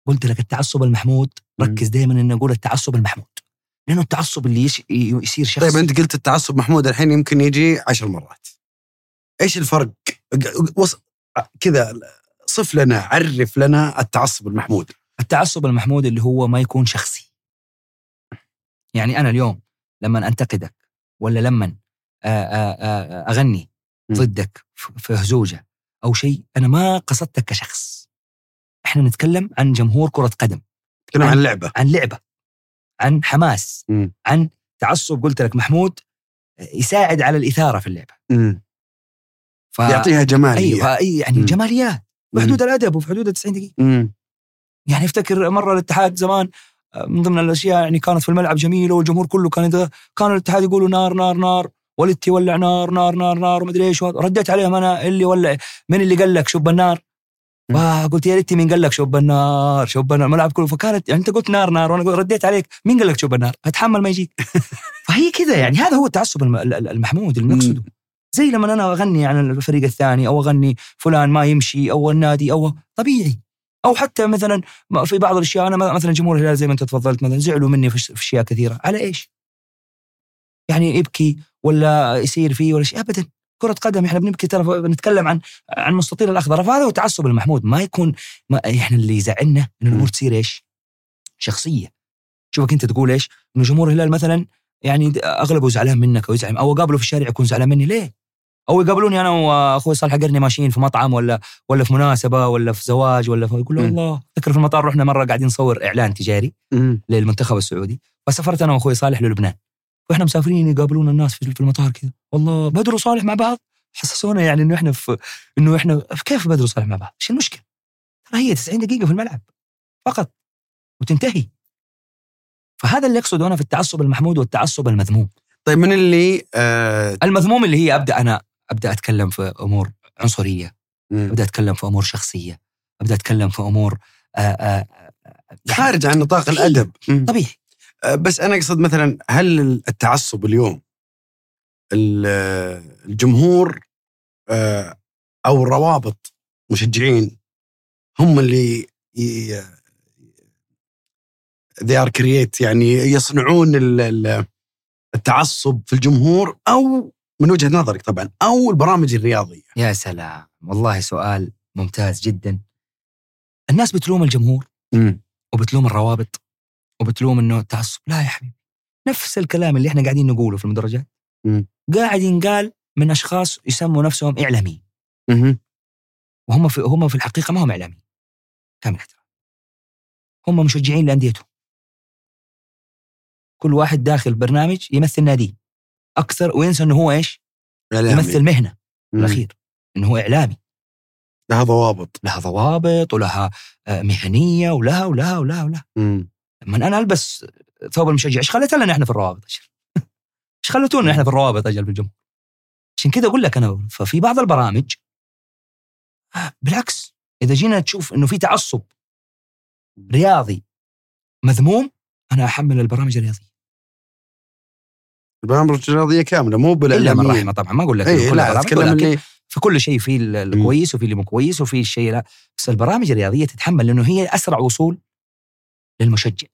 قلت لك التعصب المحمود. ركز دائما ان نقول التعصب المحمود. لأنه التعصب اللي يش... يصير شخص طيب أنت قلت التعصب محمود الحين يمكن يجي عشر مرات. إيش الفرق؟ وص... كذا صف لنا عرف لنا التعصب المحمود. التعصب المحمود اللي هو ما يكون شخصي. يعني أنا اليوم لما أنتقدك ولا لما أغني. ضدك في هزوجه أو شيء أنا ما قصدتك كشخص. إحنا نتكلم عن جمهور كرة قدم. كلام عن- عن لعبة. عن لعبة. عن حماس مم. عن تعصب قلت لك محمود يساعد على الإثارة في اللعبة. ف... يعطيها جماليه أيوه أي يعني مم. جماليات. بحدود الأدب وفي حدود ال 90 دقيقة مم. يعني أفتكر مرة الاتحاد زمان من ضمن الأشياء يعني كانت في الملعب جميلة والجمهور كله كان. كان الاتحاد يقولوا نار نار نار والتي ولع نار نار نار نار ومدري إيش رديت عليهم أنا اللي ولع من اللي قال لك شب النار. فقلت يا ريتي مين قال لك شب النار شب النار. الملعب كله فكانت يعني انت قلت نار نار وأنا رديت عليك مين قال لك شب النار؟ اتحمل ما يجيك. فهي كذا يعني هذا هو التعصب الم- ال- ال- المحمود اللي نقصده. زي لما أنا أغني عن الفريق الثاني أو أغني فلان ما يمشي أو النادي أو طبيعي. أو حتى مثلا في بعض الأشياء أنا مثلا جمهور الهلال زي ما أنت تفضلت مثلا زعلوا مني في أشياء كثيرة. على إيش؟ يعني يبكي ولا يصير فيه ولا شيء؟ ابدا. كرة قدم إحنا بنبكي ترى بنتكلم عن عن مستطيل الأخضر فهذا هو التعصب المحمود ما يكون ما إحنا اللي يزعلنا إن الأمور تصير إيش؟ شخصية شوفك أنت تقول إيش؟ إنه جمهور الهلال مثلا يعني أغلبه زعلان منك أو يزعل أو اقابله في الشارع يكون زعلان مني ليه؟ أو يقابلوني أنا وأخوي صالح قرني ماشيين في مطعم ولا ولا في مناسبة ولا في زواج ولا في يقول له. الله فكر في المطار رحنا مرة قاعدين نصور إعلان تجاري مم. للمنتخب السعودي فسافرت أنا وأخوي صالح للبنان وإحنا مسافرين يقابلونا الناس في في المطار كذا والله بدر وصالح مع بعض حسسونا يعني إنه إحنا في إنه إحنا كيف بدر وصالح مع بعض؟ إيش المشكلة؟ ترى هي 90 دقيقة في الملعب فقط وتنتهي فهذا اللي اقصده أنا في التعصب المحمود والتعصب المذموم طيب من اللي آه المذموم اللي هي أبدأ أنا أبدأ أتكلم في أمور عنصرية مم. أبدأ أتكلم في أمور شخصية أبدأ أتكلم في أمور آآ آآ يعني خارج عن نطاق. الأدب. طبيعي آه، بس أنا أقصد مثلا هل التعصب اليوم ال- الجمهور آه، أو الروابط مشجعين هم اللي they are create يعني يصنعون ال- ال- التعصب في الجمهور أو من وجهة نظرك طبعا أو البرامج الرياضية؟ يا سلام والله سؤال ممتاز جدا. الناس بتلوم الجمهور مم. وبتلوم الروابط. وبتلوم إنه تعصب. لا يا حبيبي. نفس الكلام اللي إحنا قاعدين نقوله في المدرجات. مم. قاعد ينقال من أشخاص يسموا نفسهم إعلاميين. وهم في هم في الحقيقة ما هم إعلاميين. كامل احترام هم مشجعين لأنديتهم. كل واحد داخل برنامج يمثل نادي. أكثر وينسى إنه هو إيش؟ إعلامي. يمثل مهنة. مم. بالاخير إنه هو إعلامي. لها ضوابط. لها ضوابط ولها آه، مهنية ولها ولها ولها ولها مم. لما أنا ألبس ثوب المشجع إيش خليت لنا إحنا في الروابط إيش خلتونا إحنا في الروابط أجل في الجمهور؟ عشان كذا أقول لك أنا ففي بعض البرامج بالعكس إذا جينا تشوف إنه في تعصب رياضي مذموم أنا أحمل البرامج الرياضية. البرامج الرياضية كاملة مو إلا من رحمة طبعا ما أقول لك إي لا أتكلم اللي في كل شيء في ال- الكويس وفي اللي مو كويس وفي الشيء لا. بس البرامج الرياضية تتحمل لأنه هي أسرع وصول للمشجع.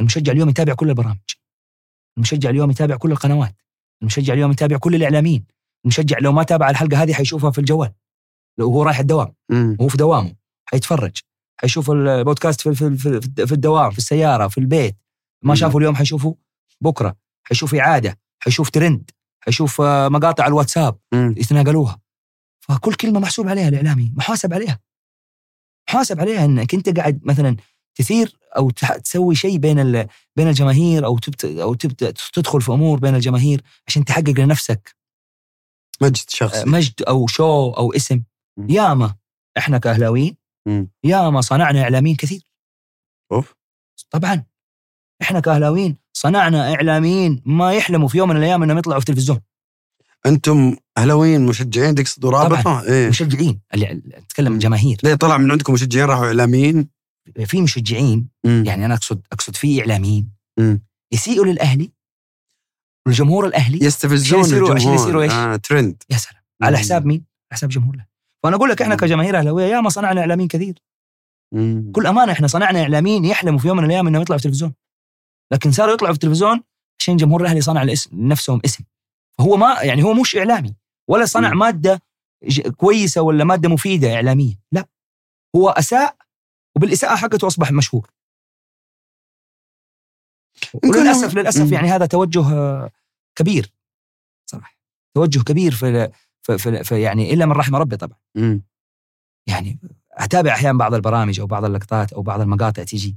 المشجع اليوم يتابع كل البرامج. المشجع اليوم يتابع كل القنوات. المشجع اليوم يتابع كل الإعلاميين. المشجع لو ما تابع الحلقة هذه حيشوفها في الجوال. وهو رايح الدوام. مم. وهو في دوامه. حيتفرج. حيشوف البودكاست في, في, في, في الدوام في السيارة في البيت. ما. شافه اليوم حيشوفه بكرة. حيشوف إعادة. حيشوف ترند. حيشوف آه، مقاطع الواتساب. مم. يتناقلوها. فكل كلمة محسوب عليها الإعلامي. محاسب عليها. محاسب عليها إنك أنت قاعد مثلا تثير أو تسوي شيء بين بين الجماهير أو تبت أو تبدا تدخل في أمور بين الجماهير عشان تحقق لنفسك. مجد شخصي. مجد أو شو أو اسم. ياما إحنا كأهلاويين. ياما صنعنا إعلاميين كثير. أوف. طبعا. إحنا كأهلاويين صنعنا إعلاميين ما يحلموا في يوم من الأيام إنهم يطلعوا في التلفزيون. أنتم أهلاويين مشجعين تقصدوا رابطة؟ إيه. مشجعين. اللي أتكلم. جماهير. ليه طلع من عندكم مشجعين راحوا إعلاميين؟ في مشجعين مم. يعني أنا أقصد أقصد في إعلاميين مم. يسيئوا للأهلي والجمهور الأهلي يستفزون يصيروا- عشان الجمهور. يصيروا إيش؟ آه ترند يا سلام على حساب مين؟ على حساب جمهور الأهلي فأنا أقول لك إحنا. كجماهير أهلاوية ياما صنعنا إعلاميين كثير مم. كل أمانة إحنا صنعنا إعلاميين يحلموا في يوم من الأيام إنهم يطلعوا في التلفزيون لكن صاروا يطلعوا في التلفزيون عشان جمهور الأهلي صنع الاسم لنفسهم اسم فهو ما يعني هو مش إعلامي ولا صنع مم. مادة كويسة ولا مادة مفيدة إعلامية لا هو أساء وبالإساءة حقته أصبح مشهور وللاسف للأسف. يعني هذا توجه آه، كبير صراحة توجه كبير في في, في, في يعني إلا من رحم ربي طبعا مم. يعني أتابع أحيانا بعض البرامج أو بعض اللقطات أو بعض المقاطع تيجي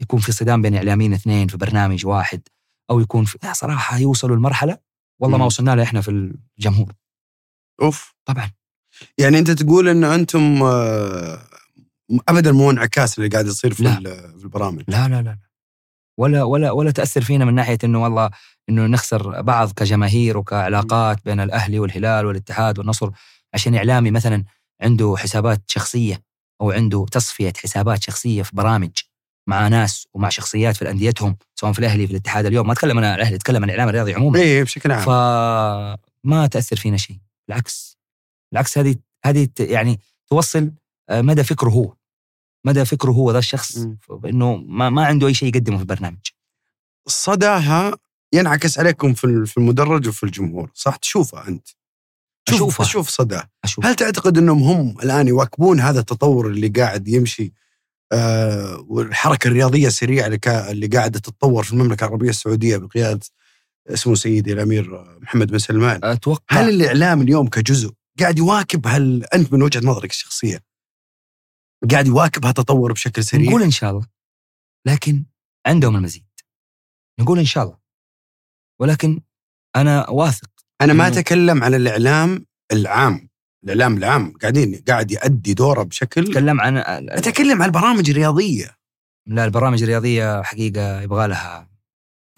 يكون في صدام بين إعلاميين اثنين في برنامج واحد أو يكون في لا صراحة يوصلوا لمرحلة والله ما. وصلنا لها إحنا في الجمهور أوف طبعا يعني أنت تقول إن أنتم آه، ابدا مو انعكاس اللي قاعد يصير في, في البرامج. لا لا لا لا. ولا ولا ولا تأثر فينا من ناحية إنه والله إنه نخسر بعض كجماهير وكعلاقات بين الأهلي والهلال والاتحاد والنصر عشان إعلامي مثلا عنده حسابات شخصية أو عنده تصفية حسابات شخصية في برامج مع ناس ومع شخصيات في انديتهم سواء في الأهلي في الاتحاد اليوم. ما أتكلم أنا عن الأهلي أتكلم عن الإعلام الرياضي عموما. إيه بشكل عام. فما تأثر فينا شيء. بالعكس. بالعكس هذه هذه يعني توصل آه، مدى فكره هو. مدى فكره هو ذا الشخص. انه ما, ما عنده أي شيء يقدمه في البرنامج. صداها ينعكس عليكم في في المدرج وفي الجمهور صح؟ تشوفها أنت. تشوف أشوفها. تشوف صداه أشوف. هل تعتقد إنهم هم الآن يواكبون هذا التطور اللي قاعد يمشي آه والحركة الرياضية السريعة اللي, كا- اللي قاعدة تتطور في المملكة العربية السعودية بقيادة اسمه سيدي الأمير محمد بن سلمان؟ أتوقع هل الإعلام اليوم كجزء قاعد يواكب؟ هل أنت من وجهة نظرك الشخصية قاعد يواكب هالتطور بشكل سريع. نقول إن شاء الله. لكن عندهم المزيد. نقول إن شاء الله. ولكن أنا واثق أنا ما أتكلم عن الإعلام العام. الإعلام العام قاعدين قاعد يؤدي دوره بشكل أتكلم عن أتكلم عن البرامج الرياضيه لا البرامج الرياضية حقيقة يبغى لها.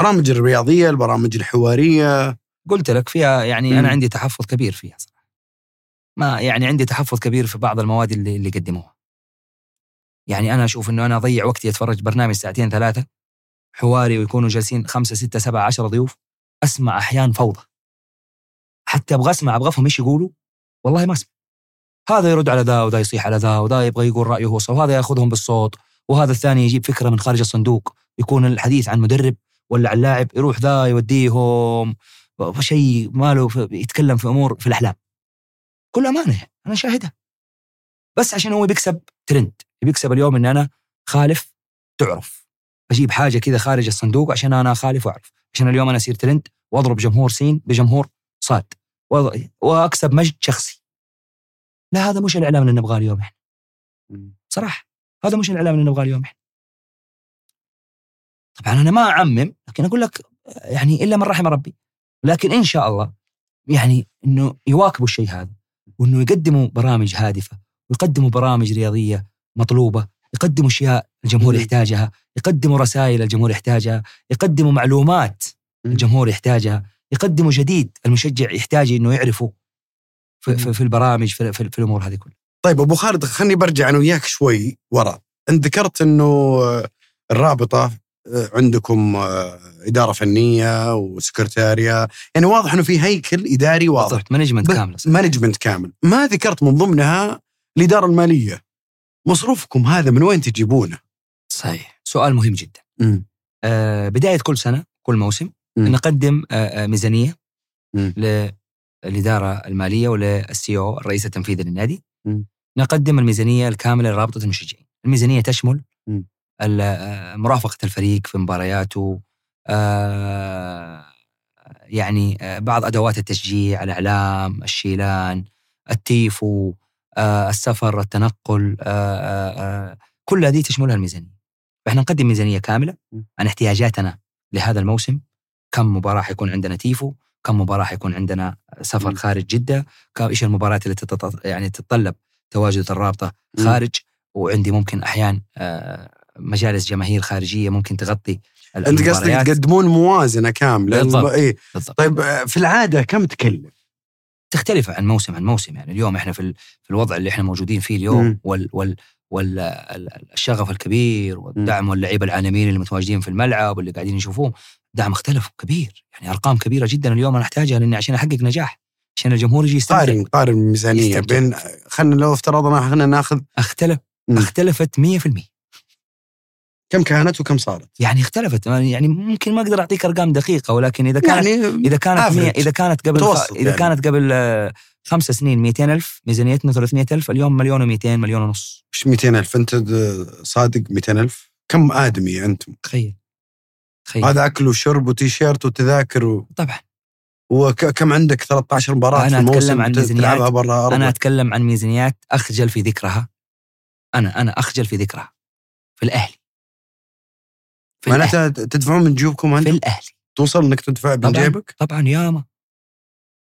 البرامج الرياضية البرامج الحوارية. قلت لك فيها يعني مم. أنا عندي تحفظ كبير فيها صراحة. ما يعني عندي تحفظ كبير في بعض المواد اللي اللي قدموها يعني أنا أشوف إنه أنا أضيع وقتي أتفرج برنامج ساعتين ثلاثة حواري ويكونوا جالسين خمسة ستة سبعة عشرة ضيوف أسمع أحيان فوضى. حتى أبغى أسمع أبغى أفهم إيش يقولوا والله ما أسمع. هذا يرد على ذا وذا يصيح على ذا وذا يبغى يقول رأيه هو وهذا يأخذهم بالصوت وهذا الثاني يجيب فكرة من خارج الصندوق يكون الحديث عن مدرب ولا عن لاعب يروح ذا يوديهم شيء ماله يتكلم في أمور في الأحلام. كل أمانة أنا شاهدها. بس عشان هو بيكسب ترند. بيكسب اليوم إن أنا أخالف تعرف. أجيب حاجة كذا خارج الصندوق عشان أنا اخالف وأعرف. عشان اليوم أنا أصير ترند وأضرب جمهور سين بجمهور صاد. وأكسب مجد شخصي. لا هذا مش الإعلام اللي نبغاه اليوم إحنا. صراحة هذا مش الإعلام اللي نبغاه اليوم إحنا. طبعا أنا ما أعمم لكن أقول لك يعني إلا من رحم ربي. لكن إن شاء الله يعني إنه يواكبوا الشيء هذا وإنه يقدموا برامج هادفة ويقدموا برامج رياضية مطلوبة يقدموا أشياء الجمهور. يحتاجها يقدموا رسائل الجمهور يحتاجها يقدموا معلومات. الجمهور يحتاجها يقدموا جديد المشجع يحتاج إنه يعرفه في, في, في البرامج في, في, في الأمور هذه كلها. طيب أبو خالد خلني برجع أنا وياك شوي ورا. أنت ذكرت إنه الرابطة آه، عندكم آه، إدارة فنية وسكرتارية يعني واضح إنه في هيكل إداري واضح. بالضبط management كامله management كامل. ما ذكرت من ضمنها الإدارة المالية؟ مصروفكم هذا من وين تجيبونه صحيح سؤال مهم جدا آه بداية كل سنة كل موسم مم. نقدم آه آه، ميزانية مم. للإدارة المالية وللسي أو الرئيس التنفيذي للنادي مم. نقدم الميزانية الكاملة لرابطة المشجعين الميزانية تشمل. ال- آه، مرافقة الفريق في مبارياته آه، يعني آه، بعض أدوات التشجيع الإعلام الشيلان التيفو السفر التنقل آه، آه، آه، كل هذه تشملها الميزانية فإحنا نقدم ميزانية كاملة. عن احتياجاتنا لهذا الموسم كم مباراة حيكون عندنا تيفو كم مباراة حيكون عندنا سفر. خارج جدة كم إيش المباريات اللي تتط... يعني تتطلب تواجد الرابطة. خارج وعندي ممكن أحيان آه، مجالس جماهير خارجية ممكن تغطي أنت قصدك. تقدمون موازنة كاملة بالضبط. اي بالضبط. طيب آه، في العادة كم تكلف؟ تختلف عن موسم عن موسم يعني اليوم إحنا في ال- في الوضع اللي إحنا موجودين فيه اليوم مم. وال وال والشغف الكبير والدعم واللعيبة العالميين اللي متواجدين في الملعب واللي قاعدين يشوفوه دعم اختلف كبير يعني أرقام كبيرة جدا اليوم أنا أحتاجها لأني عشان أحقق نجاح عشان الجمهور يجي يستمتع قارن قارن الميزانية. بين خلينا لو افترضنا خلينا ناخذ أختلف مم. أختلفت 100% كم كانت وكم صارت؟ يعني اختلفت. يعني ممكن ما أقدر أعطيك أرقام دقيقة ولكن إذا كانت يعني إذا كانت إذا كانت قبل متوسط إذا يعني. كانت قبل آه، خمس سنين 200 ألف ميزانيتنا 300 ألف اليوم مليون و200 مليون ونص. مش 200000 أنت صادق 200000 كم آدمي أنتم؟ تخيل. تخيل. هذا أكل وشرب وتيشيرت وتذاكر و... طبعا. وكم عندك؟ 13 مباراه أنا في الموسم أتكلم عن ميزانيات. برا أرضك. أنا أتكلم عن ميزانيات أخجل في ذكرها. أنا أنا أخجل في ذكرها. في الأهلي. معناتها تدفعون من جيوبكم في أنتم؟ الاهلي توصل إنك تدفع من طبعا جيبك؟ طبعا ياما.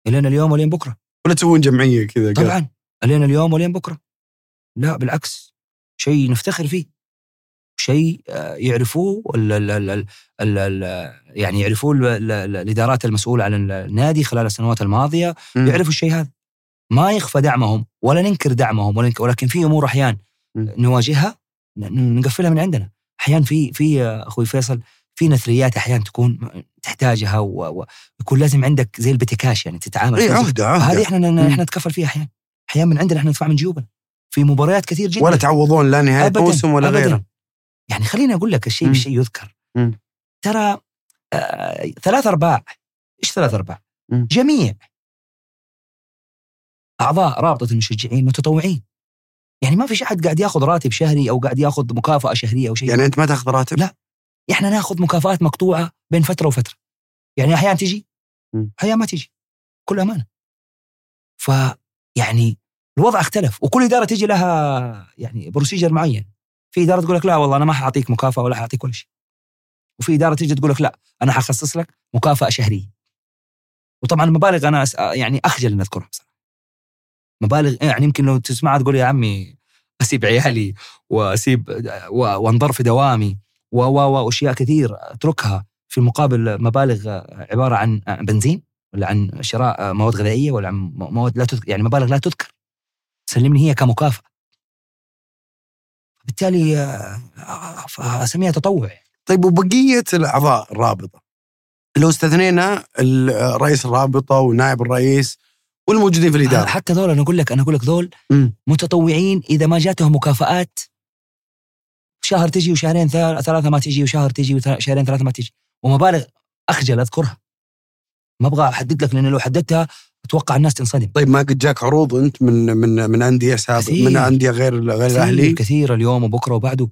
الين اليوم ولين بكرة. ولا تسوون جمعية كذا. طبعا. الين اليوم ولين بكرة. لا بالعكس. شيء نفتخر فيه. شيء آه، يعرفوه ال ال ال ال ال ال يعني يعرفوه ال- ال- ال- الإدارات المسؤولة عن النادي خلال السنوات الماضية. مم. يعرفوا الشيء هذا. ما يخفى دعمهم ولا ننكر دعمهم ولكن في أمور أحيان. نواجهها نقفلها من عندنا. أحيان في في أخوي فيصل في نثريات أحيان تكون تحتاجها ويكون لازم عندك زي البتكاش يعني تتعامل اي فيها. عهده هذه عهده إحنا. إحنا نتكفل فيها أحيان أحيان من عندنا إحنا ندفع من جيوبنا في مباريات كثير جدا ولا تعوضون لا نهاية موسم ولا. غيره يعني خليني أقول لك الشيء. بالشيء يذكر مم. ترى آه ثلاث أرباع إيش ثلاث أرباع؟ مم. جميع أعضاء رابطة المشجعين متطوعين يعني ما فيش أحد قاعد ياخذ راتب شهري أو قاعد ياخذ مكافأة شهرية أو شيء يعني أنت ما تاخذ راتب؟ لا. إحنا ناخذ مكافآت مقطوعة بين فترة وفترة يعني أحيانا تجي. أحيانا ما تجي كل أمانة ف يعني الوضع اختلف وكل إدارة تجي لها يعني بروسيجر معين في إدارة تقول لك لا والله أنا ما حأعطيك مكافأة ولا حأعطيك ولا شيء وفي إدارة تيجي تقول لك لا أنا حخصص لك مكافأة شهرية وطبعا المبالغ أنا. يعني أخجل أن أذكرها بصراحة مبالغ. يعني يمكن لو تسمعها تقول يا عمي أسيب عيالي وأسيب و... وانضر في دوامي و و وأشياء كثير أتركها في مقابل مبالغ عبارة عن بنزين ولا عن شراء مواد غذائية ولا عن مواد لا تذكر يعني مبالغ لا تذكر. سلمني هي كمكافأة. بالتالي آه، أسميها تطوع. طيب وبقية الأعضاء الرابطة؟ لو استثنينا رئيس الرابطة ونائب الرئيس والموجودين في الإدارة. حتى ذول أنا أقول لك أنا أقول لك ذول مم. متطوعين. إذا ما جاتهم مكافآت شهر تجي وشهرين ثلاثة ما تجي وشهر تجي وشهرين ثلاثة ما تجي. ومبالغ أخجل أذكرها. ما أبغى أحدد لك لأن لو حددتها أتوقع الناس تنصدم. طيب ما قد جاك عروض أنت من من من أندية سابق كثير. من أندية غير غير الأهلي؟ كثير اليوم وبكرة وبعده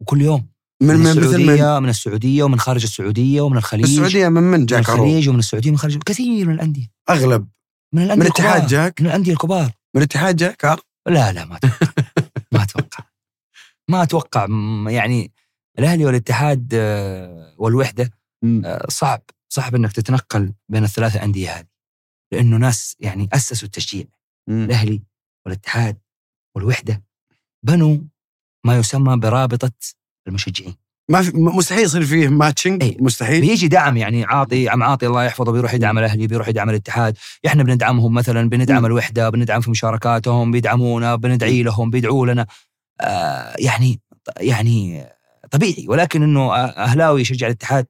وكل يوم. من من, من مثل من السعودية من؟ السعودية ومن خارج السعودية ومن الخليج. السعودية من من من جاك عروض؟ الخليج ومن السعودية ومن خارج كثير من الأندية. أغلب من الأندية من الاتحاد الكبار جاك؟ من الأندية الكبار. من الاتحاد جاك؟ عرض؟ لا لا ما أتوقع. ما أتوقع. ما أتوقع. يعني الأهلي والاتحاد آه، والوحدة آه، صعب صعب إنك تتنقل بين الثلاثة انديه هذه. لأنه ناس يعني أسسوا التشجيع. الأهلي والاتحاد والوحدة بنوا ما يسمى برابطة المشجعين. ما في مستحيل يصير فيه ماتشنج إيه. مستحيل. بيجي دعم يعني عاطي عم عاطي الله يحفظه بيروح يدعم الأهلي بيروح يدعم الاتحاد. إحنا بندعمهم مثلا بندعم. الوحدة بندعم في مشاركاتهم بيدعمونا بندعي لهم بيدعوا لنا. آه يعني يعني طبيعي. ولكن إنه أهلاوي يشجع الاتحاد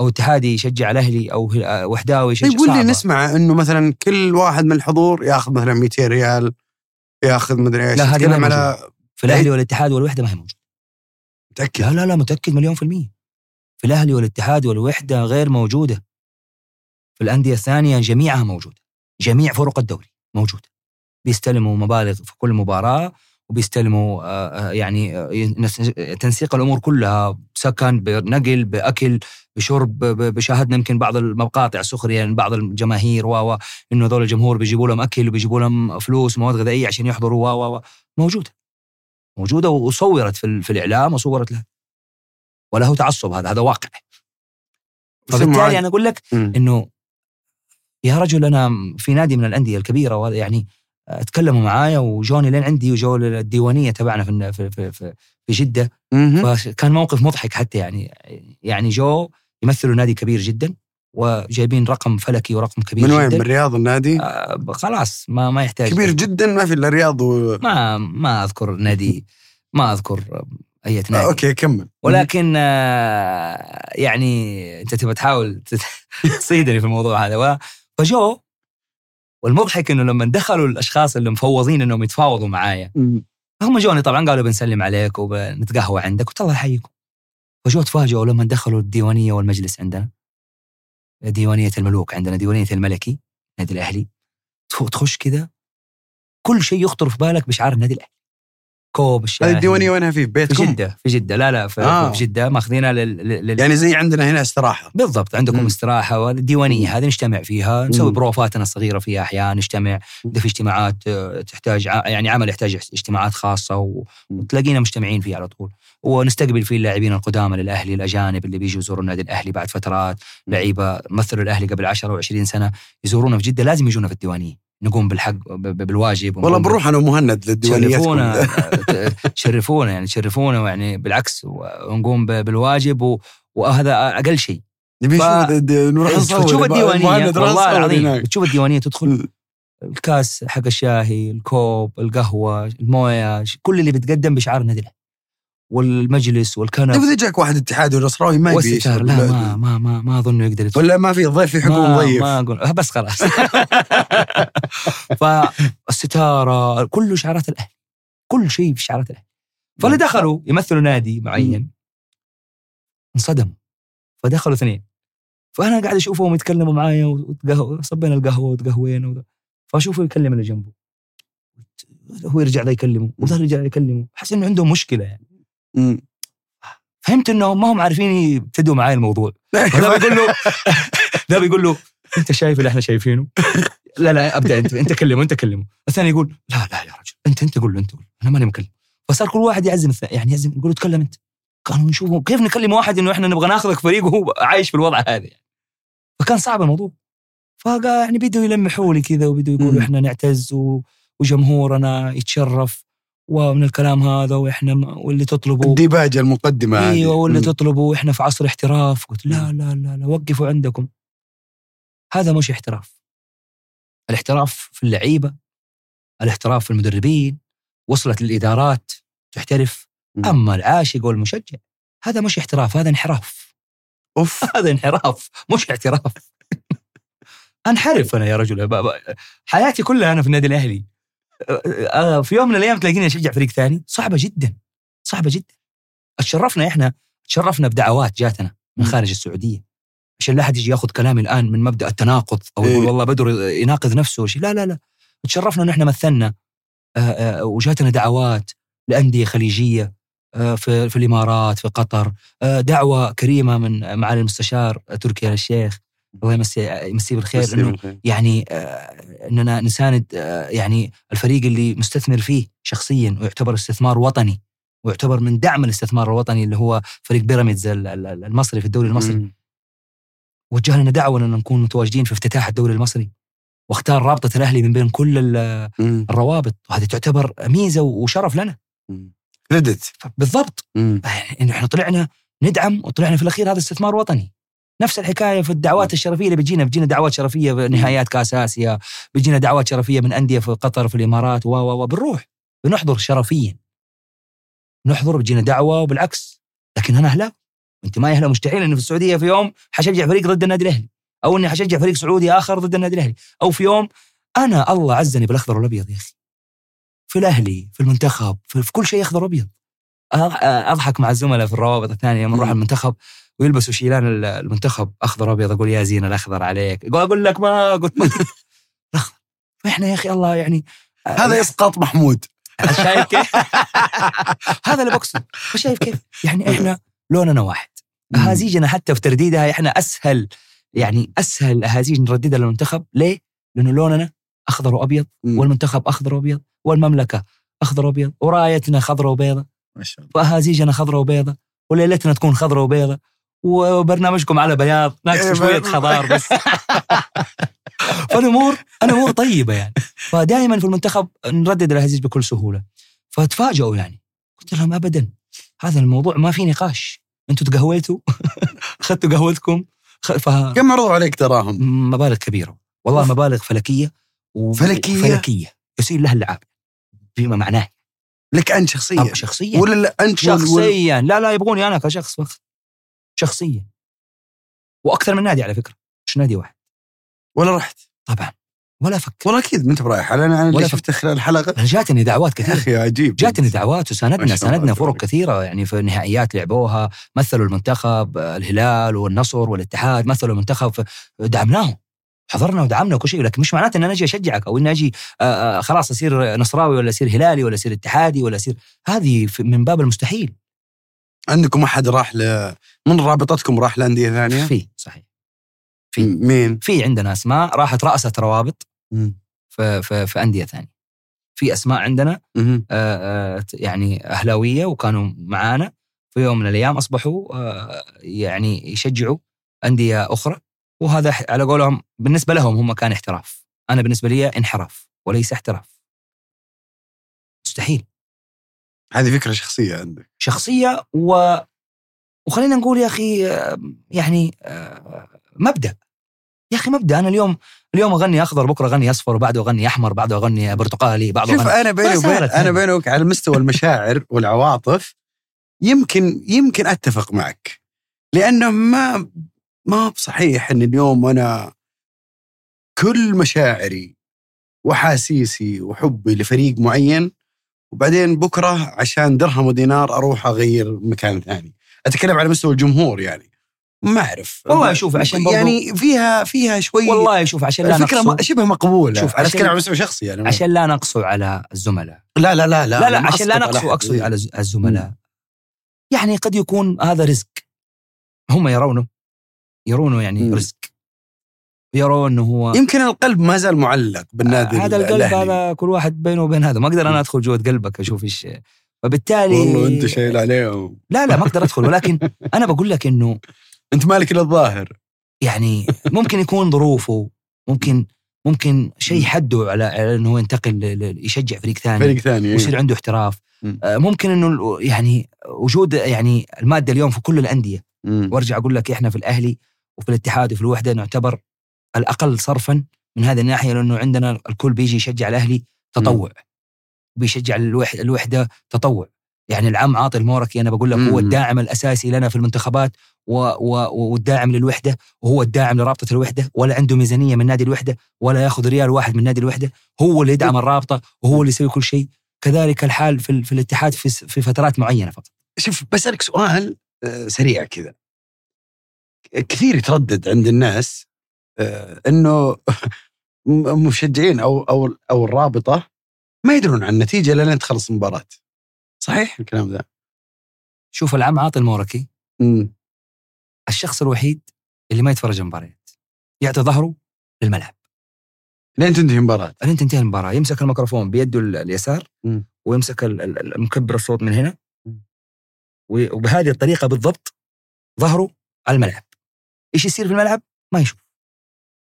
أو اتحادي يشجع الأهلي أو آه، وحداوي يشجع طيب واللي. نسمع إنه مثلا كل واحد من الحضور ياخذ مثلا 200 ريال ياخذ مدري إيش لا، هذه على في الأهلي والاتحاد والوحدة ما هي موجودة. متأكد؟ لا لا لا متأكد مليون في المية. في الأهلي والاتحاد والوحدة غير موجودة. في الأندية الثانية جميعها موجودة. جميع فرق الدوري موجودة. بيستلموا مبالغ في كل مباراة وبيستلموا آه، آه، يعني آه، تنسيق الأمور كلها سكن بنقل بأكل بشرب بشاهدنا يمكن بعض المقاطع سخريه يعني بعض الجماهير و إنه هذول الجمهور بيجيبوا لهم أكل وبيجيبوا لهم فلوس مواد غذائية عشان يحضروا و موجودة. موجودة وصورت في, في الإعلام وصورت لها. وله تعصب هذا هذا واقع فبالتالي أنا أقول لك إنه يا رجل أنا في نادي من الأندية الكبيرة يعني تكلموا معايا وجوني لين عندي وجو الديوانية تبعنا في في في, في جدة. فكان موقف مضحك حتى يعني يعني جو يمثلوا نادي كبير جدا. وجايبين رقم فلكي ورقم كبير من وين؟ جدا. من الرياض النادي؟ آه خلاص ما ما يحتاج. كبير جدا ما في إلا الرياض و... ما ما أذكر نادي ما أذكر أي نادي آه أوكي كمل. ولكن آه يعني أنت تبغى تحاول تصيدني في الموضوع هذا. فجو والمضحك إنه لما دخلوا الأشخاص اللي مفوضين إنهم يتفاوضوا معايا هم جوني طبعا قالوا بنسلم عليك وبنتقهوى عندك قلت الله يحييكم. فجو تفاجئوا لما دخلوا الديوانية والمجلس عندنا. ديوانية الملوك عندنا ديوانية الملكي النادي الأهلي. تخش كذا كل شيء يخطر في بالك بشعار النادي الأهلي. كوب الشاهي. هذه الديوانية وينها في بيتكم؟ في جدة في جدة. لا لا في, آه. في جدة. ماخذينها لل... لل... يعني زي عندنا هنا استراحة. بالضبط. عندكم مم. استراحة والديوانية هذه نجتمع فيها. نسوي بروفاتنا الصغيرة فيها أحيانا. نجتمع اذا في اجتماعات آه، تحتاج يعني عمل يحتاج اجتماعات خاصة وتلاقينا مجتمعين فيه على طول. ونستقبل فيه اللاعبين القدامى للأهلي الأجانب اللي بيجوا يزوروا النادي الأهلي بعد فترات لعيبة مثلوا الأهلي قبل 10 و20 سنة يزورونا في جدة لازم يجونا في الديوانية نقوم بالحق بالواجب والله بنروح أنا ومهند للديوانيات شرفونا تشرفونا يعني تشرفونا يعني بالعكس ونقوم بالواجب وهذا أقل شيء. نبي ف... نروح نصور تشوف الديوانية والله العظيم تشوف الديوانية تدخل الكاس حق الشاهي الكوب القهوة الموية كل اللي بيتقدم بشعار النادي والمجلس والكنب طيب إذا جاك واحد اتحادي ونصراوي ما يبي لا ما ما ما ما اظنه يقدر يدخل ولا ما في ضيف في حكم ضيف ما أقول. بس خلاص. فالستارة كله شعارات الأهلي. كل شيء في شعارات الأهلي. فاللي دخلوا يمثلوا نادي معين. انصدموا. فدخلوا اثنين. فأنا قاعد أشوفهم يتكلموا معايا وصبينا القهوة وتقهوينا فأشوفه يكلم اللي جنبه. هو يرجع ذا يكلمه وذا يرجع يكلمه. حس إنه عندهم مشكلة يعني. فهمت إنهم ما هم عارفين يبتدوا معي الموضوع. فده بيقول له ده بيقول له أنت شايف اللي إحنا شايفينه؟ لا لا أبدأ أنت أنت كلمه أنت كلمه. الثاني يقول لا لا يا رجل أنت أنت قول له أنت قول أنا ماني مكلم. فصار كل واحد يعزم الثاني يعني يعزم يقول له تكلم أنت. كانوا نشوفه كيف نكلم واحد إنه إحنا نبغى ناخذك فريق وهو عايش في الوضع هذا يعني. فكان صعب الموضوع. فقال يعني بدوا يلمحوا لي كذا وبدوا يقولوا إحنا نعتز. وجمهورنا يتشرف. ومن الكلام هذا وإحنا واللي تطلبوا. الديباجة المقدمة هذه. أيوه واللي تطلبوا إحنا في عصر احتراف. قلت لا لا لا لا وقفوا عندكم. هذا مش احتراف. الاحتراف في اللعيبة الاحتراف في المدربين وصلت للإدارات تحترف. أما العاشق والمشجع هذا مش احتراف هذا انحراف. أوف. هذا انحراف مش احتراف. أنحرف أنا يا رجل. حياتي كلها أنا في النادي الأهلي. في يوم من الأيام تلاقيني أشجع فريق ثاني. صعبة جدا. صعبة جدا. اتشرفنا إحنا تشرفنا بدعوات جاتنا من خارج السعودية. عشان لا أحد يجي يأخذ كلامي الآن من مبدأ التناقض أو يقول إيه. والله بدر يناقض نفسه شيء. لا لا لا. تشرفنا إن إحنا مثلنا. آه، آه، وجاتنا دعوات لأندية خليجية في في الإمارات في قطر. دعوة كريمة من معالي المستشار تركي الشيخ الله يمسي يمسيه بالخير إنه يعني آه إننا نساند آه يعني الفريق اللي مستثمر فيه شخصيا ويعتبر استثمار وطني ويعتبر من دعم الاستثمار الوطني اللي هو فريق بيراميدز المصري في الدوري المصري. وجه لنا دعوة ان نكون متواجدين في افتتاح الدوري المصري. واختار رابطة الأهلي من بين كل الروابط. وهذه تعتبر ميزة وشرف لنا. كريدت. بالضبط. يعني إحنا طلعنا ندعم وطلعنا في الأخير هذا استثمار وطني. نفس الحكاية في الدعوات الشرفية اللي بتجينا بتجينا دعوات شرفية بنهايات كأس آسيا بتجينا دعوات شرفية من أندية في قطر في الإمارات و و بنروح بنحضر شرفيا. نحضر بتجينا دعوة وبالعكس. لكن أنا أهلاوي. أنت ما أهلاوي مستحيل انه في السعودية في يوم حشجع فريق ضد النادي الأهلي أو إني حشجع فريق سعودي آخر ضد النادي الأهلي أو في يوم أنا الله عزني بالأخضر والأبيض يا أخي. في الأهلي في المنتخب في, في كل شيء أخضر وأبيض. أضحك مع الزملاء في الروابط الثانية لما نروح المنتخب. ويلبسوا شيلان المنتخب أخضر ابيض أقول يا زين الأخضر عليك. أقول لك ما قلت ما فاحنا يا أخي الله يعني هذا إسقاط محمود. شايف كيف؟ هذا اللي بقصد فشايف كيف؟ يعني إحنا لوننا واحد. أهازيجنا حتى في ترديدها إحنا أسهل يعني أسهل أهازيج نرددها للمنتخب. ليه؟ لأنه لوننا أخضر وأبيض. والمنتخب أخضر وأبيض والمملكة أخضر وأبيض ورايتنا خضراء وبيضاء ما شاء الله. وأهازيجنا خضراء وبيضاء وليلتنا تكون خضراء وبيضاء وبرنامجكم على بياض. ناقص إيه، شوية خضار بس. فالامور الأمور طيبة يعني. فدائما في المنتخب نردد الاهازيج بكل سهولة. فتفاجئوا يعني. قلت لهم ابدا هذا الموضوع ما في نقاش. أنتم تقهويتوا؟ أخذتوا قهوتكم؟ ف كم عرضوا عليك تراهم؟ مبالغ كبيرة. والله. مبالغ فلكية و... فلكية؟ فلكية. يصير لها اللعاب بما معناه. لك أنت شخصيا؟ شخصيا. ولا لا أنت شخصيا. لا لا يبغوني أنا كشخص فقط شخصيا. وأكثر من نادي على فكرة مش نادي واحد. ولا رحت. طبعا. ولا فكر. والله أكيد ما انت برايح أنا أنا اللي شفته خلال الحلقة. أنا جاتني دعوات يا كثيرة. أخي عجيب. جاتني دعوات وساندنا ساندنا فرق. كثيرة يعني في نهائيات لعبوها. مثلوا المنتخب الهلال والنصر والاتحاد مثلوا المنتخب دعمناهم. حضرنا ودعمنا وكل شيء. لكن مش معناته إن أنا أجي أشجعك أو اني أجي آه، آه، خلاص أصير نصراوي ولا أصير هلالي ولا أصير اتحادي ولا اصير هذه من باب المستحيل. عندكم أحد راح ل من رابطتكم راح لأندية ثانية؟ في صحيح في. مين؟ في عندنا أسماء راحت رأست روابط. في في, في أندية ثانية في أسماء عندنا مهم. آه، آه، يعني أهلاوية وكانوا معانا في يوم من الأيام أصبحوا آه، يعني يشجعوا أندية أخرى وهذا على قولهم بالنسبة لهم هم كان احتراف أنا بالنسبة لي انحراف وليس احتراف مستحيل هذه فكرة شخصية عندك. شخصية و وخلينا نقول يا أخي آه، يعني آه، مبدأ. يا أخي مبدأ. أنا اليوم اليوم أغني أخضر بكرة أغني أصفر وبعده أغني أحمر بعده أغني برتقالي بعده شوف أنا بيني ما وبين صارت أنا. بيني وبينك على مستوى المشاعر والعواطف يمكن يمكن أتفق معك. لأنه ما ما بصحيح إن اليوم أنا كل مشاعري وحاسيسي وحبي لفريق معين وبعدين بكرة عشان درهم ودينار أروح أغير مكان ثاني. أتكلم على مستوى الجمهور يعني. ما أعرف. والله شوف، عشان برضو- يعني فيها فيها شوي والله شوف عشان لا الفكرة شبه مقبولة. شوف، أنا عشان- اتكلم على مستوى شخصي يعني. عشان لا نقصوا على الزملاء. لا لا لا لا لا لا عشان لا على نقصوا. اقصد على الز- الزملاء. يعني قد يكون هذا رزق. هم يرونه. يرونه يعني مم. رزق. يرون إنه هو يمكن القلب ما زال معلق بالنادي هذا القلب. هذا كل واحد بينه وبين هذا. ما أقدر أنا أدخل جوة قلبك أشوف إيش. فبالتالي والله أنت شايل عليهم. لا لا ما أقدر أدخل. ولكن أنا بقول لك انه أنت مالك الا الظاهر. يعني ممكن يكون ظروفه. ممكن ممكن شيء حده على إنه هو ينتقل يشجع فريق ثاني. فريق ثاني إيه. ويصير عنده احتراف. آه، ممكن إنه يعني وجود يعني المادة اليوم في كل الأندية. وأرجع أقول لك إحنا في الأهلي وفي الاتحاد وفي الوحدة نعتبر الأقل صرفا من هذه الناحية لأنه عندنا الكل بيجي يشجع الأهلي تطوع. بيشجع الوح- الوحدة تطوع. يعني العم عاطي الموركي أنا بقول لك هو. الداعم الأساسي لنا في المنتخبات و و والداعم للوحدة وهو الداعم لرابطة الوحدة ولا عنده ميزانية من نادي الوحدة ولا ياخذ ريال واحد من نادي الوحدة. هو اللي يدعم الرابطة وهو اللي يسوي كل شيء. كذلك الحال في, ال- في الاتحاد في, في فترات معينة فقط. شوف بسألك سؤال آه، سريع كذا. كثير يتردد عند الناس إنه م- مشجعين أو أو أو الرابطة ما يدرون عن النتيجة لين تخلص المباراة. صحيح الكلام ذا. شوف العم عاطي الموركي مم. الشخص الوحيد اللي ما يتفرج المباريات يعطي ظهره للملعب. لين تنتهي المباراة. لين تنتهي المباراة. يمسك الميكروفون بيده ال- اليسار. ويمسك ال- ال- المكبر الصوت من هنا. وبهذه الطريقة بالضبط ظهره على الملعب. إيش يصير في الملعب؟ ما يشوف.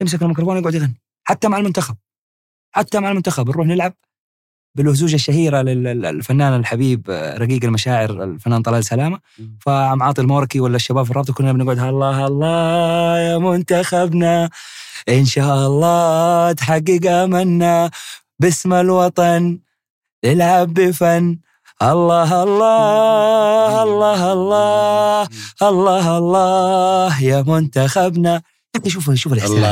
يمسك الميكروفون يقعد يغني. حتى مع المنتخب. حتى مع المنتخب. نروح نلعب بالوهزوجه الشهيرة للفنان الحبيب آه، رقيق المشاعر الفنان طلال سلامة. فعم عاطي الموركي ولا الشباب في الرابطة كلنا بنقعد الله الله يا منتخبنا إن شاء الله تحقق املنا باسم الوطن نلعب بفن الله الله الله الله الله الله يا منتخبنا. أخي شوف شوف الإحساس. الله.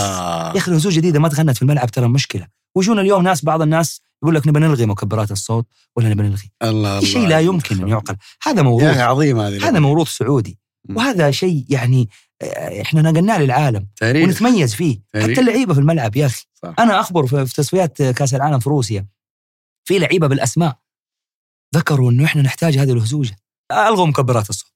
يا أخي الوزوج جديدة ما تغنت في الملعب ترى مشكلة. ويجونا اليوم ناس بعض الناس يقول لك نبى نلغي مكبرات الصوت ولا نبى نلغي؟ الله شيء لا يمكن أن يعقل. هذا موروث. عظيم هذه هذا موروث سعودي. وهذا شيء يعني آه، إحنا نقلناه للعالم. تاريخ. ونتميز فيه. تاريخ. حتى اللعيبة في الملعب يا أخي. صح. أنا أخبر في تصفيات كأس العالم في روسيا. في لعيبة بالأسماء ذكروا إنه إحنا نحتاج هذه الهزوجة. ألغوا مكبرات الصوت.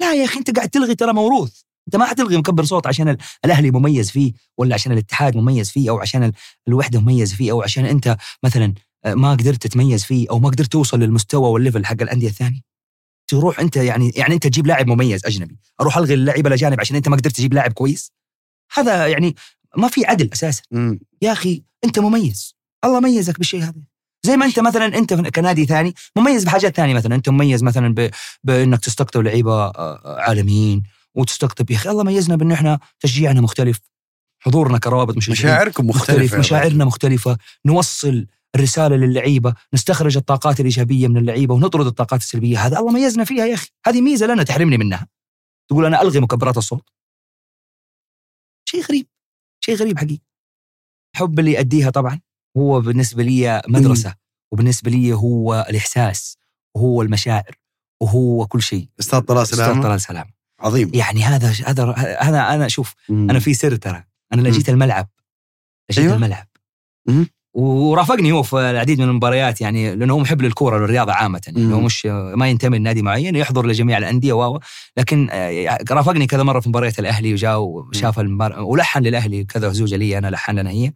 لا يا أخي أنت قاعد تلغي ترى موروث. انت ما حتلغي مكبر صوت عشان ال- الأهلي مميز فيه ولا عشان الاتحاد مميز فيه أو عشان ال- الوحدة مميز فيه أو عشان أنت مثلا آه، ما قدرت تتميز فيه أو ما قدرت توصل للمستوى والليفل حق الأندية الثانية؟ تروح أنت يعني يعني أنت تجيب لاعب مميز أجنبي أروح ألغي اللعيبة الاجانب عشان أنت ما قدرت تجيب لاعب كويس؟ هذا يعني ما في عدل أساسا. مم. يا أخي أنت مميز. الله ميزك بالشيء هذا. زي ما أنت مثلا أنت كنادي ثاني مميز بحاجات ثانية مثلا. أنت مميز مثلا ب... بأنك تستقطب لعيبة آه، عالميين وتستقطب. يا أخي الله ميزنا بأنه إحنا تشجيعنا مختلف حضورنا كروابط مشجعين مشاعركم مختلف مختلفه مشاعرنا مختلفة. نوصل الرسالة للعيبة نستخرج الطاقات الإيجابية من اللعيبة ونطرد الطاقات السلبية. هذا الله ميزنا فيها يا أخي. هذه ميزة لنا تحرمني منها. تقول أنا ألغي مكبرات الصوت؟ شيء غريب شيء غريب حقيقي. الحب اللي يأديها طبعا هو بالنسبة لي مدرسة وبالنسبة لي هو الإحساس وهو المشاعر وهو كل شيء. أستاذ طلال أستاذ سلامه طلال سلام. عظيم. يعني هذا هذا هذا أنا شوف مم. أنا في سر ترى. أنا لجيت الملعب. لجيت أيوة. الملعب. مم. ورافقني هو في العديد من المباريات يعني لأنه هو محب للكورة للرياضه عامة يعني. هو مش ما ينتمي لنادي معين يحضر لجميع الأندية و لكن آه، رافقني كذا مرة في مباريات الأهلي وجاء وشاف المبار... ولحن للأهلي كذا هزوجة لي أنا لحن لنا هي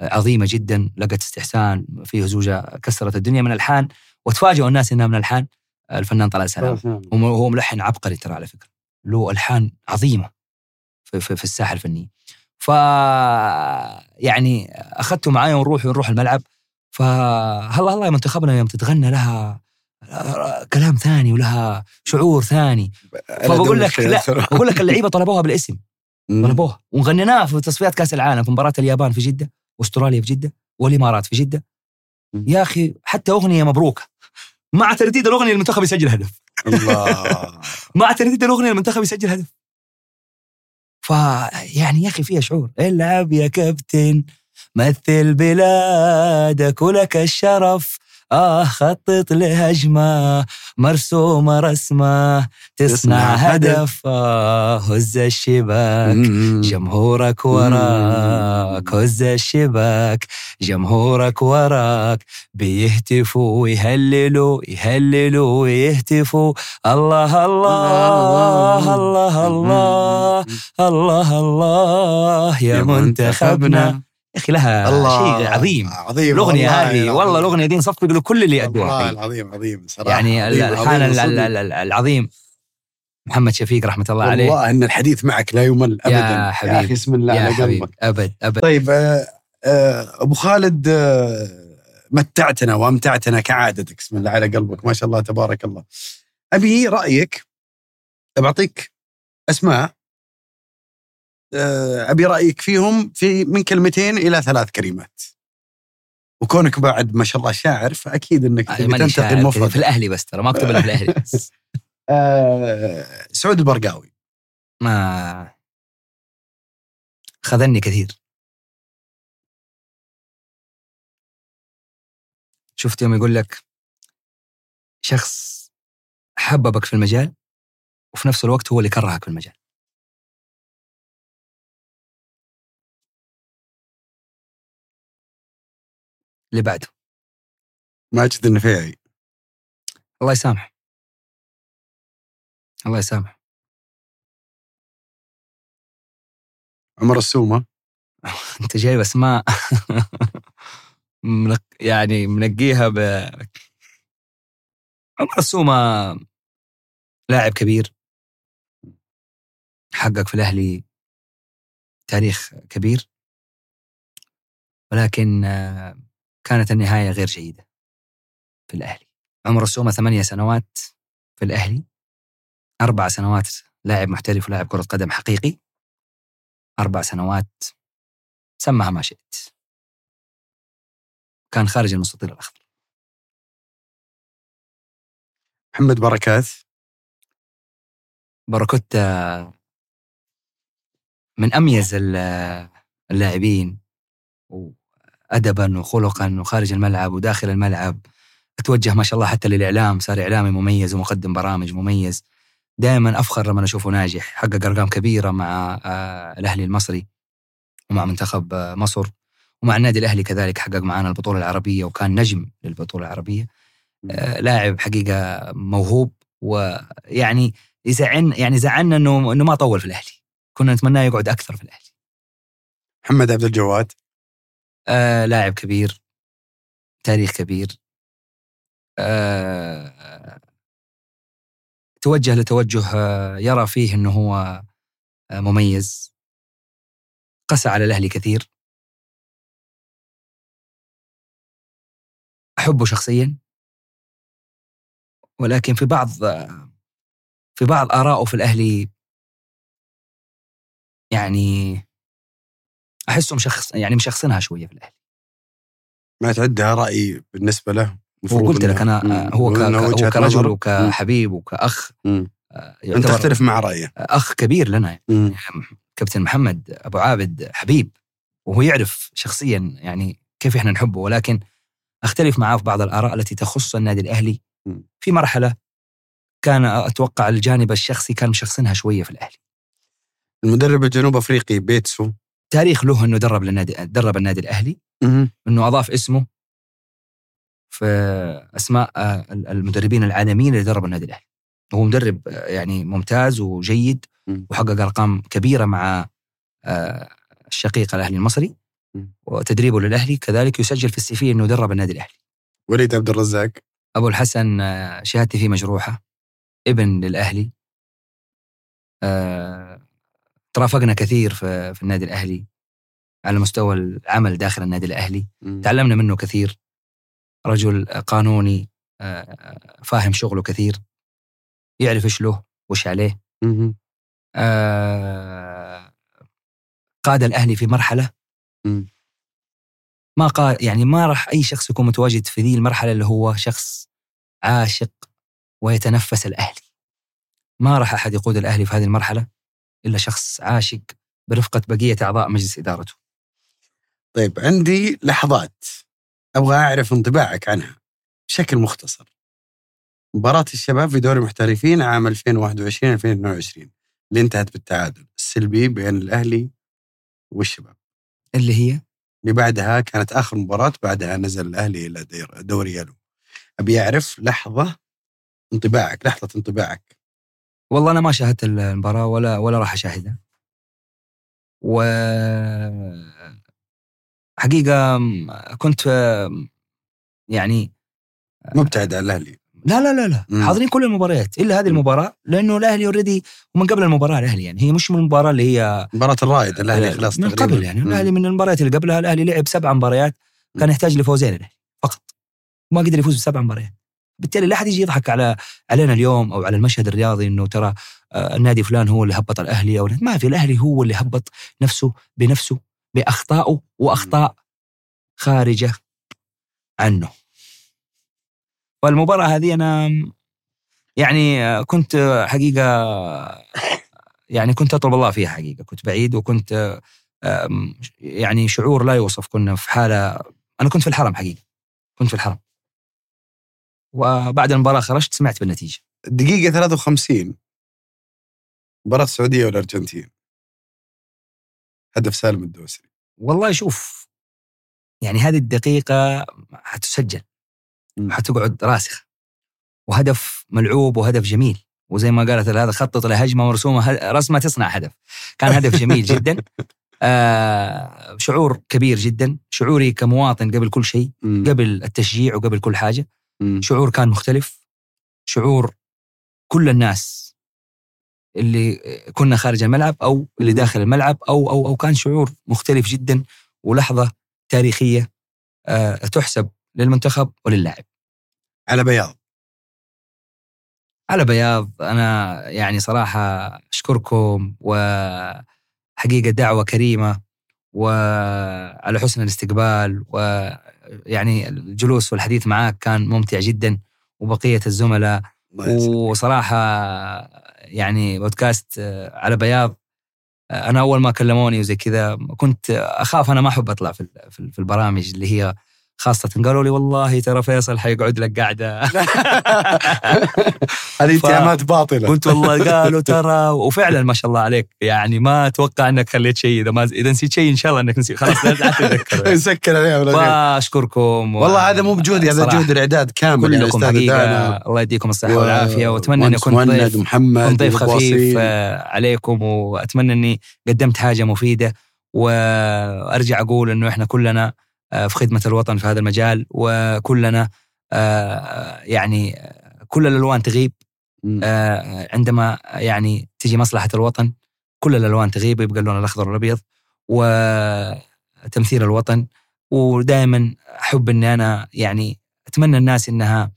آه، عظيمة جدا لقت استحسان في هزوجة كسرت الدنيا من الحان وتفاجئوا الناس إنها من الحان الفنان طلال سلام. وهو ملحن عبقري ترى على فكرة. له ألحان عظيمة في, في, في الساحة الفنية. ف يعني أخذته معايا ونروح ونروح الملعب. فهلا هلا منتخبنا يوم تتغنى لها كلام ثاني ولها شعور ثاني. فبقول لك لا بقول لك اللعيبة طلبوها بالاسم. طلبوها. وغنيناها في تصفيات كأس العالم في مباراة اليابان في جدة وأستراليا في جدة والإمارات في جدة. يا أخي حتى أغنية مبروكة. مع ترديد الأغنية المنتخب يسجل هدف. الله. مع ترديد الاغنيه المنتخب يسجل هدف. فيعني يا أخي فيها شعور. العب يا كابتن مثل بلادك ولك الشرف. آه خطط لهجمة مرسومة رسمة تصنع هدف. آه هز الشباك. جمهورك وراك. هز الشباك جمهورك وراك. بيهتفوا ويهللوا يهللوا ويهتفوا. الله الله الله. الله الله. الله يا منتخبنا. يا أخي لها الله شيء عظيم. عظيم الأغنية والله هذه والله. الأغنية دي نصفق له كل اللي والله يأدوها العظيم عظيم صراحة. يعني الالحان العظيم. محمد شفيق رحمة الله عليه. والله إن الحديث معك لا يمل ابدا يا حبيبي يا أخي اسم الله يا على حبيبي قلبك أبد أبد. طيب آه، آه، أبو خالد آه، متعتنا وأمتعتنا كعادتك. بسم الله على قلبك. ما شاء الله تبارك الله. أبي رأيك بعطيك أسماء أبي رأيك فيهم في من كلمتين إلى ثلاث كلمات. وكونك بعد ما شاء الله شاعر فأكيد إنك آه، تنتقي المفرد في الأهلي بس ترى ما أكتب إلا في الأهلي بس. آه، سعود البرقاوي. ما خذلني كثير. شفت يوم يقول لك شخص حببك في المجال وفي نفس الوقت هو اللي كرهك في المجال. اللي بعده. ماجد النفيعي الله يسامح. الله يسامح. عمر السومة. أنت جايب اسماء منق... يعني منقيها ب عمر السومة لاعب كبير. حقق في الأهلي تاريخ كبير. ولكن كانت النهاية غير جيدة في الأهلي. عمر السومة ثمانية سنوات في الأهلي أربع سنوات لاعب محترف ولاعب كرة قدم حقيقي أربع سنوات سمها ما شئت. كان خارج المستطيل الأخضر. محمد بركات. باراكوتا من أميز ال- اللاعبين وادبا وخلقا وخارج الملعب وداخل الملعب. أتوجه ما شاء الله حتى للإعلام صار إعلامي مميز ومقدم برامج مميز. دائما أفخر لما أشوفه ناجح حقق أرقام كبيرة مع آه، الأهلي المصري ومع منتخب آه، مصر. ومع النادي الأهلي كذلك حقق معنا البطولة العربية وكان نجم للبطولة العربية. آه، لاعب حقيقة موهوب ويعني يزعلنا يعني زعلنا إنه إنه ما طول في الأهلي. كنا نتمناه يقعد أكثر في الأهلي. محمد عبد الجواد. آه لاعب كبير تاريخ كبير آه توجه لتوجه آه، يرى فيه إنه هو آه، مميز. قسى على الأهلي كثير. أحبه شخصيا. ولكن في بعض في بعض آرائه في الأهلي يعني أحسه مشخص يعني مشخصنها شوية في الأهلي ما تعدها رأي بالنسبة له وقلت لك مم. هو, ك... هو كرجل. وكحبيب وكأخ مم. آه، يعتبر تختلف مع رأيه أخ كبير لنا مم. كابتن محمد أبو عابد حبيب وهو يعرف شخصيا يعني كيف إحنا نحبه ولكن أختلف معاه في بعض الآراء التي تخص النادي الأهلي مم. في مرحلة كان أتوقع الجانب الشخصي كان مشخصنها شوية في الأهلي المدرب الجنوب أفريقي بيتسو تاريخ له إنه درب للنادي درب النادي الأهلي. إنه أضاف اسمه في أسماء آه، المدربين العالميين اللي دربوا النادي الأهلي هو مدرب آه، يعني ممتاز وجيد. وحقق أرقام كبيرة مع آه، الشقيق الأهلي المصري. وتدريبه للأهلي كذلك يسجل في السي في إنه درب النادي الأهلي وليد عبد الرزاق أبو الحسن شهادتي فيه مجروحة ابن للأهلي ترافقنا كثير في, في النادي الأهلي على مستوى العمل داخل النادي الأهلي. مم. تعلمنا منه كثير. رجل قانوني آه، فاهم شغله كثير. يعرف إيش له وش عليه. آه، قاد الأهلي في مرحلة. ما قال يعني ما راح أي شخص يكون متواجد في ذي المرحلة اللي هو شخص عاشق ويتنفس الأهلي. ما راح أحد يقود الأهلي في هذه المرحلة. إلا شخص عاشق برفقة بقية أعضاء مجلس إدارته. طيب عندي لحظات. أبغى أعرف انطباعك عنها بشكل مختصر. مباراة الشباب في دوري المحترفين عام 2021-2022 اللي انتهت بالتعادل السلبي بين الأهلي والشباب. اللي هي؟ اللي بعدها كانت آخر مباراة بعدها نزل الأهلي إلى دوري يلو. أبي أعرف لحظة انطباعك لحظة انطباعك. والله أنا ما شاهدت المباراة ولا ولا راح أشاهدها و حقيقة كنت يعني مبتعد عن الأهلي لا لا لا لا مم. حاضرين كل المباريات إلا هذه. المباراة لأنه الأهلي اوريدي ومن قبل المباراة الأهلي يعني هي مش من المباراة اللي هي مباراة الرائد الأهلي خلاص من. قبل يعني مم. الأهلي من المباريات اللي قبلها الأهلي لعب سبع مباريات كان. يحتاج لفوزين الاهلي فقط ما قدر يفوز بسبع مباريات بالتالي لا أحد يجي يضحك على علينا اليوم أو على المشهد الرياضي إنه ترى آه، النادي فلان هو اللي هبط الأهلي أو ما في الأهلي هو اللي هبط نفسه بنفسه باخطائه وأخطاء خارجة عنه. والمباراة هذه أنا يعني آه، كنت آه، حقيقة يعني كنت أطلب الله فيها حقيقة. كنت بعيد وكنت يعني شعور لا يوصف. كنا في حالة أنا كنت في الحرم حقيقة. كنت في الحرم. وبعد المباراة خرجت سمعت بالنتيجة. دقيقة 53 مباراة السعودية والأرجنتين. هدف سالم الدوسري. والله شوف يعني هذه الدقيقة حتسجل. حتقعد راسخة. وهدف ملعوب وهدف جميل. وزي ما قالت هذا خطط لهجمه مرسومة رسمه تصنع هدف. كان هدف جميل جدا. آه شعور كبير جدا. شعوري كمواطن قبل كل شيء. قبل التشجيع وقبل كل حاجة. مم. شعور كان مختلف. شعور كل الناس اللي كنا خارج الملعب أو اللي داخل الملعب أو أو أو كان شعور مختلف جدا ولحظة تاريخية آه، تحسب للمنتخب وللاعب. على بياض. على بياض. أنا يعني صراحة أشكركم وحقيقة دعوة كريمة وعلى حسن الاستقبال ويعني الجلوس والحديث معاك كان ممتع جدا وبقية الزملاء. وصراحة يعني بودكاست آه، على بياض آه، أنا أول ما كلموني وزي كذا كنت أخاف أنا ما أحب أطلع في في البرامج اللي هي خاصة قالوا لي والله ترى فيصل حيقعد لك قاعدة. هذه اتهامات باطلة. قلت والله قالوا ترى وفعلا ما شاء الله عليك. يعني ما أتوقع إنك خليت شيء إذا ما إذا نسيت شيء إن شاء الله إنك نسيت. خلاص لا تتذكر. نسكر عليها غير. فأشكركم والله هذا مو بجهدي هذا جهد الإعداد كامل يعني كلكم دانا. الله يديكم الصحة و- والعافية. وأتمنى اني كنت ضيف ومحمد كنت ضيف خفيف. آه، عليكم. وأتمنى إني قدمت حاجة مفيدة. وأرجع أقول إنه إحنا كلنا في خدمة الوطن في هذا المجال وكلنا آه، يعني آه، كل الألوان تغيب. آه، عندما يعني تجي مصلحة الوطن كل الألوان تغيب يبقى اللون الأخضر والأبيض وتمثيل الوطن. ودائما أحب إني أنا يعني أتمنى الناس إنها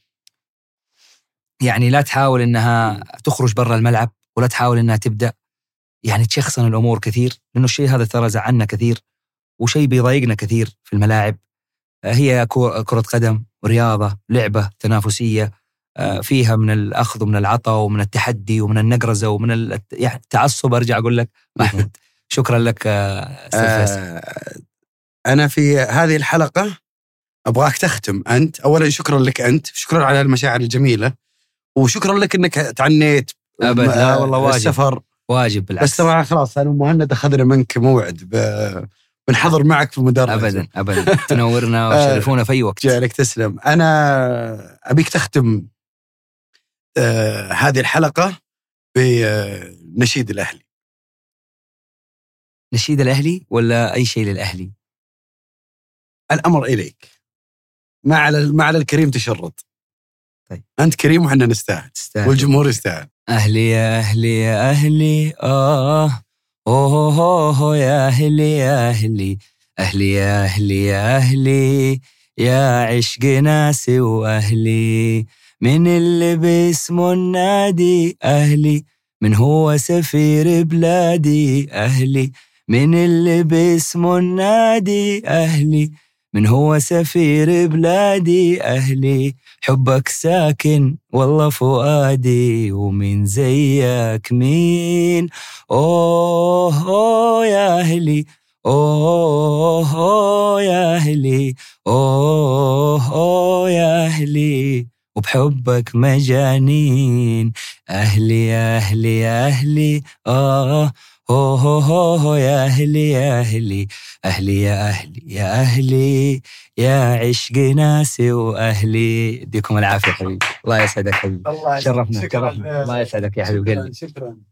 يعني لا تحاول إنها تخرج برا الملعب ولا تحاول إنها تبدأ. يعني تشخصن الأمور كثير لأنه الشيء هذا ترى زعلنا كثير. وشيء بيضايقنا كثير في الملاعب. آه، هي كرة قدم ورياضة لعبة تنافسية آه، فيها من الأخذ ومن العطاء ومن التحدي ومن النقرزة ومن ال- يعني التعصب أرجع أقول لك. محمود شكرا لك آه،. آه، أنا في هذه الحلقة أبغاك تختم أنت. اولا شكرا لك أنت. شكرا على المشاعر الجميلة. وشكرا لك إنك تعنيت. أبد، لا آه، والله واجب. السفر. واجب بالعكس. بس طبعا خلاص أنا ومهند أخذنا منك موعد ب- بنحضر معك في المدرج أبدا أبدا. تنورنا وتشرفونا في أي وقت. جعلك تسلم. أنا أبيك تختم آه هذه الحلقة بنشيد الأهلي. نشيد الأهلي ولا أي شيء للأهلي؟ الأمر إليك. ما على ما على الكريم تشرط طيب. أنت كريم وحنا نستاهل. تستاهل. والجمهور يستاهل. أهلي يا أهلي يا أهلي آه. أوه هو يا أهلي يا أهلي أهلي يا أهلي يا أهلي يا عشق ناسي وأهلي من اللي باسمه النادي أهلي من هو سفير بلادي أهلي من اللي باسمه النادي أهلي من هو سفير بلادي أهلي؟ حبك ساكن والله فؤادي ومن زيك مين؟ أوه, أوه يا أهلي أوه, أوه يا أهلي أوه, أوه يا أهلي. وبحبك مجانين أهلي أهلي أهلي. آه هو هو هو يا أهلي يا أهلي أهلي يا أهلي يا أهلي يا عشق ناسي وأهلي. يديكم العافية حبيبي. الله يسعدك حبيبي. الله شرفنا شرفنا. الله يسعدك يا حبيب قلبي شكرا.